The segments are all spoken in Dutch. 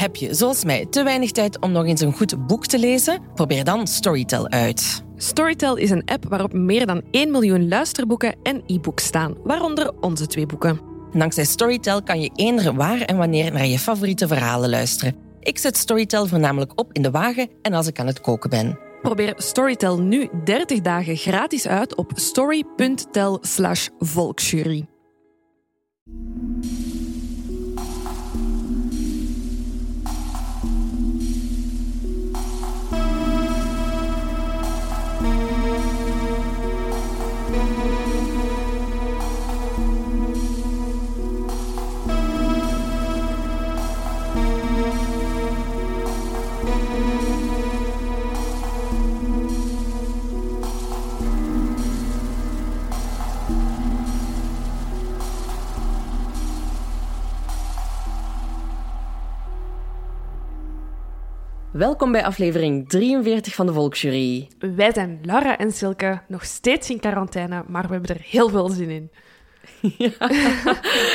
Heb je, zoals mij, te weinig tijd om nog eens een goed boek te lezen? Probeer dan Storytel uit. Storytel is een app waarop meer dan 1 miljoen luisterboeken en e-books staan, waaronder onze twee boeken. Dankzij Storytel kan je eender waar en wanneer naar je favoriete verhalen luisteren. Ik zet Storytel voornamelijk op in de wagen en als ik aan het koken ben. Probeer Storytel nu 30 dagen gratis uit op story.tel/volksjury. Welkom bij aflevering 43 van de Volksjury. Wij zijn Laura en Silke, nog steeds in quarantaine, maar we hebben er heel veel zin in. Ja,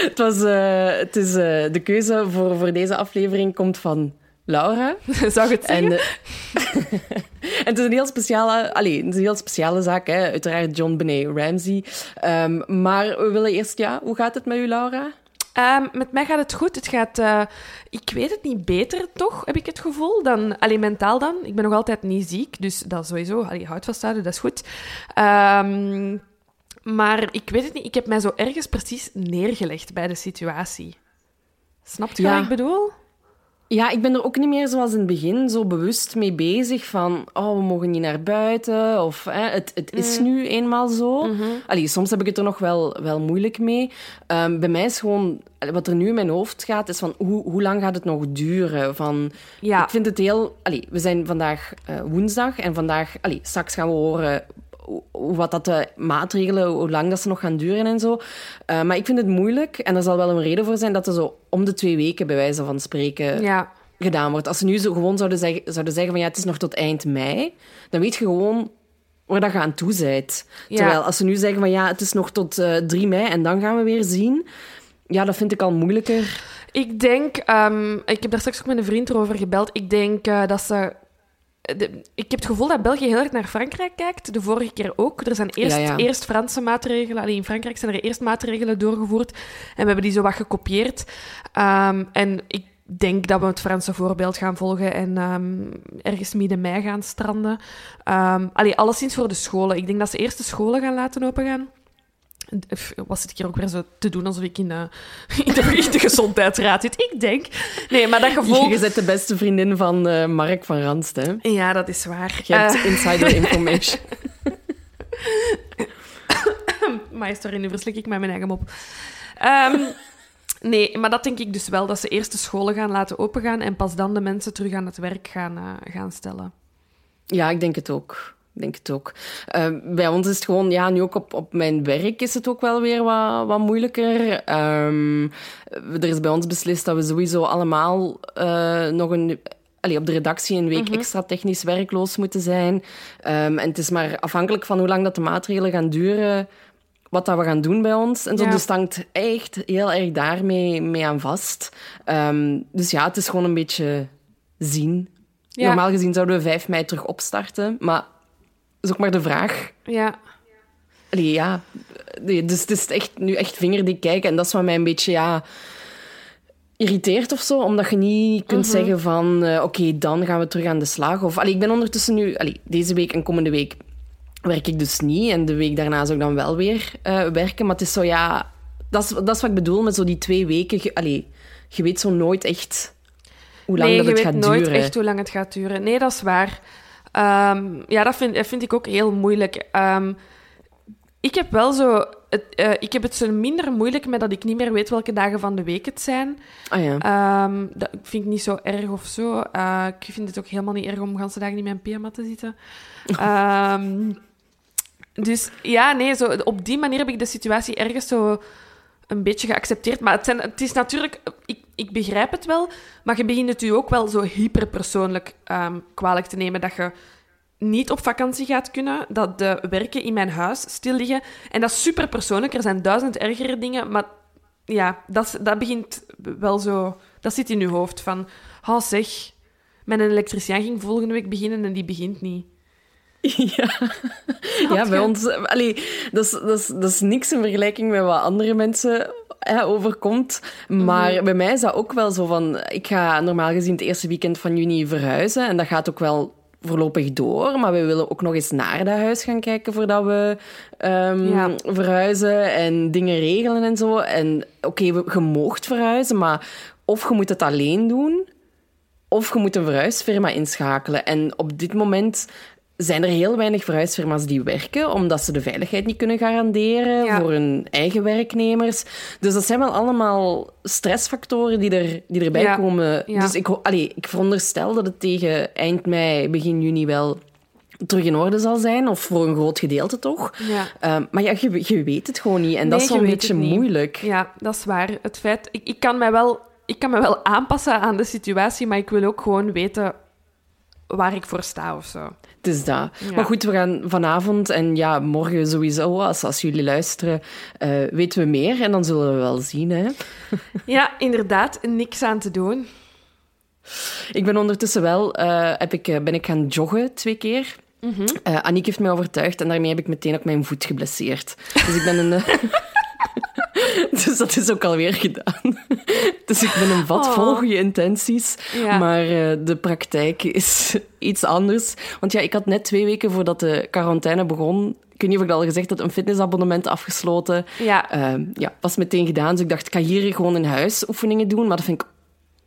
het, was, eh, het is, eh, de keuze voor, voor deze aflevering komt van Laura. Zou ik het zeggen? En, eh, en het is een heel speciale, allee, het is een heel speciale zaak, hè. uiteraard John Benet Ramsey. Ehm, maar we willen eerst, ja, hoe gaat het met u, Laura? Ehm, met mij gaat het goed. Het gaat, eh, ik weet het niet beter, toch, heb ik het gevoel. Dan, alleen mentaal dan. Ik ben nog altijd niet ziek, dus dat sowieso. Allee, houd vasthouden, dat is goed. Ehm, maar ik weet het niet. Ik heb mij zo ergens precies neergelegd bij de situatie. Snap je Ja. wat ik bedoel? Ja, ik ben er ook niet meer zoals in het begin zo bewust mee bezig van oh, we mogen niet naar buiten of hè, het, het is nu eenmaal zo. Allee, soms heb ik het er nog wel, wel moeilijk mee. Ehm, bij mij is gewoon, wat er nu in mijn hoofd gaat, is van hoe, hoe lang gaat het nog duren? Van, Ja. Ik vind het heel... Allee, we zijn vandaag eh, woensdag en vandaag... Allee, straks gaan we horen wat dat de maatregelen, hoe lang dat ze nog gaan duren en zo. Eh, maar ik vind het moeilijk en er zal wel een reden voor zijn dat er zo om de twee weken, bij wijze van spreken, Ja. gedaan wordt. Als ze nu zo gewoon zouden zeggen, zouden zeggen van ja, het is nog tot eind mei, dan weet je gewoon waar dat je aan toe bent. Ja. Terwijl als ze nu zeggen van ja, het is nog tot eh 3 mei en dan gaan we weer zien, ja, dat vind ik al moeilijker. Ik denk, ehm, ik heb daar straks ook met een vriend erover gebeld. Ik denk eh, dat ze. De- ik heb het gevoel dat België heel erg naar Frankrijk kijkt. De vorige keer ook. Er zijn eerst, Ja, ja. eerst Franse maatregelen. Alleen in Frankrijk zijn er eerst maatregelen doorgevoerd. En we hebben die zo wat gekopieerd. Ehm, en ik denk dat we het Franse voorbeeld gaan volgen en ehm, ergens midden mei gaan stranden. Um, allee, alleszins voor de scholen. Ik denk dat ze eerst de scholen gaan laten opengaan. Was ik hier ook weer zo te doen alsof ik in, eh, in, de, in de gezondheidsraad zit? Ik denk. Nee, maar dat gevoel... Je bent de beste vriendin van eh, Mark van Ranst, hè? Ja, dat is waar. Je hebt Eh, insider information. maar sorry, nu verslik ik met mijn eigen mop. Ehm, nee, maar dat denk ik dus wel, dat ze eerst de scholen gaan laten opengaan en pas dan de mensen terug aan het werk gaan, gaan stellen. Ja, ik denk het ook. Ik denk het ook. Eh, bij ons is het gewoon, ja, nu ook op, op mijn werk is het ook wel weer wat, wat moeilijker. Ehm, er is bij ons beslist dat we sowieso allemaal eh, nog een. allee, op de redactie een week extra technisch werkloos moeten zijn. Ehm, en het is maar afhankelijk van hoe lang dat de maatregelen gaan duren, wat dat we gaan doen bij ons. En zo, Ja. dus hangt echt heel erg daarmee mee aan vast. Ehm, dus ja, het is gewoon een beetje zien. Ja. Normaal gezien zouden we 5 mei terug opstarten, maar is ook maar de vraag. Ja, Allee, ja, dus het is echt, nu echt vingerdik kijken. En dat is wat mij een beetje ja, irriteert of zo. Omdat je niet kunt zeggen van... eh, Oké, dan gaan we terug aan de slag. Of, allee, ik ben ondertussen nu... Allee, deze week en komende week werk ik dus niet. En de week daarna zou ik dan wel weer eh, werken. Maar het is zo, ja... Dat is, dat is wat ik bedoel met zo die twee weken. Je, allee, je weet zo nooit echt hoe lang nee, dat je het weet gaat nooit duren. echt hoe lang het gaat duren. Nee, dat is waar. Ehm, ja, dat vind, dat vind ik ook heel moeilijk. Ehm, ik heb wel zo... Het, eh, ik heb het zo minder moeilijk met dat ik niet meer weet welke dagen van de week het zijn. Ah ja. Ehm, dat vind ik niet zo erg of zo. Eh, ik vind het ook helemaal niet erg om ganse dagen in mijn pyjama te zitten. Dus ja, nee, zo, op die manier heb ik de situatie ergens zo een beetje geaccepteerd. Maar het, zijn, het is natuurlijk... Ik, ik begrijp het wel, maar je begint het u ook wel zo hyperpersoonlijk ehm, kwalijk te nemen dat je niet op vakantie gaat kunnen, dat de werken in mijn huis stil liggen. En dat is super persoonlijk. Er zijn duizend ergere dingen, maar ja, dat, dat begint wel zo... Dat zit in je hoofd van, oh zeg, mijn elektricien ging volgende week beginnen en die begint niet. Ja, ja bij ons... Allee, dat, is, dat, is, dat is niks in vergelijking met wat andere mensen hè, overkomt. Maar Mhm. bij mij is dat ook wel zo van... Ik ga normaal gezien het eerste weekend van juni verhuizen. En dat gaat ook wel voorlopig door. Maar we willen ook nog eens naar dat huis gaan kijken voordat we ehm, Ja. verhuizen en dingen regelen en zo. En oké, we je moogt verhuizen, maar of je moet het alleen doen... Of je moet een verhuisfirma inschakelen. En op dit moment zijn er heel weinig verhuisfirma's die werken, omdat ze de veiligheid niet kunnen garanderen Ja. voor hun eigen werknemers. Dus dat zijn wel allemaal stressfactoren die, er, die erbij Ja. komen. Ja. Dus ik, allee, ik veronderstel dat het tegen eind mei, begin juni wel terug in orde zal zijn, of voor een groot gedeelte toch. Ja. Ehm, maar ja, je, je weet het gewoon niet. En dat is zo'n weet beetje moeilijk. Ja, dat is waar. Het feit... Ik, ik, kan mij wel, ik kan me wel aanpassen aan de situatie, maar ik wil ook gewoon weten waar ik voor sta of zo. Het is dat. Ja. Maar goed, we gaan vanavond en ja, morgen sowieso, als, als jullie luisteren, eh, weten we meer. En dan zullen we wel zien. Hè? Ja, inderdaad, niks aan te doen. Ik ben ondertussen wel, eh, heb ik, eh, ben ik gaan joggen twee keer. Aniek heeft mij overtuigd en daarmee heb ik meteen ook mijn voet geblesseerd. Dus ik ben een... dus dat is ook alweer gedaan. dus ik ben een vat Oh. vol goede intenties. Ja. Maar eh, de praktijk is iets anders. Want ja, ik had net twee weken voordat de quarantaine begon... Ik weet niet of ik dat al gezegd had, een fitnessabonnement afgesloten. Ja, Ehm, ja, was meteen gedaan. Dus ik dacht, ik ga hier gewoon in huis oefeningen doen. Maar dat vind ik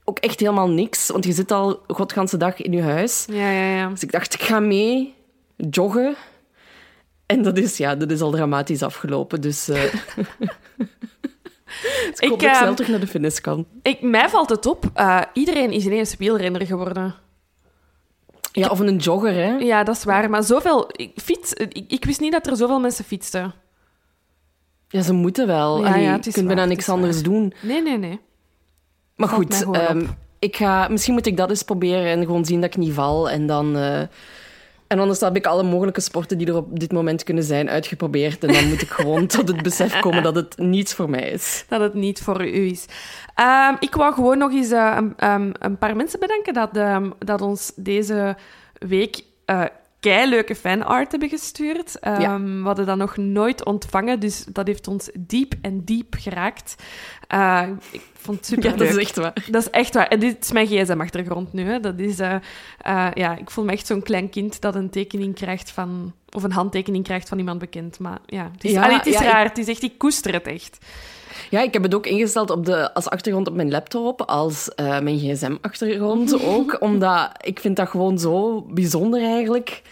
ook echt helemaal niks. Want je zit al godganse dag in je huis. ja, ja. ja. Dus ik dacht, ik ga mee joggen. En dat is, ja, dat is al dramatisch afgelopen. Dus, eh dus ik hoop dat ik ehm, snel terug naar de fitness kan. ik, mij valt het op, iedereen is ineens wielrenner geworden. Ja, of een jogger, hè. Ja, dat is waar. Maar zoveel... Ik, fiets, ik, ik wist niet dat er zoveel mensen fietsten. Ja, ze moeten wel. Ja, Allee, ja, je kunt bijna niks anders doen. Nee, nee, nee. Maar Valt goed, ehm, ik ga, misschien moet ik dat eens proberen en gewoon zien dat ik niet val. En dan... en anders heb ik alle mogelijke sporten die er op dit moment kunnen zijn uitgeprobeerd. En dan moet ik gewoon tot het besef komen dat het niets voor mij is. dat het niet voor u is. Ehm, ik wou gewoon nog eens eh, een, ehm, een paar mensen bedanken dat, ehm, dat ons deze week eh leuke fanart hebben gestuurd. Ja. We hadden dat nog nooit ontvangen, dus dat heeft ons diep en diep geraakt. Eh, ik vond het super Ja, dat is echt waar. Dat is echt waar. En dit is mijn gsm-achtergrond nu. Hè. Dat is, eh, eh, ja, ik voel me echt zo'n klein kind dat een tekening krijgt van... Of een handtekening krijgt van iemand bekend. Maar ja, het is, Ja, allee, het is ja, ik- raar. Het is echt... Ik koester het echt. Ja, ik heb het ook ingesteld op de, als achtergrond op mijn laptop, als mijn gsm-achtergrond ook. Omdat ik vind dat gewoon zo bijzonder eigenlijk.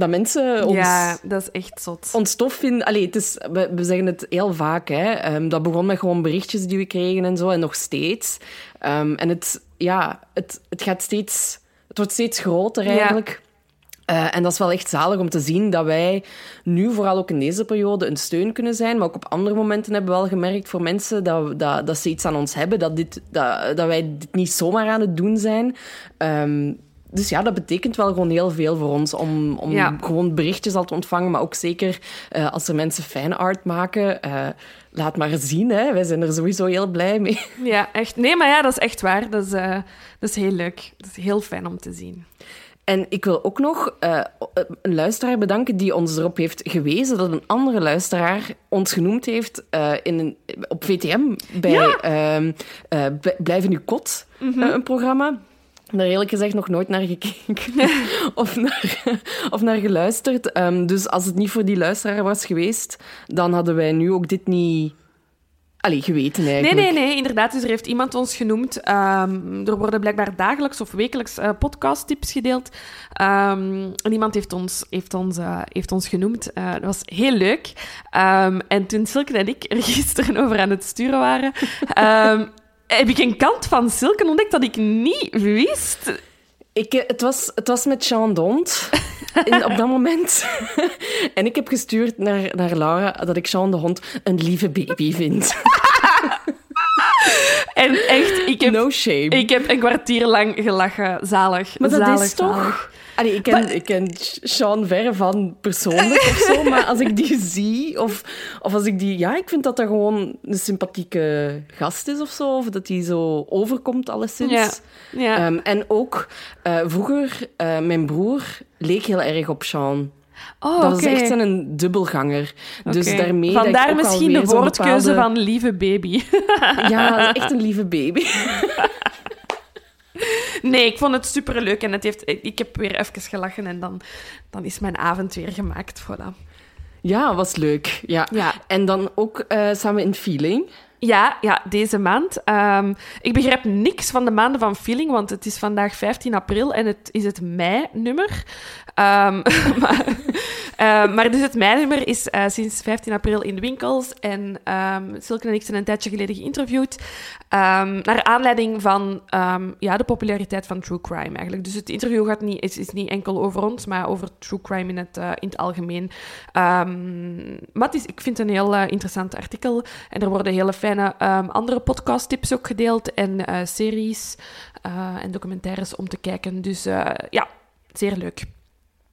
Dat mensen ons, Ja, dat is echt zot. ons tof vinden. Allee, het is, we, we zeggen het heel vaak. Hè. Ehm, dat begon met gewoon berichtjes die we kregen en zo. En nog steeds. Ehm, en het, ja, het, het gaat steeds... Het wordt steeds groter Ja. eigenlijk. Eh, en dat is wel echt zalig om te zien dat wij nu, vooral ook in deze periode, een steun kunnen zijn. Maar ook op andere momenten hebben we wel gemerkt voor mensen dat, dat, dat ze iets aan ons hebben. Dat, dit, dat, dat wij dit niet zomaar aan het doen zijn. Ehm, dus ja, dat betekent wel gewoon heel veel voor ons om, om Ja. gewoon berichtjes al te ontvangen. Maar ook zeker eh, als er mensen fanart maken, eh, laat maar zien. Hè. Wij zijn er sowieso heel blij mee. Ja, echt. Nee, maar ja, dat is echt waar. Dat is, eh, dat is heel leuk. Dat is heel fijn om te zien. En ik wil ook nog een luisteraar bedanken die ons erop heeft gewezen dat een andere luisteraar ons genoemd heeft in een, op VTM bij ehm, eh, B- Blijf in uw kot, Mhm. een programma. Daar eerlijk gezegd nog nooit naar gekeken of, naar, of naar geluisterd. Ehm, dus als het niet voor die luisteraar was geweest, dan hadden wij nu ook dit niet allee, geweten Nee, eigenlijk. nee, nee, inderdaad. Dus er heeft iemand ons genoemd. Ehm, er worden blijkbaar dagelijks of wekelijks eh podcasttips gedeeld. Ehm, en iemand heeft ons, heeft ons, eh, heeft ons genoemd. Eh, dat was heel leuk. En toen Silke en ik er gisteren over aan het sturen waren, heb ik een kant van Silke ontdekt dat ik niet wist. Ik, eh, het, was, het was met Jean Dont in, op dat moment. en ik heb gestuurd naar, naar Laura dat ik Jean de Hond een lieve baby vind. En echt, ik heb, No shame. ik heb een kwartier lang gelachen. Zalig. Maar dat zalig, is toch... zalig. Allee, ik, ken, ik ken Sean verre van persoonlijk of zo, maar als ik die zie, of, of als ik die... Ja, ik vind dat dat gewoon een sympathieke gast is of zo, of dat hij zo overkomt, alleszins. Ja. Ja. Ehm, en ook, eh, vroeger, eh, mijn broer leek heel erg op Sean. Oh, dat was oké. echt een dubbelganger. Dus daarmee dat ik Vandaar misschien de woordkeuze bepaalde- van lieve baby. Ja, is echt een lieve baby. Nee, ik vond het superleuk en het heeft, ik heb weer even gelachen en dan, dan is mijn avond weer gemaakt. Voilà. Ja, was leuk. Ja. Ja. En dan ook eh, samen in Feeling. Ja, ja, deze maand. Ehm, ik begrijp niks van de maanden van Feeling, want het is vandaag 15 april en het is het mei-nummer. Ehm, maar, eh, maar dus het mei-nummer is eh, sinds 15 april in de winkels. En ehm Silke en ik zijn een tijdje geleden geïnterviewd. naar aanleiding van ja, de populariteit van true crime eigenlijk. Dus het interview gaat niet, is, is niet enkel over ons, maar over true crime in het, eh, in het algemeen. Maar is, ik vind het een heel interessant artikel. En er worden hele fijne ehm, andere podcasttips ook gedeeld. En eh, series eh, en documentaires om te kijken. Dus eh, ja, zeer leuk.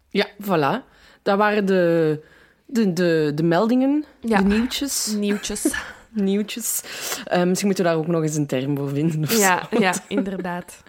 Ja, voilà. Dat waren de, de, de, de meldingen, Ja. de nieuwtjes. Nieuwtjes. nieuwtjes. Misschien moeten we daar ook nog eens een term voor vinden. Of ja, zo. ja, inderdaad.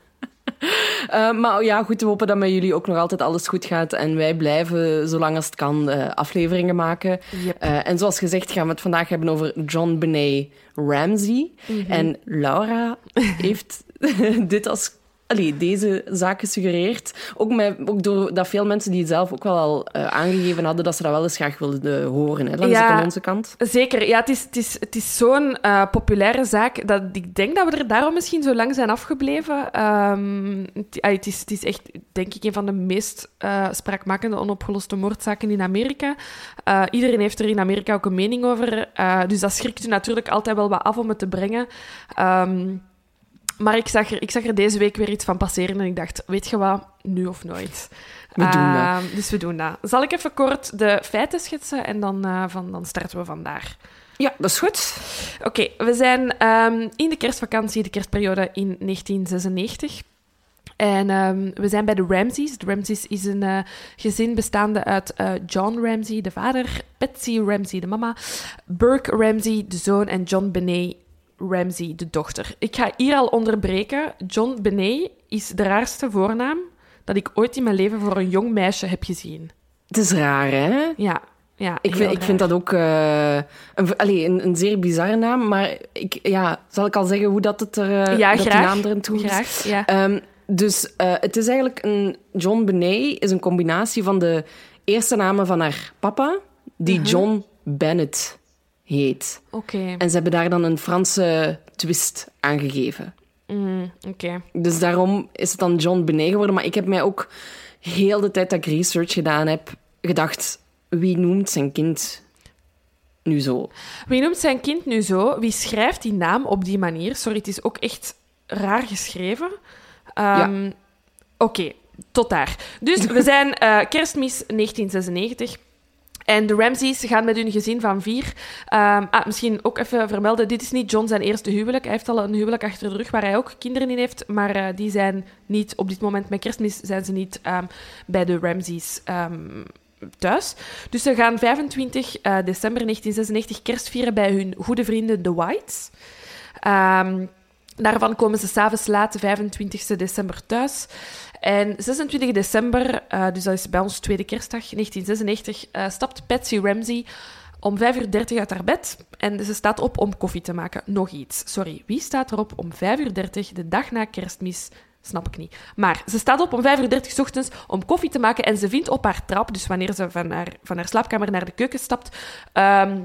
Eh, maar ja, goed, we hopen dat met jullie ook nog altijd alles goed gaat. En wij blijven, zolang als het kan, eh, afleveringen maken. Yep. Eh, en zoals gezegd gaan we het vandaag hebben over John Benet Ramsey. Mhm. En Laura heeft dit als... Allee, deze zaak gesuggereerd. Ook, met, ook doordat veel mensen die zelf ook wel al eh, aangegeven hadden dat ze dat wel eens graag wilden horen. Hè, langs Ja. van onze kant. Zeker, ja, het is, het is, het is zo'n eh, populaire zaak dat ik denk dat we er daarom misschien zo lang zijn afgebleven. Ehm, het, ah, het, is, het is echt, denk ik, een van de meest eh, spraakmakende onopgeloste moordzaken in Amerika. Eh, iedereen heeft er in Amerika ook een mening over, eh, dus dat schrikt je natuurlijk altijd wel wat af om het te brengen. Ehm, maar ik zag, er, ik zag er deze week weer iets van passeren en ik dacht, weet je wat, nu of nooit. We doen dat. Ehm, Dus we doen dat. Zal ik even kort de feiten schetsen en dan, eh, van, dan starten we vandaar. Ja, dat is goed. Oké, we zijn ehm, in de kerstvakantie, de kerstperiode in 1996. En ehm, we zijn bij de Ramseys. De Ramseys is een eh, gezin bestaande uit eh, John Ramsey, de vader, Betsy Ramsey, de mama, Burke Ramsey, de zoon, en John Benet Ramsey, de dochter. Ik ga hier al onderbreken. John Benet is de raarste voornaam dat ik ooit in mijn leven voor een jong meisje heb gezien. Het is raar, hè? Ja, ja Ik vind, ik vind dat ook eh, een, allee, een, een zeer bizarre naam, maar ik, ja, zal ik al zeggen hoe dat het er, eh, Ja, dat die naam erin toe is? Graag, ja. Ehm, dus eh, het is eigenlijk een... John Benet is een combinatie van de eerste namen van haar papa, die Mhm. John Bennett heet. Oké, En ze hebben daar dan een Franse twist aan gegeven. Mm, oké. Dus daarom is het dan John Benet geworden. Maar ik heb mij ook heel de tijd dat ik research gedaan heb, gedacht, wie noemt zijn kind nu zo? Wie noemt zijn kind nu zo? Wie schrijft die naam op die manier? Sorry, het is ook echt raar geschreven. Ehm, Oké, tot daar. Dus we zijn eh, kerstmis 1996. En de Ramseys gaan met hun gezin van vier. Ehm, ah, misschien ook even vermelden: dit is niet John zijn eerste huwelijk. Hij heeft al een huwelijk achter de rug waar hij ook kinderen in heeft. Maar eh, die zijn niet op dit moment met kerstmis zijn ze niet ehm, bij de Ramseys ehm, thuis. Dus ze gaan 25 eh, december 1996 kerst vieren bij hun goede vrienden de Whites. Daarvan komen ze s'avonds laat, de 25 december, thuis. En 26 december, eh, dus dat is bij ons tweede kerstdag, 1996, eh, stapt Patsy Ramsey om 5.30 uur uit haar bed. En ze staat op om koffie te maken. Nog iets. Sorry, wie staat erop om 5.30 uur de dag na kerstmis? Snap ik niet. Maar ze staat op om 5.30 uur ochtends om koffie te maken. En ze vindt op haar trap, dus wanneer ze van haar, van haar slaapkamer naar de keuken stapt, ehm,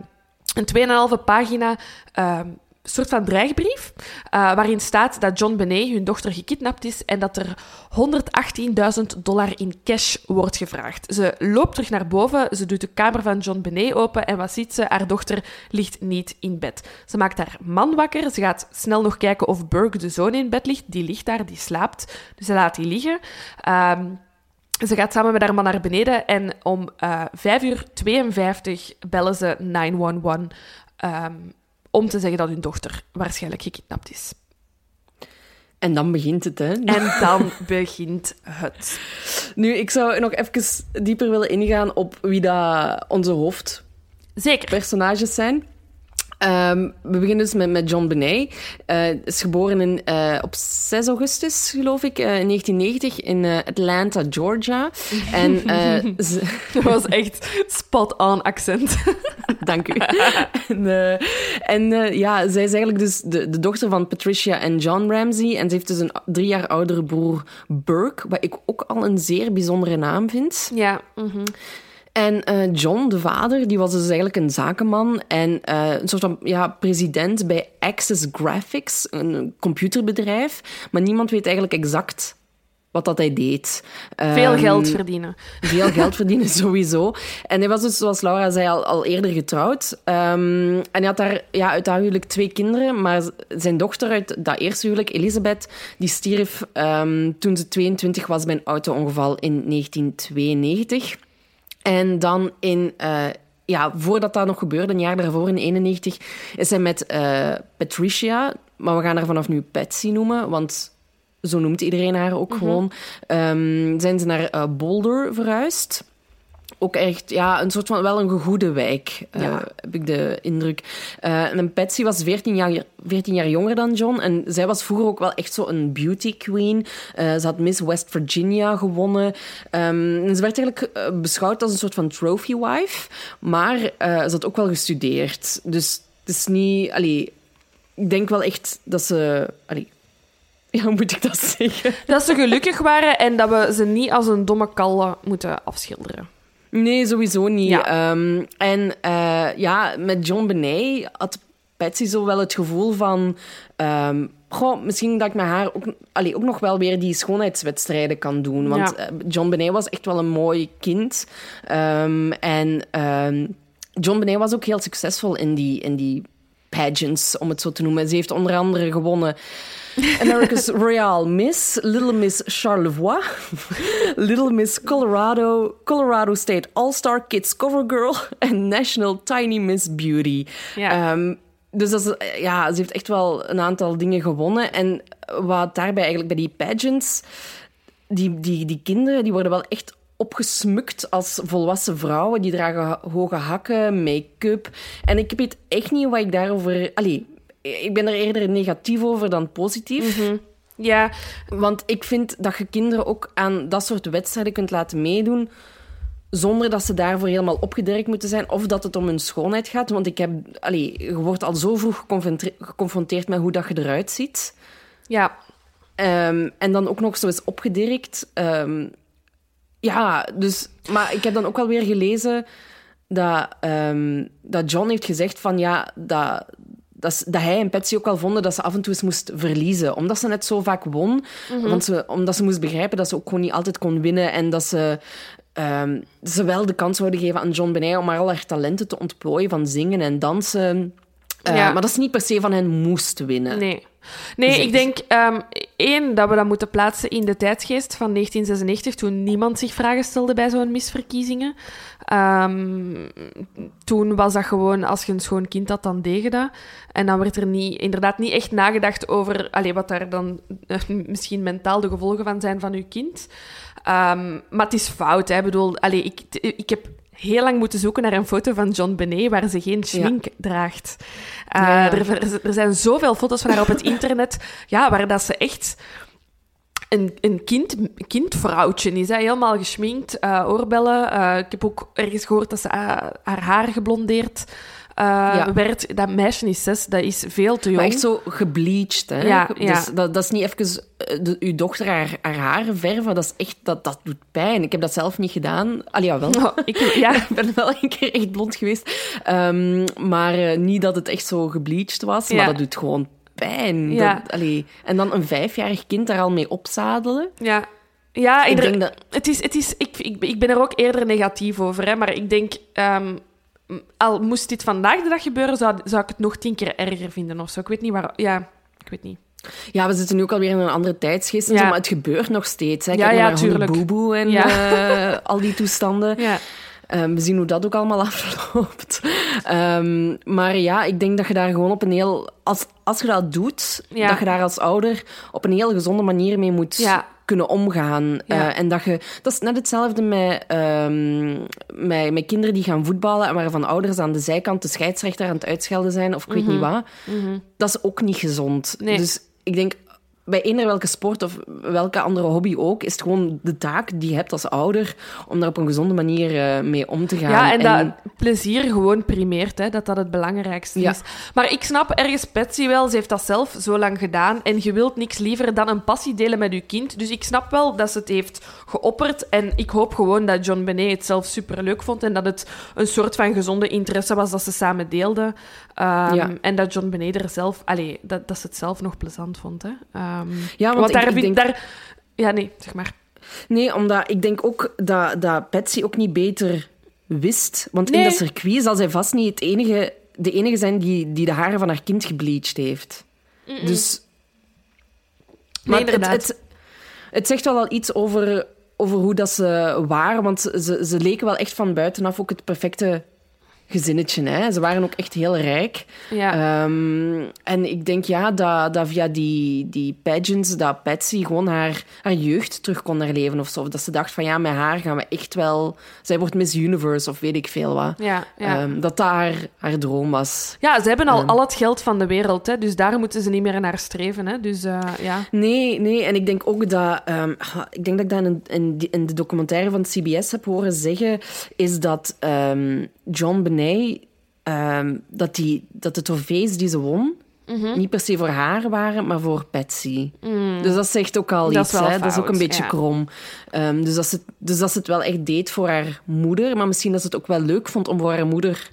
een 2,5 pagina ehm, soort van dreigbrief, eh, waarin staat dat John Benet, hun dochter, gekidnapt is en dat er 118.000 dollar in cash wordt gevraagd. Ze loopt terug naar boven, ze doet de kamer van John Benet open en wat ziet ze? Haar dochter ligt niet in bed. Ze maakt haar man wakker, ze gaat snel nog kijken of Burke, de zoon, in bed ligt. Die ligt daar, die slaapt, dus ze laat die liggen. Ehm, ze gaat samen met haar man naar beneden en om eh 5 uur 52 bellen ze 911 ehm, om te zeggen dat hun dochter waarschijnlijk gekidnapt is. En dan begint het, hè. En dan begint het. Nu, ik zou nog even dieper willen ingaan op wie dat onze hoofdpersonages Zeker. zijn. Ehm, we beginnen dus met, met John Benet. Hij is geboren in, eh, op 6 augustus, geloof ik, eh, in 1990 in eh, Atlanta, Georgia. En eh, ze- Dat was echt spot-on accent. Dank u. en eh, en eh, ja, zij is eigenlijk dus de, de dochter van Patricia en John Ramsey. En ze heeft dus een drie jaar oudere broer, Burke, wat ik ook al een zeer bijzondere naam vind. Ja. mhm. En eh, John, de vader, die was dus eigenlijk een zakenman en eh, een soort van ja, president bij Access Graphics, een computerbedrijf. Maar niemand weet eigenlijk exact wat dat hij deed. Veel Ehm, geld verdienen. veel geld verdienen sowieso. En hij was dus, zoals Laura zei, al, al eerder getrouwd. Ehm, en hij had daar ja, uit dat huwelijk twee kinderen. Maar zijn dochter uit dat eerste huwelijk, Elisabeth, die stierf ehm, toen ze 22 was bij een auto-ongeval in 1992. En dan in... eh, ja, voordat dat nog gebeurde, een jaar daarvoor, in 91, is hij met eh, Patricia, maar we gaan haar vanaf nu Patsy noemen, want zo noemt iedereen haar ook gewoon, ehm, zijn ze naar eh, Boulder verhuisd. Ook echt, ja, een soort van wel een gegoede wijk, eh, heb ik de indruk. Eh, en Patsy was 14 jaar, 14 jaar jonger dan John. En zij was vroeger ook wel echt zo een beauty queen. Eh, ze had Miss West Virginia gewonnen. Ehm, en ze werd eigenlijk beschouwd als een soort van trophy wife. Maar ze had ook wel gestudeerd. Dus het is niet... Allee, ik denk wel echt dat ze... Allee, ja, hoe moet ik dat zeggen? Dat ze gelukkig waren en dat we ze niet als een domme kalle moeten afschilderen. Nee, sowieso niet. Ja. Ehm, en eh, ja, met John Benet had Patsy zo wel het gevoel van... ehm, goh, misschien dat ik met haar ook, allee, ook nog wel weer die schoonheidswedstrijden kan doen. Want Ja. eh, John Benet was echt wel een mooi kind. Ehm, en John Benet was ook heel succesvol in die, in die pageants, om het zo te noemen. Ze heeft onder andere gewonnen... America's Royal Miss, Little Miss Charlevoix, Little Miss Colorado, Colorado State All-Star Kids Cover Girl en National Tiny Miss Beauty. Ja. Ehm, dus dat is, ja, ze heeft echt wel een aantal dingen gewonnen. En wat daarbij eigenlijk bij die pageants, die, die, die kinderen, die worden wel echt opgesmukt als volwassen vrouwen. Die dragen hoge hakken, make-up. En ik weet echt niet wat ik daarover... Allee, ik ben er eerder negatief over dan positief. Ja, Want ik vind dat je kinderen ook aan dat soort wedstrijden kunt laten meedoen zonder dat ze daarvoor helemaal opgedirkt moeten zijn of dat het om hun schoonheid gaat. Want ik heb, allee, je wordt al zo vroeg geconfronte- geconfronteerd met hoe dat je eruit ziet. ja. Ehm, en dan ook nog zo eens opgedirkt. Ehm, ja, dus... Maar ik heb dan ook wel weer gelezen dat, ehm, dat John heeft gezegd van ja, dat, dat, hij en Patsy ook wel vonden dat ze af en toe eens moest verliezen. Omdat ze net zo vaak won. Want ze, omdat ze moest begrijpen dat ze ook gewoon niet altijd kon winnen. En dat ze, ehm, ze wel de kans zouden geven aan John Benet om al haar talenten te ontplooien van zingen en dansen. Eh, Ja. Maar dat ze niet per se van hen moest winnen. Nee. Nee, Dus ik denk ehm, één dat we dat moeten plaatsen in de tijdsgeest van 1996, toen niemand zich vragen stelde bij zo'n misverkiezingen. Ehm, toen was dat gewoon, als je een schoon kind had, dan deed je dat. En dan werd er niet, inderdaad niet echt nagedacht over allee, wat daar dan eh, misschien mentaal de gevolgen van zijn van je kind. Ehm, maar het is fout, hè. Ik bedoel, allee, ik, ik heb heel lang moeten zoeken naar een foto van John Benet waar ze geen schmink draagt. Uh, Ja. er, er- zijn zoveel foto's van haar op het internet ja, waar dat ze echt een, een kind, kindvrouwtje is. Hè? Helemaal geschminkt, eh, oorbellen. Eh, ik heb ook ergens gehoord dat ze eh, haar haar geblondeerd eh, Ja. werd. Dat meisje is zes, dat is veel te jong. Maar echt zo gebleached, hè? Ja, dus ja. Dat, dat is niet even eh, de, uw dochter haar, haar haren verven. Dat is echt... Dat, dat doet pijn. Ik heb dat zelf niet gedaan. Allee, jawel. Oh, ik, ja, Ik ben wel een keer echt blond geweest. Ehm, maar eh, niet dat het echt zo gebleached was. Ja. Maar dat doet gewoon pijn. Ja. Dat, allee. En dan een vijfjarig kind daar al mee opzadelen. ja. Ja, Ik denk dat... het is, het is, ik, ik, ik ben er ook eerder negatief over. Hè, maar ik denk, ehm, al moest dit vandaag de dag gebeuren, zou, zou ik het nog tien keer erger vinden of zo. Ik weet niet waar. Ja, ik weet niet. Ja, we zitten nu ook alweer in een andere tijdsgeest. en Ja. zo, maar het gebeurt nog steeds. Hè. Ja, Kijk ja, maar naar tuurlijk. Boeboe en Ja. eh, al die toestanden. Ja. Ehm, we zien hoe dat ook allemaal afloopt. Ehm, maar ja, ik denk dat je daar gewoon op een heel... Als, als je dat doet, Ja. dat je daar als ouder op een heel gezonde manier mee moet Ja. Kunnen omgaan. Ja. Eh, en dat je... Dat is net hetzelfde met, ehm, met, met kinderen die gaan voetballen en waarvan ouders aan de zijkant de scheidsrechter aan het uitschelden zijn of ik weet niet wat. Dat is ook niet gezond. Nee. Dus ik denk, bij eender welke sport of welke andere hobby ook, is het gewoon de taak die je hebt als ouder om daar op een gezonde manier eh, mee om te gaan. Ja, en, dat plezier gewoon primeert, hè, dat dat het belangrijkste Ja. is. Maar ik snap ergens Patsy wel, ze heeft dat zelf zo lang gedaan en je wilt niks liever dan een passie delen met je kind. Dus ik snap wel dat ze het heeft geopperd en ik hoop gewoon dat John Benet het zelf superleuk vond en dat het een soort van gezonde interesse was dat ze samen deelden. Ehm, Ja. En dat John Benet er zelf... Allee, dat, dat ze het zelf nog plezant vond, hè. Ehm, Ja, want ik- daar, ik vind- denk- daar... Ja, nee, zeg maar. Nee, omdat ik denk ook dat, dat Patsy ook niet beter wist. Want in dat circuit zal zij vast niet het enige, de enige zijn die, die de haren van haar kind gebleached heeft. Dus... Nee, het, inderdaad. het, het zegt wel al iets over, over hoe dat ze waren. Want ze, ze leken wel echt van buitenaf ook het perfecte gezinnetje. Hè? Ze waren ook echt heel rijk. Ja. Ehm, en ik denk ja, dat, dat via die, die pageants, dat Patsy gewoon haar, haar jeugd terug kon herleven of zo. Of dat ze dacht van ja, met haar gaan we echt wel... Zij wordt Miss Universe of weet ik veel wat. ja, ja. Ehm, dat dat haar, haar droom was. Ja, ze hebben al Ehm. al het geld van de wereld, hè, dus daar moeten ze niet meer naar streven. Hè, dus eh, ja. Nee, nee. En ik denk ook dat... ik denk dat ik dat in, in, de documentaire van CBS heb horen zeggen, is dat John Benet... ehm, dat, die, dat de trofees die ze won, Mhm. niet per se voor haar waren, maar voor Patsy. Dus dat zegt ook al Mm. Dat iets. hè? Dat is ook een beetje ja. krom. Ehm, dus, dat ze, dus dat ze het wel echt deed voor haar moeder. Maar misschien dat ze het ook wel leuk vond om voor haar moeder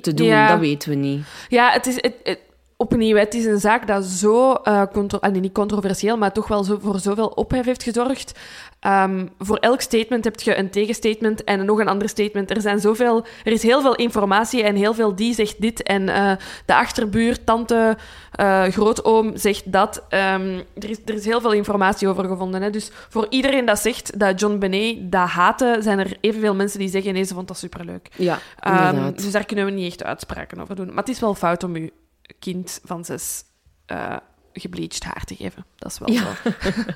te doen. Ja. Dat weten we niet. Ja, het is... Het, het- opnieuw, het is een zaak dat zo... contro- nee, niet controversieel, maar toch wel zo, voor zoveel ophef heeft gezorgd. Ehm, voor elk statement heb je een tegenstatement en nog een ander statement. Er, zijn zoveel, er is heel veel informatie en heel veel die zegt dit. En eh, de achterbuur, tante, eh, grootoom zegt dat. Ehm, er, is, er is heel veel informatie over gevonden. Hè? Dus voor iedereen dat zegt dat John Benet dat haatte, zijn er evenveel mensen die zeggen nee, ze vond dat superleuk. Ja, Ehm, dus daar kunnen we niet echt uitspraken over doen. Maar het is wel fout om je kind van zes eh gebleached haar te geven. Dat is wel Ja. zo.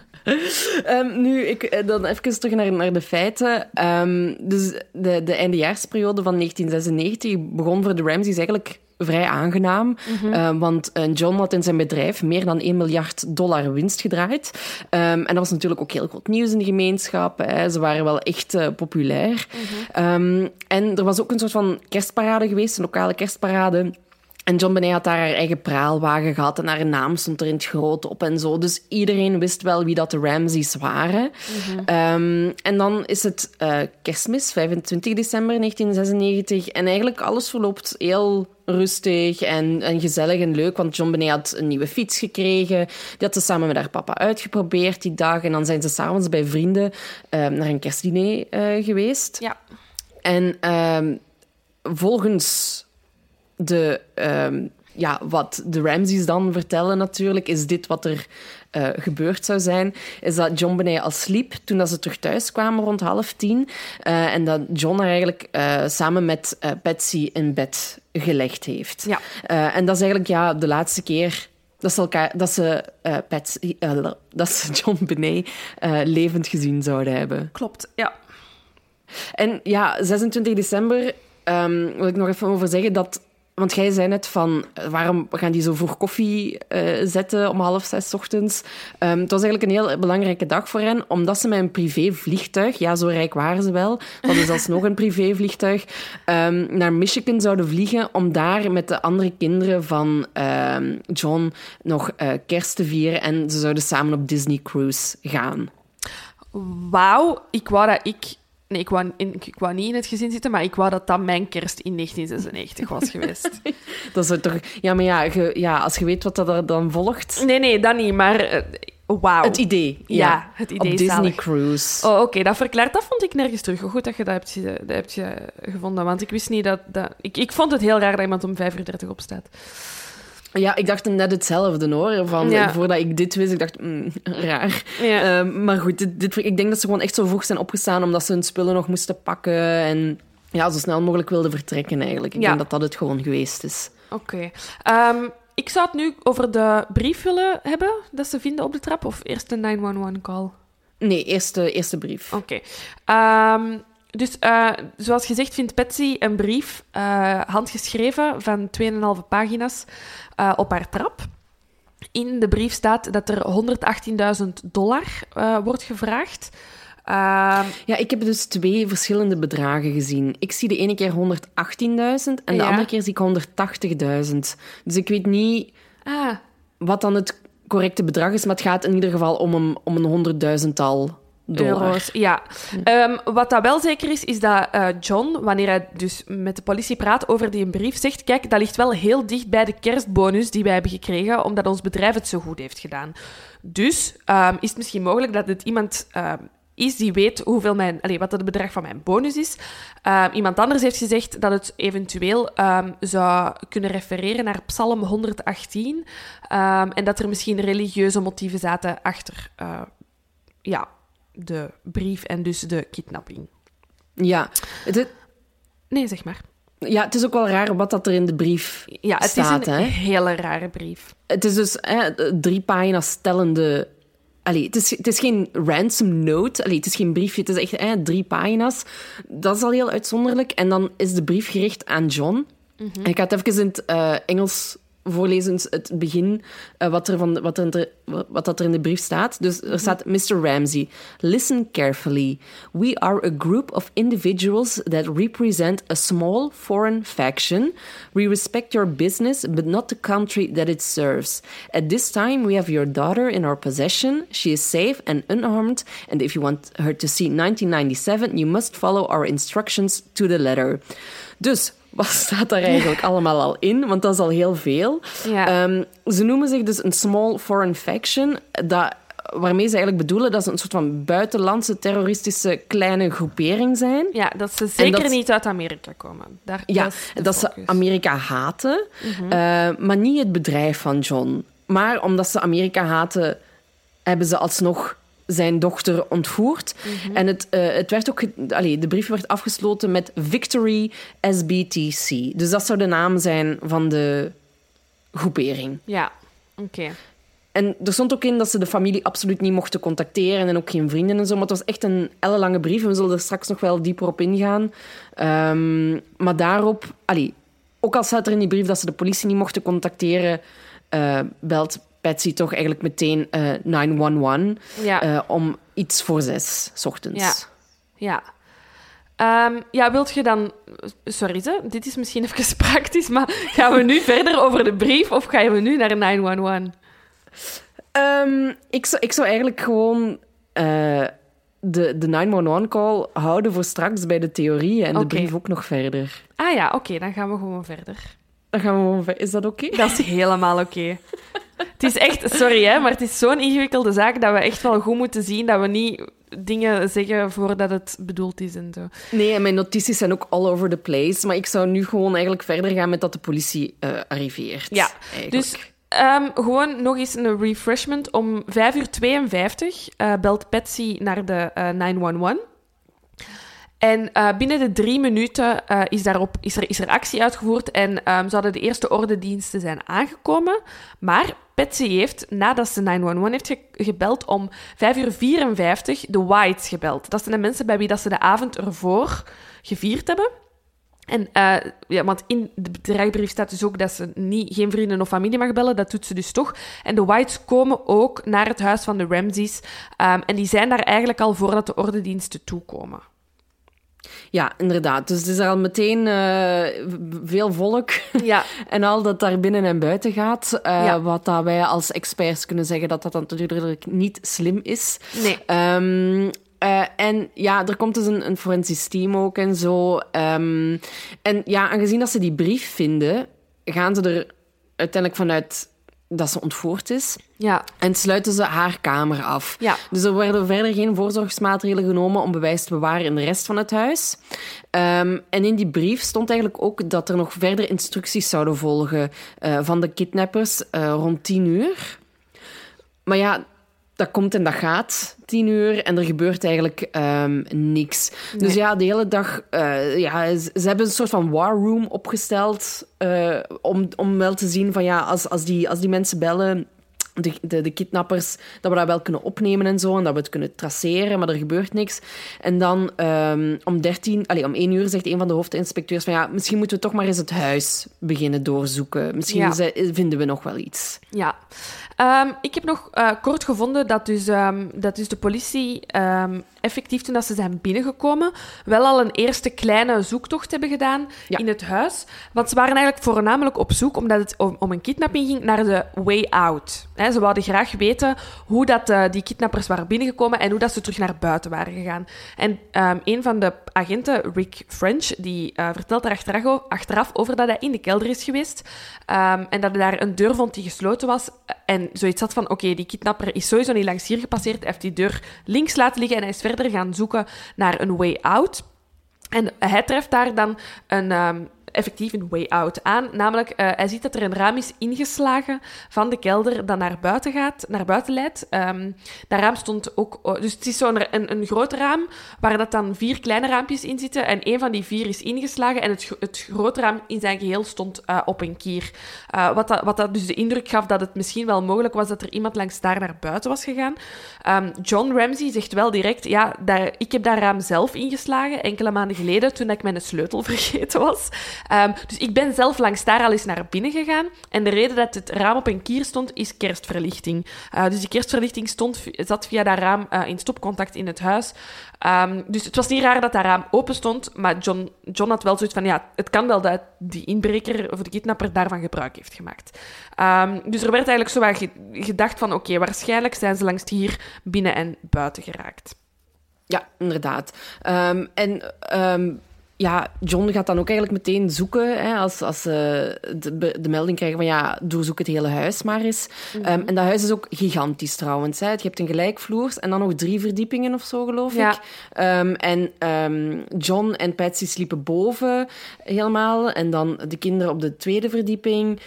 Ehm, nu, ik, eh, dan even terug naar, naar de feiten. Ehm, dus de, de eindejaarsperiode van 1996 begon voor de Ramseys eigenlijk vrij aangenaam. Ehm, want eh, John had in zijn bedrijf meer dan 1 miljard dollar winst gedraaid. En dat was natuurlijk ook heel groot nieuws in de gemeenschap. Hè. Ze waren wel echt eh, populair. Ehm, en er was ook een soort van kerstparade geweest, een lokale kerstparade. En John Benet had daar haar eigen praalwagen gehad en haar naam stond er in het groot op en zo. Dus iedereen wist wel wie dat de Ramseys waren. Ehm, en dan is het eh, kerstmis, 25 december 1996. En eigenlijk alles verloopt heel rustig en, en gezellig en leuk. Want John Benet had een nieuwe fiets gekregen. Die had ze samen met haar papa uitgeprobeerd die dag. En dan zijn ze s'avonds bij vrienden eh, naar een kerstdiner eh, geweest. Ja. En ehm, volgens de, ehm, ja, wat de Ramseys dan vertellen natuurlijk, is dit wat er eh, gebeurd zou zijn. Is dat John Benet al sliep toen dat ze terug thuis kwamen rond half tien. Eh, en dat John haar eigenlijk eh, samen met Patsy in bed gelegd heeft. Ja. En dat is eigenlijk ja, de laatste keer dat ze, elkaar, dat ze, Patsy, dat ze John Benet levend gezien zouden hebben. Klopt, ja. En ja, 26 december ehm, wil ik nog even over zeggen dat. Want jij zei net van, eh, waarom gaan die zo voor koffie eh, zetten om half zes ochtends? Ehm, het was eigenlijk een heel belangrijke dag voor hen, omdat ze met een privévliegtuig, ja, zo rijk waren ze wel, we hadden zelfs nog een privévliegtuig, ehm, naar Michigan zouden vliegen om daar met de andere kinderen van ehm, John nog eh, kerst te vieren. En ze zouden samen op Disney Cruise gaan. Wauw, ik wou dat ik... Nee, ik wou, in, ik wou niet in het gezin zitten, maar ik wou dat dat mijn kerst in 1996 was geweest. Dat is toch... Ja, maar ja, ge- ja, als je weet wat dat er dan volgt... nee, nee, dat niet, maar... Wauw. Het idee. Ja, het idee Op is Disney zalig. Cruise. Oh, oké, dat verklaart. Dat vond ik nergens terug. Goed dat je dat hebt, dat hebt ge- gevonden, want ik wist niet dat... dat ik, ik vond het heel raar dat iemand om 5 uur 30 opstaat. Ja, ik dacht net hetzelfde hoor. Van, Ja. Voordat ik dit wist, ik dacht, mm, raar. Ja. Ehm, maar goed, dit, dit, ik denk dat ze gewoon echt zo vroeg zijn opgestaan omdat ze hun spullen nog moesten pakken. En ja, zo snel mogelijk wilde vertrekken eigenlijk. Ik Ja. denk dat dat het gewoon geweest is. Oké. Ehm, ik zou het nu over de brief willen hebben dat ze vinden op de trap, of eerst de 911-call? Nee, eerste, eerste brief. Oké. Ehm, dus eh, zoals gezegd vindt Patsy een brief, eh, handgeschreven, van 2,5 pagina's eh, op haar trap. In de brief staat dat er 118.000 dollar wordt gevraagd. Ehm, Ja, ik heb dus twee verschillende bedragen gezien. Ik zie de ene keer 118.000 en de Ja. andere keer zie ik 180.000. Dus ik weet niet ah, wat dan het correcte bedrag is, maar het gaat in ieder geval om een, om een honderdduizendtal dollar. euro's. Ja. Ehm, wat dat wel zeker is, is dat eh, John, wanneer hij dus met de politie praat over die brief, zegt: Kijk, dat ligt wel heel dicht bij de kerstbonus die wij hebben gekregen, omdat ons bedrijf het zo goed heeft gedaan. Dus ehm, is het misschien mogelijk dat het iemand. ehm, is die weet hoeveel mijn, allez, wat het bedrag van mijn bonus is. Iemand anders heeft gezegd dat het eventueel zou kunnen refereren naar Psalm 118. ehm, en dat er misschien religieuze motieven zaten achter eh, ja, de brief en dus de kidnapping. Ja, het, Nee, zeg maar. ja, het is ook wel raar wat dat er in de brief Ja, het staat. is een hè? hele rare brief. Het is dus hè, drie pagina's tellende... Allee, het, is, het is geen ransom note. Allee, het is geen briefje. Het is echt hè, drie pagina's. Dat is al heel uitzonderlijk. En dan is de brief gericht aan John. Mhm. Ik ga het even in het eh, Engels voorlezen, dus het begin, eh, wat, er van, wat, er wat dat er in de brief staat. Dus er staat, Mr. Ramsey, listen carefully. We are a group of individuals that represent a small foreign faction. We respect your business, but not the country that it serves. At this time, we have your daughter in our possession. She is safe and unarmed, and if you want her to see 1997, you must follow our instructions to the letter. Dus, wat staat daar eigenlijk allemaal al in? Want dat is al heel veel. Ja. Ehm, ze noemen zich dus een small foreign faction. Dat, waarmee ze eigenlijk bedoelen dat ze een soort van buitenlandse terroristische kleine groepering zijn. Ja, dat ze zeker dat- niet uit Amerika komen. Daar, Ja, dat, is de dat ze. Amerika haten, eh, maar niet het bedrijf van John. Maar omdat ze Amerika haten, hebben ze alsnog zijn dochter ontvoerd. En het, eh, het werd ook, allee, de brief werd afgesloten met Victory SBTC. Dus dat zou de naam zijn van de groepering. Ja, oké. En er stond ook in dat ze de familie absoluut niet mochten contacteren en ook geen vrienden en zo. Maar het was echt een ellenlange brief en we zullen er straks nog wel dieper op ingaan. Ehm, maar daarop, allee, ook al staat er in die brief dat ze de politie niet mochten contacteren, eh, belt Patsy toch eigenlijk meteen eh 911 Ja. eh, om iets voor zes 's ochtends. Ja. Ja. Ehm, ja, wilt je dan... Sorry, hè? dit is misschien even praktisch, maar gaan we nu verder over de brief of gaan we nu naar 911? Ehm, ik, zou, ik zou eigenlijk gewoon eh, de, de 911-call houden voor straks bij de theorie en de brief ook nog verder. Ah ja, oké, dan gaan we gewoon verder. Dan gaan we gewoon ver- Is dat oké? Dat is helemaal oké. Het is echt, sorry hè, maar het is zo'n ingewikkelde zaak dat we echt wel goed moeten zien dat we niet dingen zeggen voordat het bedoeld is en zo. Nee, en mijn notities zijn ook all over the place. Maar ik zou nu gewoon eigenlijk verder gaan met dat de politie eh, arriveert. Ja, eigenlijk. Dus ehm, gewoon nog eens een refreshment. Om 5 uur 52 eh, belt Patsy naar de eh, 911. En eh, binnen de drie minuten eh, is, daarop, is, er, is er actie uitgevoerd en ehm, zouden de eerste ordediensten zijn aangekomen. Maar Patsy heeft, nadat ze 911 heeft ge- gebeld, om 5 uur 54 de Whites gebeld. Dat zijn de mensen bij wie dat ze de avond ervoor gevierd hebben. En, eh, ja, want in de bedrijfsbrief staat dus ook dat ze niet, geen vrienden of familie mag bellen. Dat doet ze dus toch. En de Whites komen ook naar het huis van de Ramseys. ehm, en die zijn daar eigenlijk al voordat de ordediensten toekomen. Ja, inderdaad. Dus het is al meteen eh, veel volk. Ja. En al dat daar binnen en buiten gaat. eh, Ja. Wat dat wij als experts kunnen zeggen dat dat dan natuurlijk niet slim is. Nee. Ehm, eh, en ja, er komt dus een, een forensisch team ook en zo. Ehm, en ja, aangezien dat ze die brief vinden, gaan ze er uiteindelijk vanuit dat ze ontvoerd is. Ja. En sluiten ze haar kamer af. Ja. Dus er werden verder geen voorzorgsmaatregelen genomen om bewijs te bewaren in de rest van het huis. Ehm, en in die brief stond eigenlijk ook dat er nog verder instructies zouden volgen eh, van de kidnappers eh, rond tien uur. Maar ja, dat komt en dat gaat, tien uur, en er gebeurt eigenlijk ehm, niks. Dus ja, de hele dag... eh, ja, ze ze hebben een soort van war room opgesteld eh, om, om wel te zien van ja, als, als, die, als die mensen bellen... De, de, de kidnappers, dat we dat wel kunnen opnemen en zo, en dat we het kunnen traceren, maar er gebeurt niks. En dan ehm, om 13, allez, om 1 uur zegt een van de hoofdinspecteurs van ja, misschien moeten we toch maar eens het huis beginnen doorzoeken. Misschien Ja. vinden we nog wel iets. Ja. Ehm, ik heb nog eh, kort gevonden dat dus, ehm, dat dus de politie ehm, effectief toen dat ze zijn binnengekomen wel al een eerste kleine zoektocht hebben gedaan Ja. in het huis. Want ze waren eigenlijk voornamelijk op zoek, omdat het om, om een kidnapping ging, naar de way out. Ze wilden graag weten hoe dat, eh, die kidnappers waren binnengekomen en hoe dat ze terug naar buiten waren gegaan. En ehm, een van de agenten, Rick French, die eh, vertelt daar achteraf, achteraf over dat hij in de kelder is geweest ehm, en dat hij daar een deur vond die gesloten was en zoiets had van, oké, die kidnapper is sowieso niet langs hier gepasseerd, hij heeft die deur links laten liggen en hij is verder gaan zoeken naar een way out. En hij treft daar dan een, ehm, effectief een way out aan. Namelijk, eh, hij ziet dat er een raam is ingeslagen van de kelder dat naar buiten gaat, naar buiten leidt. Ehm, dat raam stond ook... Dus het is zo'n een, een groot raam waar dat dan vier kleine raampjes in zitten. En één van die vier is ingeslagen en het, het grote raam in zijn geheel stond eh, op een kier. Eh, wat, dat, wat dat dus de indruk gaf dat het misschien wel mogelijk was dat er iemand langs daar naar buiten was gegaan. Ehm, John Ramsey zegt wel direct, ja, ik heb dat raam zelf ingeslagen, enkele maanden geleden, toen ik mijn sleutel vergeten was. Ehm, dus ik ben zelf langs daar al eens naar binnen gegaan. En de reden dat het raam op een kier stond, is kerstverlichting. Eh, dus die kerstverlichting stond, zat via dat raam eh, in stopcontact in het huis. Ehm, dus het was niet raar dat dat raam open stond, maar John, John had wel zoiets van, ja, het kan wel dat die inbreker of de kidnapper daarvan gebruik heeft gemaakt. Ehm, dus er werd eigenlijk zo gedacht van, oké, waarschijnlijk zijn ze langs hier binnen en buiten geraakt. Ja, inderdaad. En ja, John gaat dan ook eigenlijk meteen zoeken hè, als, als ze de, de melding krijgen van ja, doorzoek het hele huis maar eens. Ehm, en dat huis is ook gigantisch trouwens. Hè. Je hebt een gelijkvloers en dan nog drie verdiepingen of zo, geloof Ja. ik. Ehm, en ehm, John en Patsy sliepen boven helemaal en dan de kinderen op de tweede verdieping.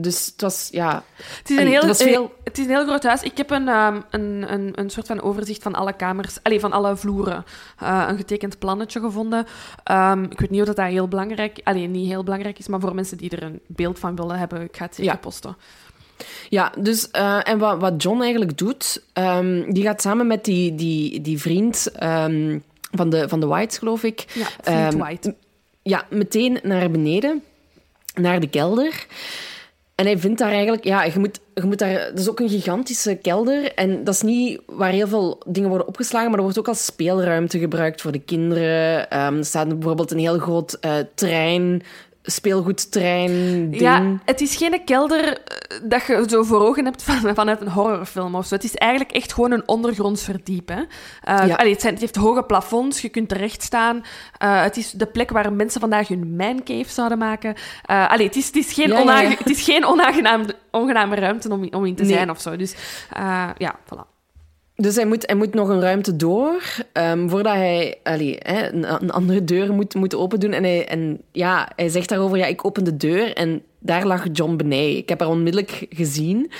Dus het was, ja... Het is, een heel, het was veel- eh, het is een heel groot huis. Ik heb een, een, een, een soort van overzicht van alle kamers, allee, van alle vloeren. Eh, een getekend plannetje gevonden. Ehm, ik weet niet of dat, dat heel belangrijk Alleen niet heel belangrijk is, maar voor mensen die er een beeld van willen hebben, ik ga het zeker Ja. posten. Ja, dus, eh, en wat, wat John eigenlijk doet, ehm, die gaat samen met die, die, die vriend ehm, van, de, van de Whites, geloof ik, Ja, Ehm, White. ja, meteen naar beneden, naar de kelder. En hij vindt daar eigenlijk, ja, je moet, je moet daar, dat is ook een gigantische kelder. En dat is niet waar heel veel dingen worden opgeslagen, maar er wordt ook als speelruimte gebruikt voor de kinderen. Ehm, er staat bijvoorbeeld een heel groot eh, trein, speelgoedtrein, ding. Ja, het is geen kelder eh, dat je zo voor ogen hebt van, vanuit een horrorfilm of zo. Het is eigenlijk echt gewoon een ondergronds verdiep. Hè. Eh, Ja. allee, het, zijn, het heeft hoge plafonds, je kunt terecht staan. Eh, het is de plek waar mensen vandaag hun mancave zouden maken. Allee, het, is, het is geen, Ja, het is geen onaangenaam, ongename ruimte om, om in te Nee. zijn of zo. Dus ja, voilà. Dus hij moet, hij moet nog een ruimte door ehm, voordat hij allee, hè, een, een andere deur moet, moet open doen. En, hij, en ja, hij zegt daarover, ja, ik open de deur en daar lag John Benet. Ik heb haar onmiddellijk gezien.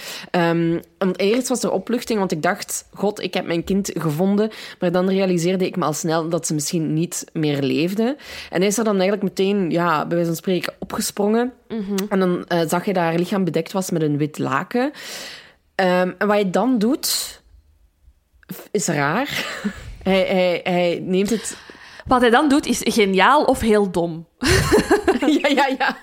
Want eerst was er opluchting, want ik dacht, god, ik heb mijn kind gevonden. Maar dan realiseerde ik me al snel dat ze misschien niet meer leefde. En hij is er dan eigenlijk meteen, ja, bij wijze van spreken, opgesprongen. En dan eh, zag je dat haar lichaam bedekt was met een wit laken. Ehm, en wat hij dan doet, is raar. hij, hij, hij neemt het... Wat hij dan doet is geniaal of heel dom. ja, ja, ja.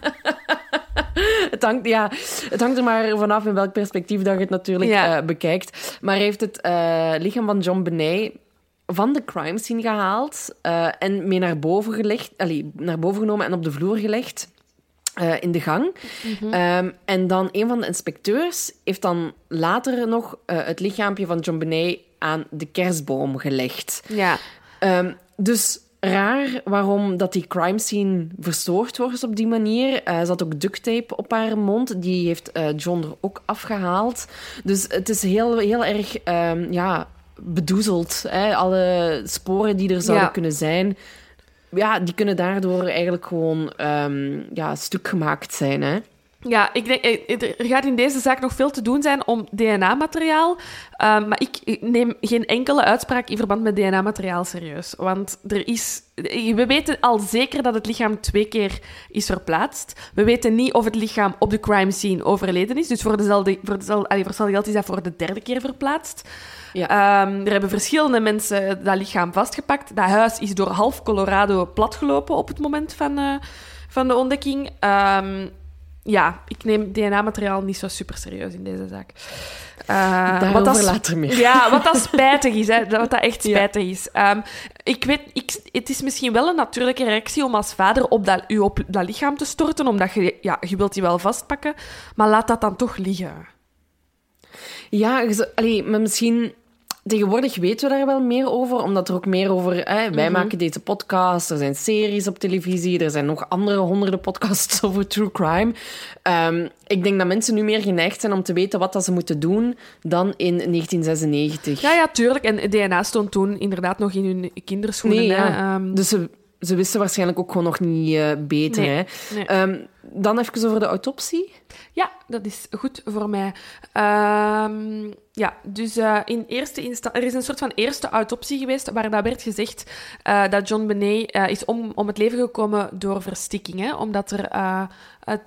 het, hangt, ja. het hangt er maar vanaf in welk perspectief dat je het natuurlijk Ja. eh, bekijkt. Maar hij heeft het eh, lichaam van John Benet van de crime scene gehaald eh, en mee naar boven gelegd, allee, naar boven genomen en op de vloer gelegd. in de gang. Ehm, en dan een van de inspecteurs heeft dan later nog het lichaampje van John Benet aan de kerstboom gelegd. Ja. Ehm, dus raar waarom dat die crime scene verstoord wordt op die manier. Eh, ze had ook duct tape op haar mond. Die heeft eh, John er ook afgehaald. Dus het is heel, heel erg ehm, ja, bedoezeld. Hè? Alle sporen die er zouden Ja. kunnen zijn... Ja, die kunnen daardoor eigenlijk gewoon ehm, ja, stuk gemaakt zijn. Hè? Ja, ik denk, eh, er gaat in deze zaak nog veel te doen zijn om DNA-materiaal. Ehm, maar ik neem geen enkele uitspraak in verband met DNA-materiaal serieus. Want er is, we weten al zeker dat het lichaam twee keer is verplaatst. We weten niet of het lichaam op de crime scene overleden is. Dus voor dezelfde, voor dezelfde, voor geld is dat voor de derde keer verplaatst. Ja. Ehm, er hebben verschillende mensen dat lichaam vastgepakt. Dat huis is door half Colorado platgelopen op het moment van, uh, van de ontdekking. Um, ja, ik neem DNA-materiaal niet zo super serieus in deze zaak. Uh, wat dat, later meer. Ja, wat dat spijtig is, hè, wat dat echt spijtig is. Um, ik weet, ik, het is misschien wel een natuurlijke reactie om als vader op dat, u op dat lichaam te storten, omdat je, ja, je wilt die wel vastpakken, maar laat dat dan toch liggen. Ja, allee, maar misschien Tegenwoordig weten we daar wel meer over, omdat er ook meer over... Hè, wij mhm. maken deze podcast, er zijn series op televisie, er zijn nog andere honderden podcasts over true crime. Um, ik denk dat mensen nu meer geneigd zijn om te weten wat dat ze moeten doen dan in 1996. Ja, ja, tuurlijk. En DNA stond toen inderdaad nog in hun kinderschoenen. Nee, ja. um... Dus ze, ze wisten waarschijnlijk ook gewoon nog niet uh, beter. Nee, hè. Nee. Um, dan even over de autopsie. Ja, dat is goed voor mij. Um, ja, dus uh, in eerste instantie... Er is een soort van eerste autopsie geweest waar werd gezegd uh, dat John Benet uh, is om, om het leven gekomen door verstikking. Omdat er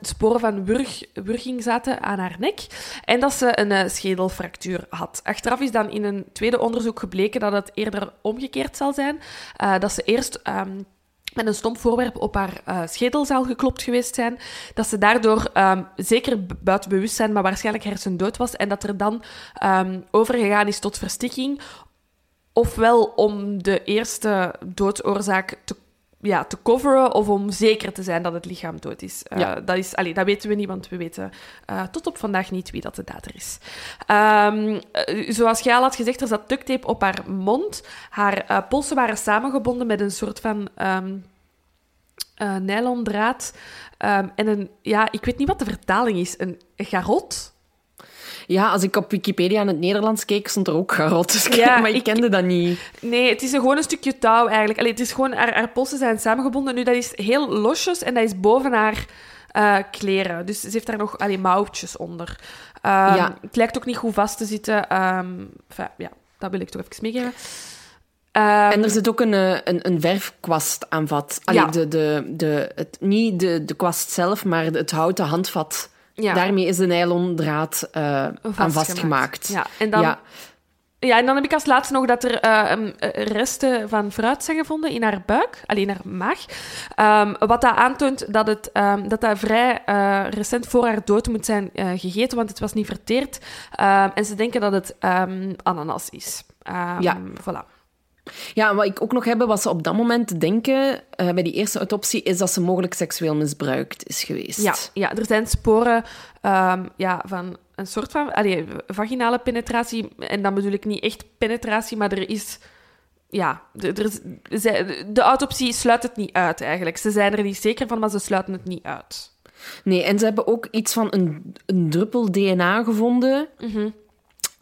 sporen van wurg, wurging zaten aan haar nek en dat ze een schedelfractuur had. Achteraf is dan in een tweede onderzoek gebleken dat het eerder omgekeerd zal zijn. dat ze eerst... Um, met een stomp voorwerp op haar uh, schedel zal geklopt geweest zijn. Dat ze daardoor um, zeker buiten bewustzijn, maar waarschijnlijk hersendood was. En dat er dan um, overgegaan is tot verstikking. Ofwel om de eerste doodsoorzaak te, ja, te coveren, of om zeker te zijn dat het lichaam dood is. Uh, ja. dat, is allee, dat weten we niet, want we weten uh, tot op vandaag niet wie dat de dader is. Um, zoals jij al had gezegd, er zat duct tape op haar mond. Haar polsen waren samengebonden met een soort van uh, nylon draad. Um, en een, ja, ik weet niet wat de vertaling is. Een garot? Ja, als ik op Wikipedia in het Nederlands keek, stond er ook garot. Dus ja, maar ik, kende dat niet. Nee, het is een, gewoon een stukje touw eigenlijk. Allee, het is gewoon, haar, haar polsen zijn samengebonden. Nu, dat is heel losjes en dat is boven haar uh, kleren. Dus ze heeft daar nog allee, mouwtjes onder. Um, ja. Het lijkt ook niet goed vast te zitten. Um, enfin, ja, dat wil ik toch even meegeven. Um, en er zit ook een, eh, een, een verfkwast aan vat. Allee, ja. de, de, de, het, niet de, de kwast zelf, maar het houten handvat. Ja. Daarmee is de nylondraad uh, aan vastgemaakt. Ja, en dan... Ja. Ja, en dan heb ik als laatste nog dat er uh, resten van fruit zijn gevonden in haar buik, alleen haar maag. Um, wat dat aantoont dat, het, um, dat dat vrij uh, recent voor haar dood moet zijn uh, gegeten, want het was niet verteerd. Um, en ze denken dat het ananas is. ja. Voilà. Ja, wat ik ook nog heb, wat ze op dat moment denken uh, bij die eerste autopsie, is dat ze mogelijk seksueel misbruikt is geweest. Ja, ja er zijn sporen um, ja, van een soort van allee, vaginale penetratie. En dan bedoel ik niet echt penetratie, maar er is. Ja, er, er, de autopsie sluit het niet uit eigenlijk. Ze zijn er niet zeker van, maar ze sluiten het niet uit. Nee, en ze hebben ook iets van een, een druppel DNA gevonden. Mm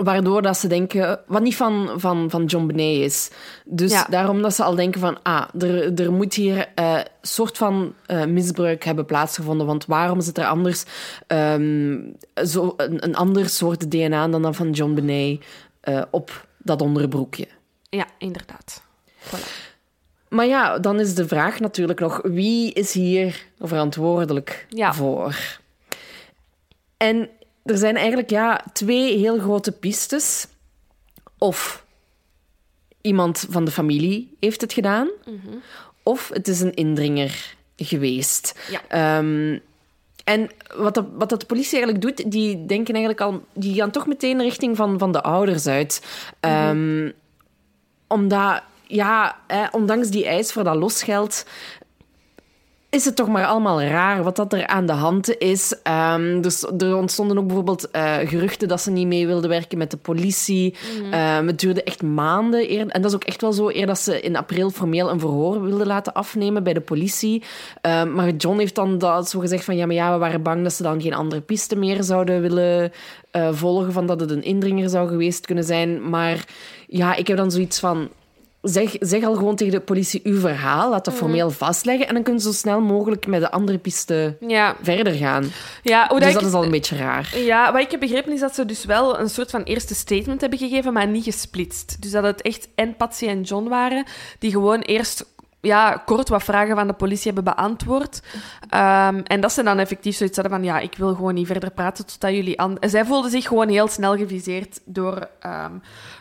Waardoor dat ze denken, wat niet van, van, van John Benet is. Dus daarom dat ze al denken van, ah, er, er moet hier een uh, soort van uh, misbruik hebben plaatsgevonden. Want waarom zit er anders um, zo, een, een ander soort DNA dan dat van John Benet uh, op dat onderbroekje? Ja, inderdaad. Voilà. Maar ja, dan is de vraag natuurlijk nog, wie is hier verantwoordelijk ja. voor? En er zijn eigenlijk ja, twee heel grote pistes. Of iemand van de familie heeft het gedaan, mhm. of het is een indringer geweest. Ja. Um, en wat de, wat de politie eigenlijk doet, die denken eigenlijk al, die gaan toch meteen richting van, van de ouders uit. Mm omdat, ja, ondanks die eis voor dat losgeld, is het toch maar allemaal raar wat dat er aan de hand is. Um, dus er ontstonden ook bijvoorbeeld uh, geruchten dat ze niet mee wilden werken met de politie. Mm um, het duurde echt maanden. Eer, en dat is ook echt wel zo, eer dat ze in april formeel een verhoor wilden laten afnemen bij de politie. Um, maar John heeft dan dat zo gezegd van ja, maar ja, we waren bang dat ze dan geen andere piste meer zouden willen uh, volgen, van dat het een indringer zou geweest kunnen zijn. Maar ja, ik heb dan zoiets van zeg, zeg al gewoon tegen de politie uw verhaal, laat dat formeel vastleggen en dan kunnen ze zo snel mogelijk met de andere piste Ja, verder gaan. ja hoe Dus dat ik- is al een beetje raar. Ja, wat ik heb begrepen is dat ze dus wel een soort van eerste statement hebben gegeven, maar niet gesplitst. Dus dat het echt en Patsy en John waren, die gewoon eerst ja, kort wat vragen van de politie hebben beantwoord. Ehm, en dat ze dan effectief zoiets hadden van, ja, ik wil gewoon niet verder praten totdat jullie... En zij voelden zich gewoon heel snel geviseerd door ehm,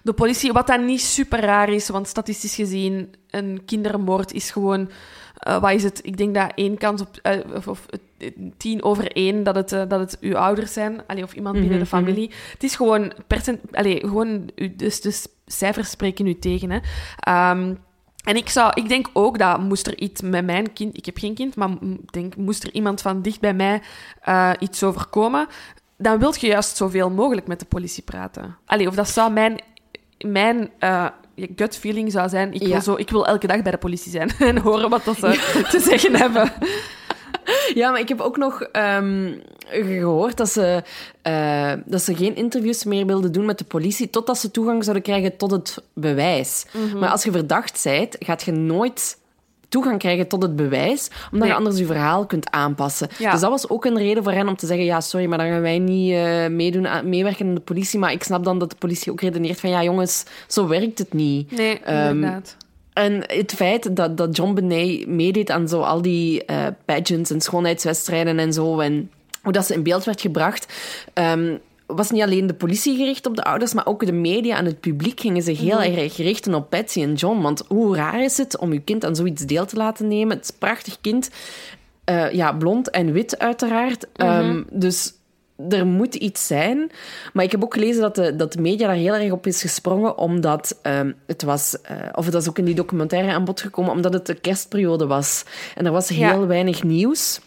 de politie, wat dan niet super raar is, want statistisch gezien, een kindermoord is gewoon... eh, wat is het? Ik denk dat één kans op... eh, of, of eh, tien over één dat het, dat het uw ouders zijn. Allee, of iemand binnen de Mhm, mhm. familie. Het is gewoon... Percent, allee, gewoon dus, dus cijfers spreken u tegen, hè. Ehm, en ik, zou, ik denk ook dat moest er iets met mijn kind... Ik heb geen kind, maar denk, moest er iemand van dicht bij mij eh, iets overkomen, dan wil je juist zoveel mogelijk met de politie praten. Allee, of dat zou mijn... Mijn eh, gut feeling zou zijn, ik, Ja. wil zo, ik wil elke dag bij de politie zijn en horen wat dat ze te zeggen hebben. Ja, maar ik heb ook nog ehm, gehoord dat ze, eh, dat ze geen interviews meer wilden doen met de politie totdat ze toegang zouden krijgen tot het bewijs. Mhm. Maar als je verdacht bent, gaat je nooit toegang krijgen tot het bewijs, omdat Nee. je anders je verhaal kunt aanpassen. Ja. Dus dat was ook een reden voor hen om te zeggen, ja, sorry, maar dan gaan wij niet eh, meedoen aan, meewerken aan de politie. Maar ik snap dan dat de politie ook redeneert van, ja, jongens, zo werkt het niet. Nee, Ehm, inderdaad. En het feit dat, dat John Benet meedeed aan zo al die eh, pageants en schoonheidswedstrijden en zo, en hoe dat ze in beeld werd gebracht, ehm, was niet alleen de politie gericht op de ouders, maar ook de media en het publiek gingen zich heel erg richten op Patsy en John. Want hoe raar is het om je kind aan zoiets deel te laten nemen? Het is een prachtig kind. Eh, ja, blond en wit uiteraard. Ehm, dus er moet iets zijn. Maar ik heb ook gelezen dat de, dat de media daar heel erg op is gesprongen, omdat ehm, het was, eh, of dat is ook in die documentaire aan bod gekomen, omdat het de kerstperiode was. En er was heel Ja. weinig nieuws.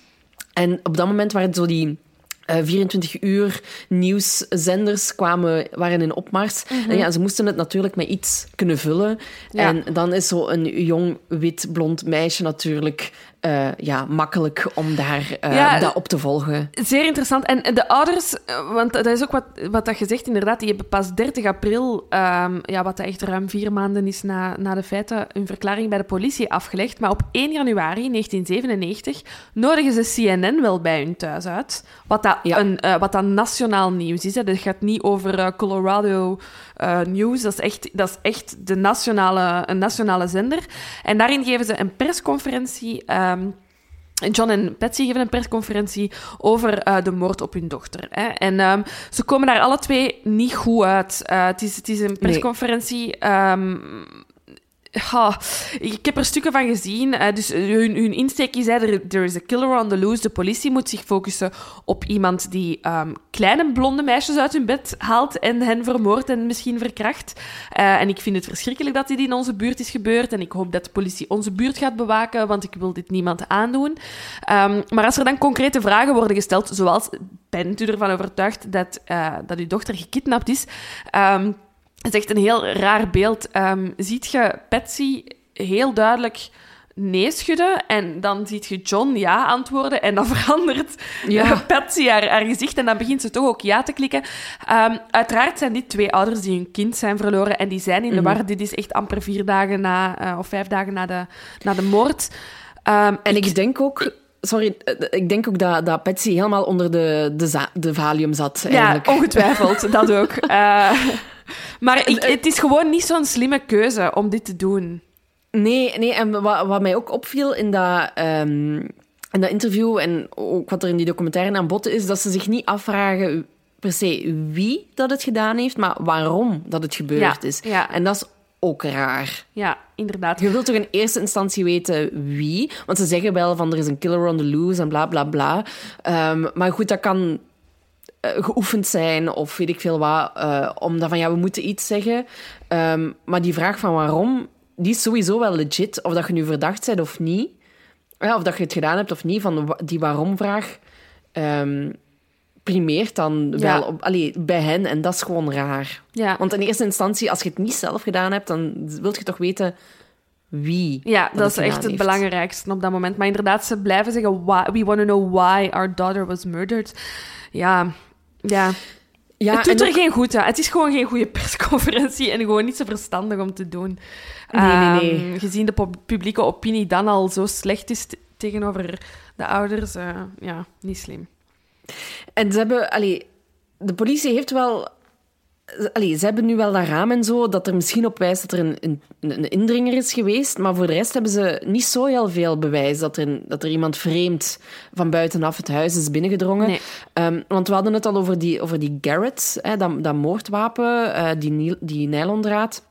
En op dat moment waren het zo die eh, 24 uur nieuwszenders kwamen, waren in opmars. En ja, ze moesten het natuurlijk met iets kunnen vullen. Mhm. Ja. En dan is zo een jong, wit, blond meisje natuurlijk eh, ja, makkelijk om daar eh, Ja, dat op te volgen. Zeer interessant. En de ouders, eh, want dat is ook wat, wat dat gezegd inderdaad, die hebben pas 30 april, ehm, ja, wat echt ruim vier maanden is na, na de feiten, een verklaring bij de politie afgelegd. Maar op 1 januari 1997 nodigen ze CNN wel bij hun thuis uit. Wat dat, Ja. een, eh, wat dat nationaal nieuws is. Hè. Dat gaat niet over eh, Colorado eh, News. Dat is echt, dat is echt de nationale, een nationale zender. En daarin geven ze een persconferentie. ehm, John en Patsy geven een persconferentie over eh, de moord op hun dochter. Hè. En ehm, ze komen daar alle twee niet goed uit. Eh, het, is, het is een persconferentie. ehm, ja, ik heb er stukken van gezien. eh, dus hun, hun insteek is: er there is a killer on the loose. De politie moet zich focussen op iemand die ehm, kleine blonde meisjes uit hun bed haalt en hen vermoordt en misschien verkracht. Eh, en ik vind het verschrikkelijk dat dit in onze buurt is gebeurd. En ik hoop dat de politie onze buurt gaat bewaken, want ik wil dit niemand aandoen. Ehm, maar als er dan concrete vragen worden gesteld, zoals bent u ervan overtuigd dat, eh, dat uw dochter gekidnapt is? Ehm, het is echt een heel raar beeld. Ehm, ziet je Patsy heel duidelijk nee schudden en dan ziet je John ja antwoorden en dan verandert Ja. Patsy haar, haar gezicht en dan begint ze toch ook ja te klikken. Ehm, uiteraard zijn dit twee ouders die hun kind zijn verloren en die zijn in de war. Dit is echt amper vier dagen na, eh, of vijf dagen na de, na de moord. Ehm, En ik denk ook... Sorry, eh, ik denk ook dat, dat Patsy helemaal onder de, de, de valium zat, eigenlijk. Ja, ongetwijfeld, dat ook. Eh, maar ik, het is gewoon niet zo'n slimme keuze om dit te doen. Nee, nee en wat, wat mij ook opviel in dat, ehm, in dat interview en ook wat er in die documentaire aan bod is, dat ze zich niet afvragen per se wie dat het gedaan heeft, maar waarom dat het gebeurd Ja, is. ja. En dat is ook raar. Ja, inderdaad. Je wilt toch in eerste instantie weten wie, want ze zeggen wel van er is een killer on the loose en bla bla bla. Ehm, maar goed, dat kan eh, geoefend zijn of weet ik veel wat, eh omdat van ja, we moeten iets zeggen. Ehm, maar die vraag van waarom, die is sowieso wel legit, of dat je nu verdacht bent of niet. Ja, of dat je het gedaan hebt of niet, van die waarom-vraag ehm, primeert dan Ja. wel op, allee, bij hen. En dat is gewoon raar. Ja. Want in eerste instantie, als je het niet zelf gedaan hebt, dan wil je toch weten wie. Ja, dat, is echt het heeft. belangrijkste op dat moment. Maar inderdaad, ze blijven zeggen, why, we want to know why our daughter was murdered. Ja, ja. Ja, het doet er geen goed aan. Het is gewoon geen goede persconferentie en gewoon niet zo verstandig om te doen. Nee, nee, nee. Ehm, gezien de pu- publieke opinie dan al zo slecht is tegenover de ouders, eh, ja, niet slim. En ze hebben, allee, de politie heeft wel. Allee, ze hebben nu wel dat raam en zo, dat er misschien op wijst dat er een, een, een indringer is geweest. Maar voor de rest hebben ze niet zo heel veel bewijs dat er, dat er iemand vreemd van buitenaf het huis is binnengedrongen. Nee. Ehm, want we hadden het al over die, over die Garrett, hè, dat, dat moordwapen, eh, die, die nylondraad.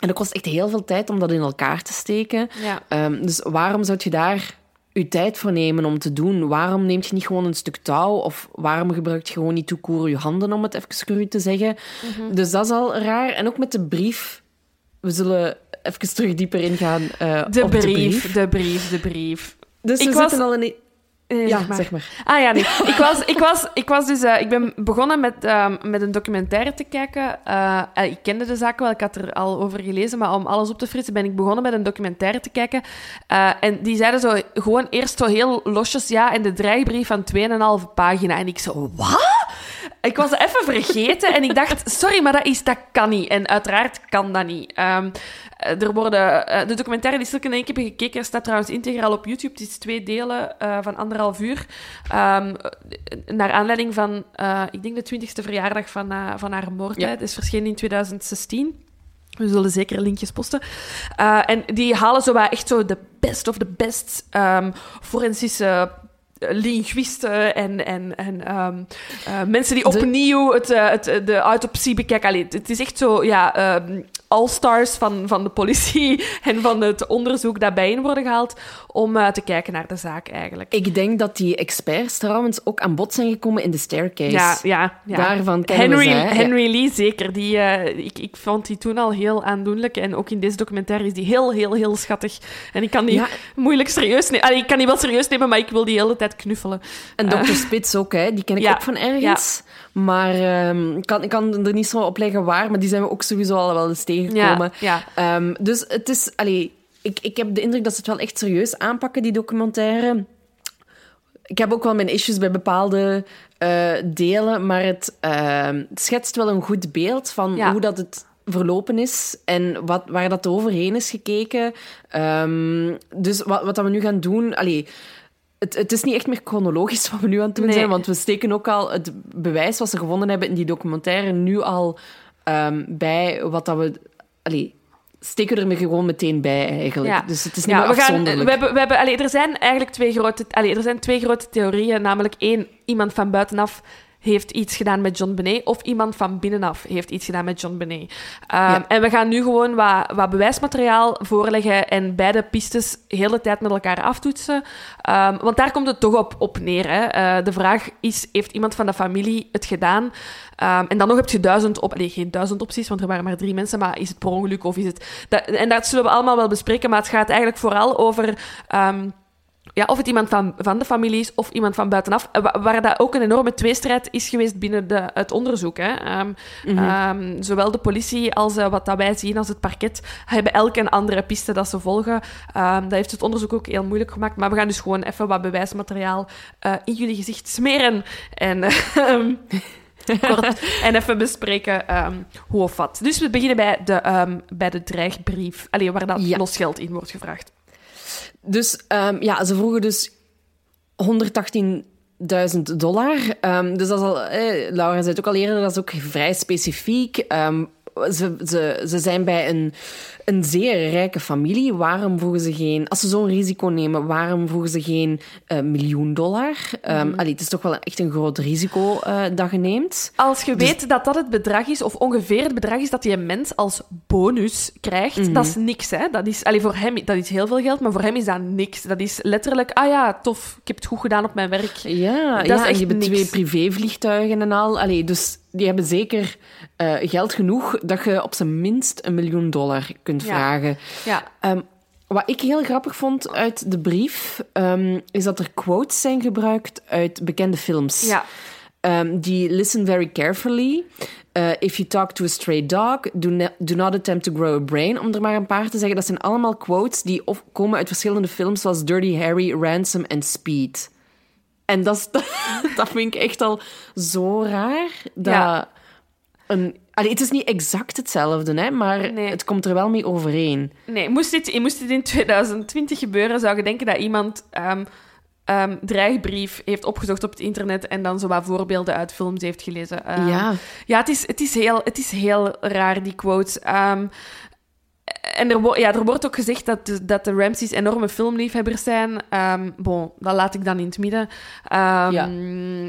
En dat kost echt heel veel tijd om dat in elkaar te steken. Ja. Ehm, dus waarom zou je daar je tijd voor nemen om te doen? Waarom neemt je niet gewoon een stuk touw? Of waarom gebruikt je gewoon niet toekoer je handen, om het even cru te zeggen? Mhm. Dus dat is al raar. En ook met de brief. We zullen even terug dieper ingaan eh, De op brief, de brief. de brief, de brief. Dus Ik was- zitten al in... Eh, Ja, zeg maar. zeg maar. Ah ja, nee. Ik was, ik was, ik was dus... eh, ik ben begonnen met, ehm, met een documentaire te kijken. Eh, ik kende de zaak wel, ik had er al over gelezen, maar om alles op te frissen ben ik begonnen met een documentaire te kijken. En die zeiden zo gewoon eerst zo heel losjes, ja, en de dreigbrief van 2,5 pagina. En ik zo, wat? Ik was even vergeten en ik dacht, sorry, maar dat, is, dat kan niet. En uiteraard kan dat niet. Ehm, eh, er worden, eh, de documentaire die ik in één keer heb gekeken, staat trouwens integraal op YouTube. Het is twee delen eh, van anderhalf uur. Ehm, naar aanleiding van, ik denk de twintigste verjaardag van, van haar moord. Ja. Het is verschenen in 2016. We zullen zeker linkjes posten. En die halen zo echt zo de best of the best ehm, forensische linguisten en, en, en ehm, eh, mensen die opnieuw het, eh, het, de autopsie bekijken. Allee, het- is echt zo, ja, ehm, all-stars van, van de politie en van het onderzoek dat bijeen worden gehaald om eh, te kijken naar de zaak eigenlijk. Ik denk dat die experts trouwens ook aan bod zijn gekomen in de staircase. Ja, ja, ja. Daarvan kennen we Henry, ze? Henry Lee, zeker. Die, eh, ik, ik vond die toen al heel aandoenlijk. En ook in deze documentaire is die heel, heel, heel schattig. En ik kan die Ja. moeilijk serieus nemen. Allee, ik kan die wel serieus nemen, maar ik wil die hele tijd knuffelen. En Dr. Spits ook, hè? die ken ik ja. ook van ergens. Maar ehm, ik, kan, ik kan er niet zo op leggen waar, maar die zijn we ook sowieso al wel eens tegengekomen. Ja, ja. Ehm, dus het is... Allee, ik, ik heb de indruk dat ze het wel echt serieus aanpakken, die documentaire. Ik heb ook wel mijn issues bij bepaalde eh, delen, maar het, ehm, het schetst wel een goed beeld van hoe dat het verlopen is en wat, waar dat overheen is gekeken. Ehm, dus wat, wat dat we nu gaan doen... Allee, het, het is niet echt meer chronologisch wat we nu aan het doen Nee. zijn, want we steken ook al het bewijs wat ze gevonden hebben in die documentaire nu al ehm, bij wat dat we... Allee, steken we er gewoon meteen bij, eigenlijk. Ja. Dus het is niet Ja, meer we gaan, afzonderlijk. we hebben, we hebben, allee, er zijn eigenlijk twee grote, allee, er zijn twee grote theorieën. Namelijk één, iemand van buitenaf heeft iets gedaan met John Benet, of iemand van binnenaf heeft iets gedaan met John Benet. Um, Ja. En we gaan nu gewoon wat, wat bewijsmateriaal voorleggen en beide pistes de hele tijd met elkaar aftoetsen. Um, want daar komt het toch op, op neer. Hè. Eh, de vraag is, heeft iemand van de familie het gedaan? Um, en dan nog heb je duizend op... Nee, geen duizend opties, want er waren maar drie mensen. Maar is het per ongeluk of is het... Dat, en dat zullen we allemaal wel bespreken, maar het gaat eigenlijk vooral over... um, ja, of het iemand van, van de familie is of iemand van buitenaf. eh, Waar, dat ook een enorme tweestrijd is geweest binnen de, het onderzoek. Hè. Um, Mhm. um, zowel de politie als uh, wat dat wij zien als het parket hebben elk een andere piste dat ze volgen. Um, dat heeft het onderzoek ook heel moeilijk gemaakt. Maar we gaan dus gewoon even wat bewijsmateriaal uh, in jullie gezicht smeren. En... Kort, en even bespreken um, hoe of wat. Dus we beginnen bij de, um, bij de dreigbrief. Allee, waar dat Ja. losgeld in wordt gevraagd. Dus um, ja, ze vroegen dus 118.000 dollar. Um, dus dat is al, eh, Laura zei het ook al eerder, dat is ook vrij specifiek. Um, ze, ze, ze zijn bij een, een zeer rijke familie. Waarom vroegen ze geen... Als ze zo'n risico nemen, waarom vroegen ze geen uh, miljoen dollar? Um, mm. allee, het is toch wel echt een groot risico uh, dat je neemt. Als je dus... weet dat dat het bedrag is, of ongeveer het bedrag is dat die mens als bonus krijgt, mm -hmm. dat is niks. Hè? Dat is, allee, voor hem dat is heel veel geld, maar voor hem is dat niks. Dat is letterlijk, ah ja, tof, ik heb het goed gedaan op mijn werk. Ja, dat ja is echt en je hebt twee privévliegtuigen en al. Allee, dus die hebben zeker uh, geld genoeg dat je op zijn minst een miljoen dollar kunt Ja. vragen. Ja. Um, wat ik heel grappig vond uit de brief, um, is dat er quotes zijn gebruikt uit bekende films. Ja. Um, die listen very carefully. Uh, if you talk to a stray dog, do, ne- do not attempt to grow a brain. Om er maar een paar te zeggen. Dat zijn allemaal quotes die of komen uit verschillende films, zoals Dirty Harry, Ransom en Speed. En dat, is, dat vind ik echt al zo raar. Dat, Ja. een... Allee, het is niet exact hetzelfde, hè, maar Nee. het komt er wel mee overeen. Nee, moest dit, moest dit in 2020 gebeuren, zou je denken dat iemand ehm ehm, dreigbrief heeft opgezocht op het internet en dan zo wat voorbeelden uit films heeft gelezen. Ehm, ja. Ja, het is, het is, heel, het is heel raar, die quotes. En er, ja, er wordt ook gezegd dat de, dat de Ramses enorme filmliefhebbers zijn. Ehm bon, dat laat ik dan in het midden. Ehm, Ja.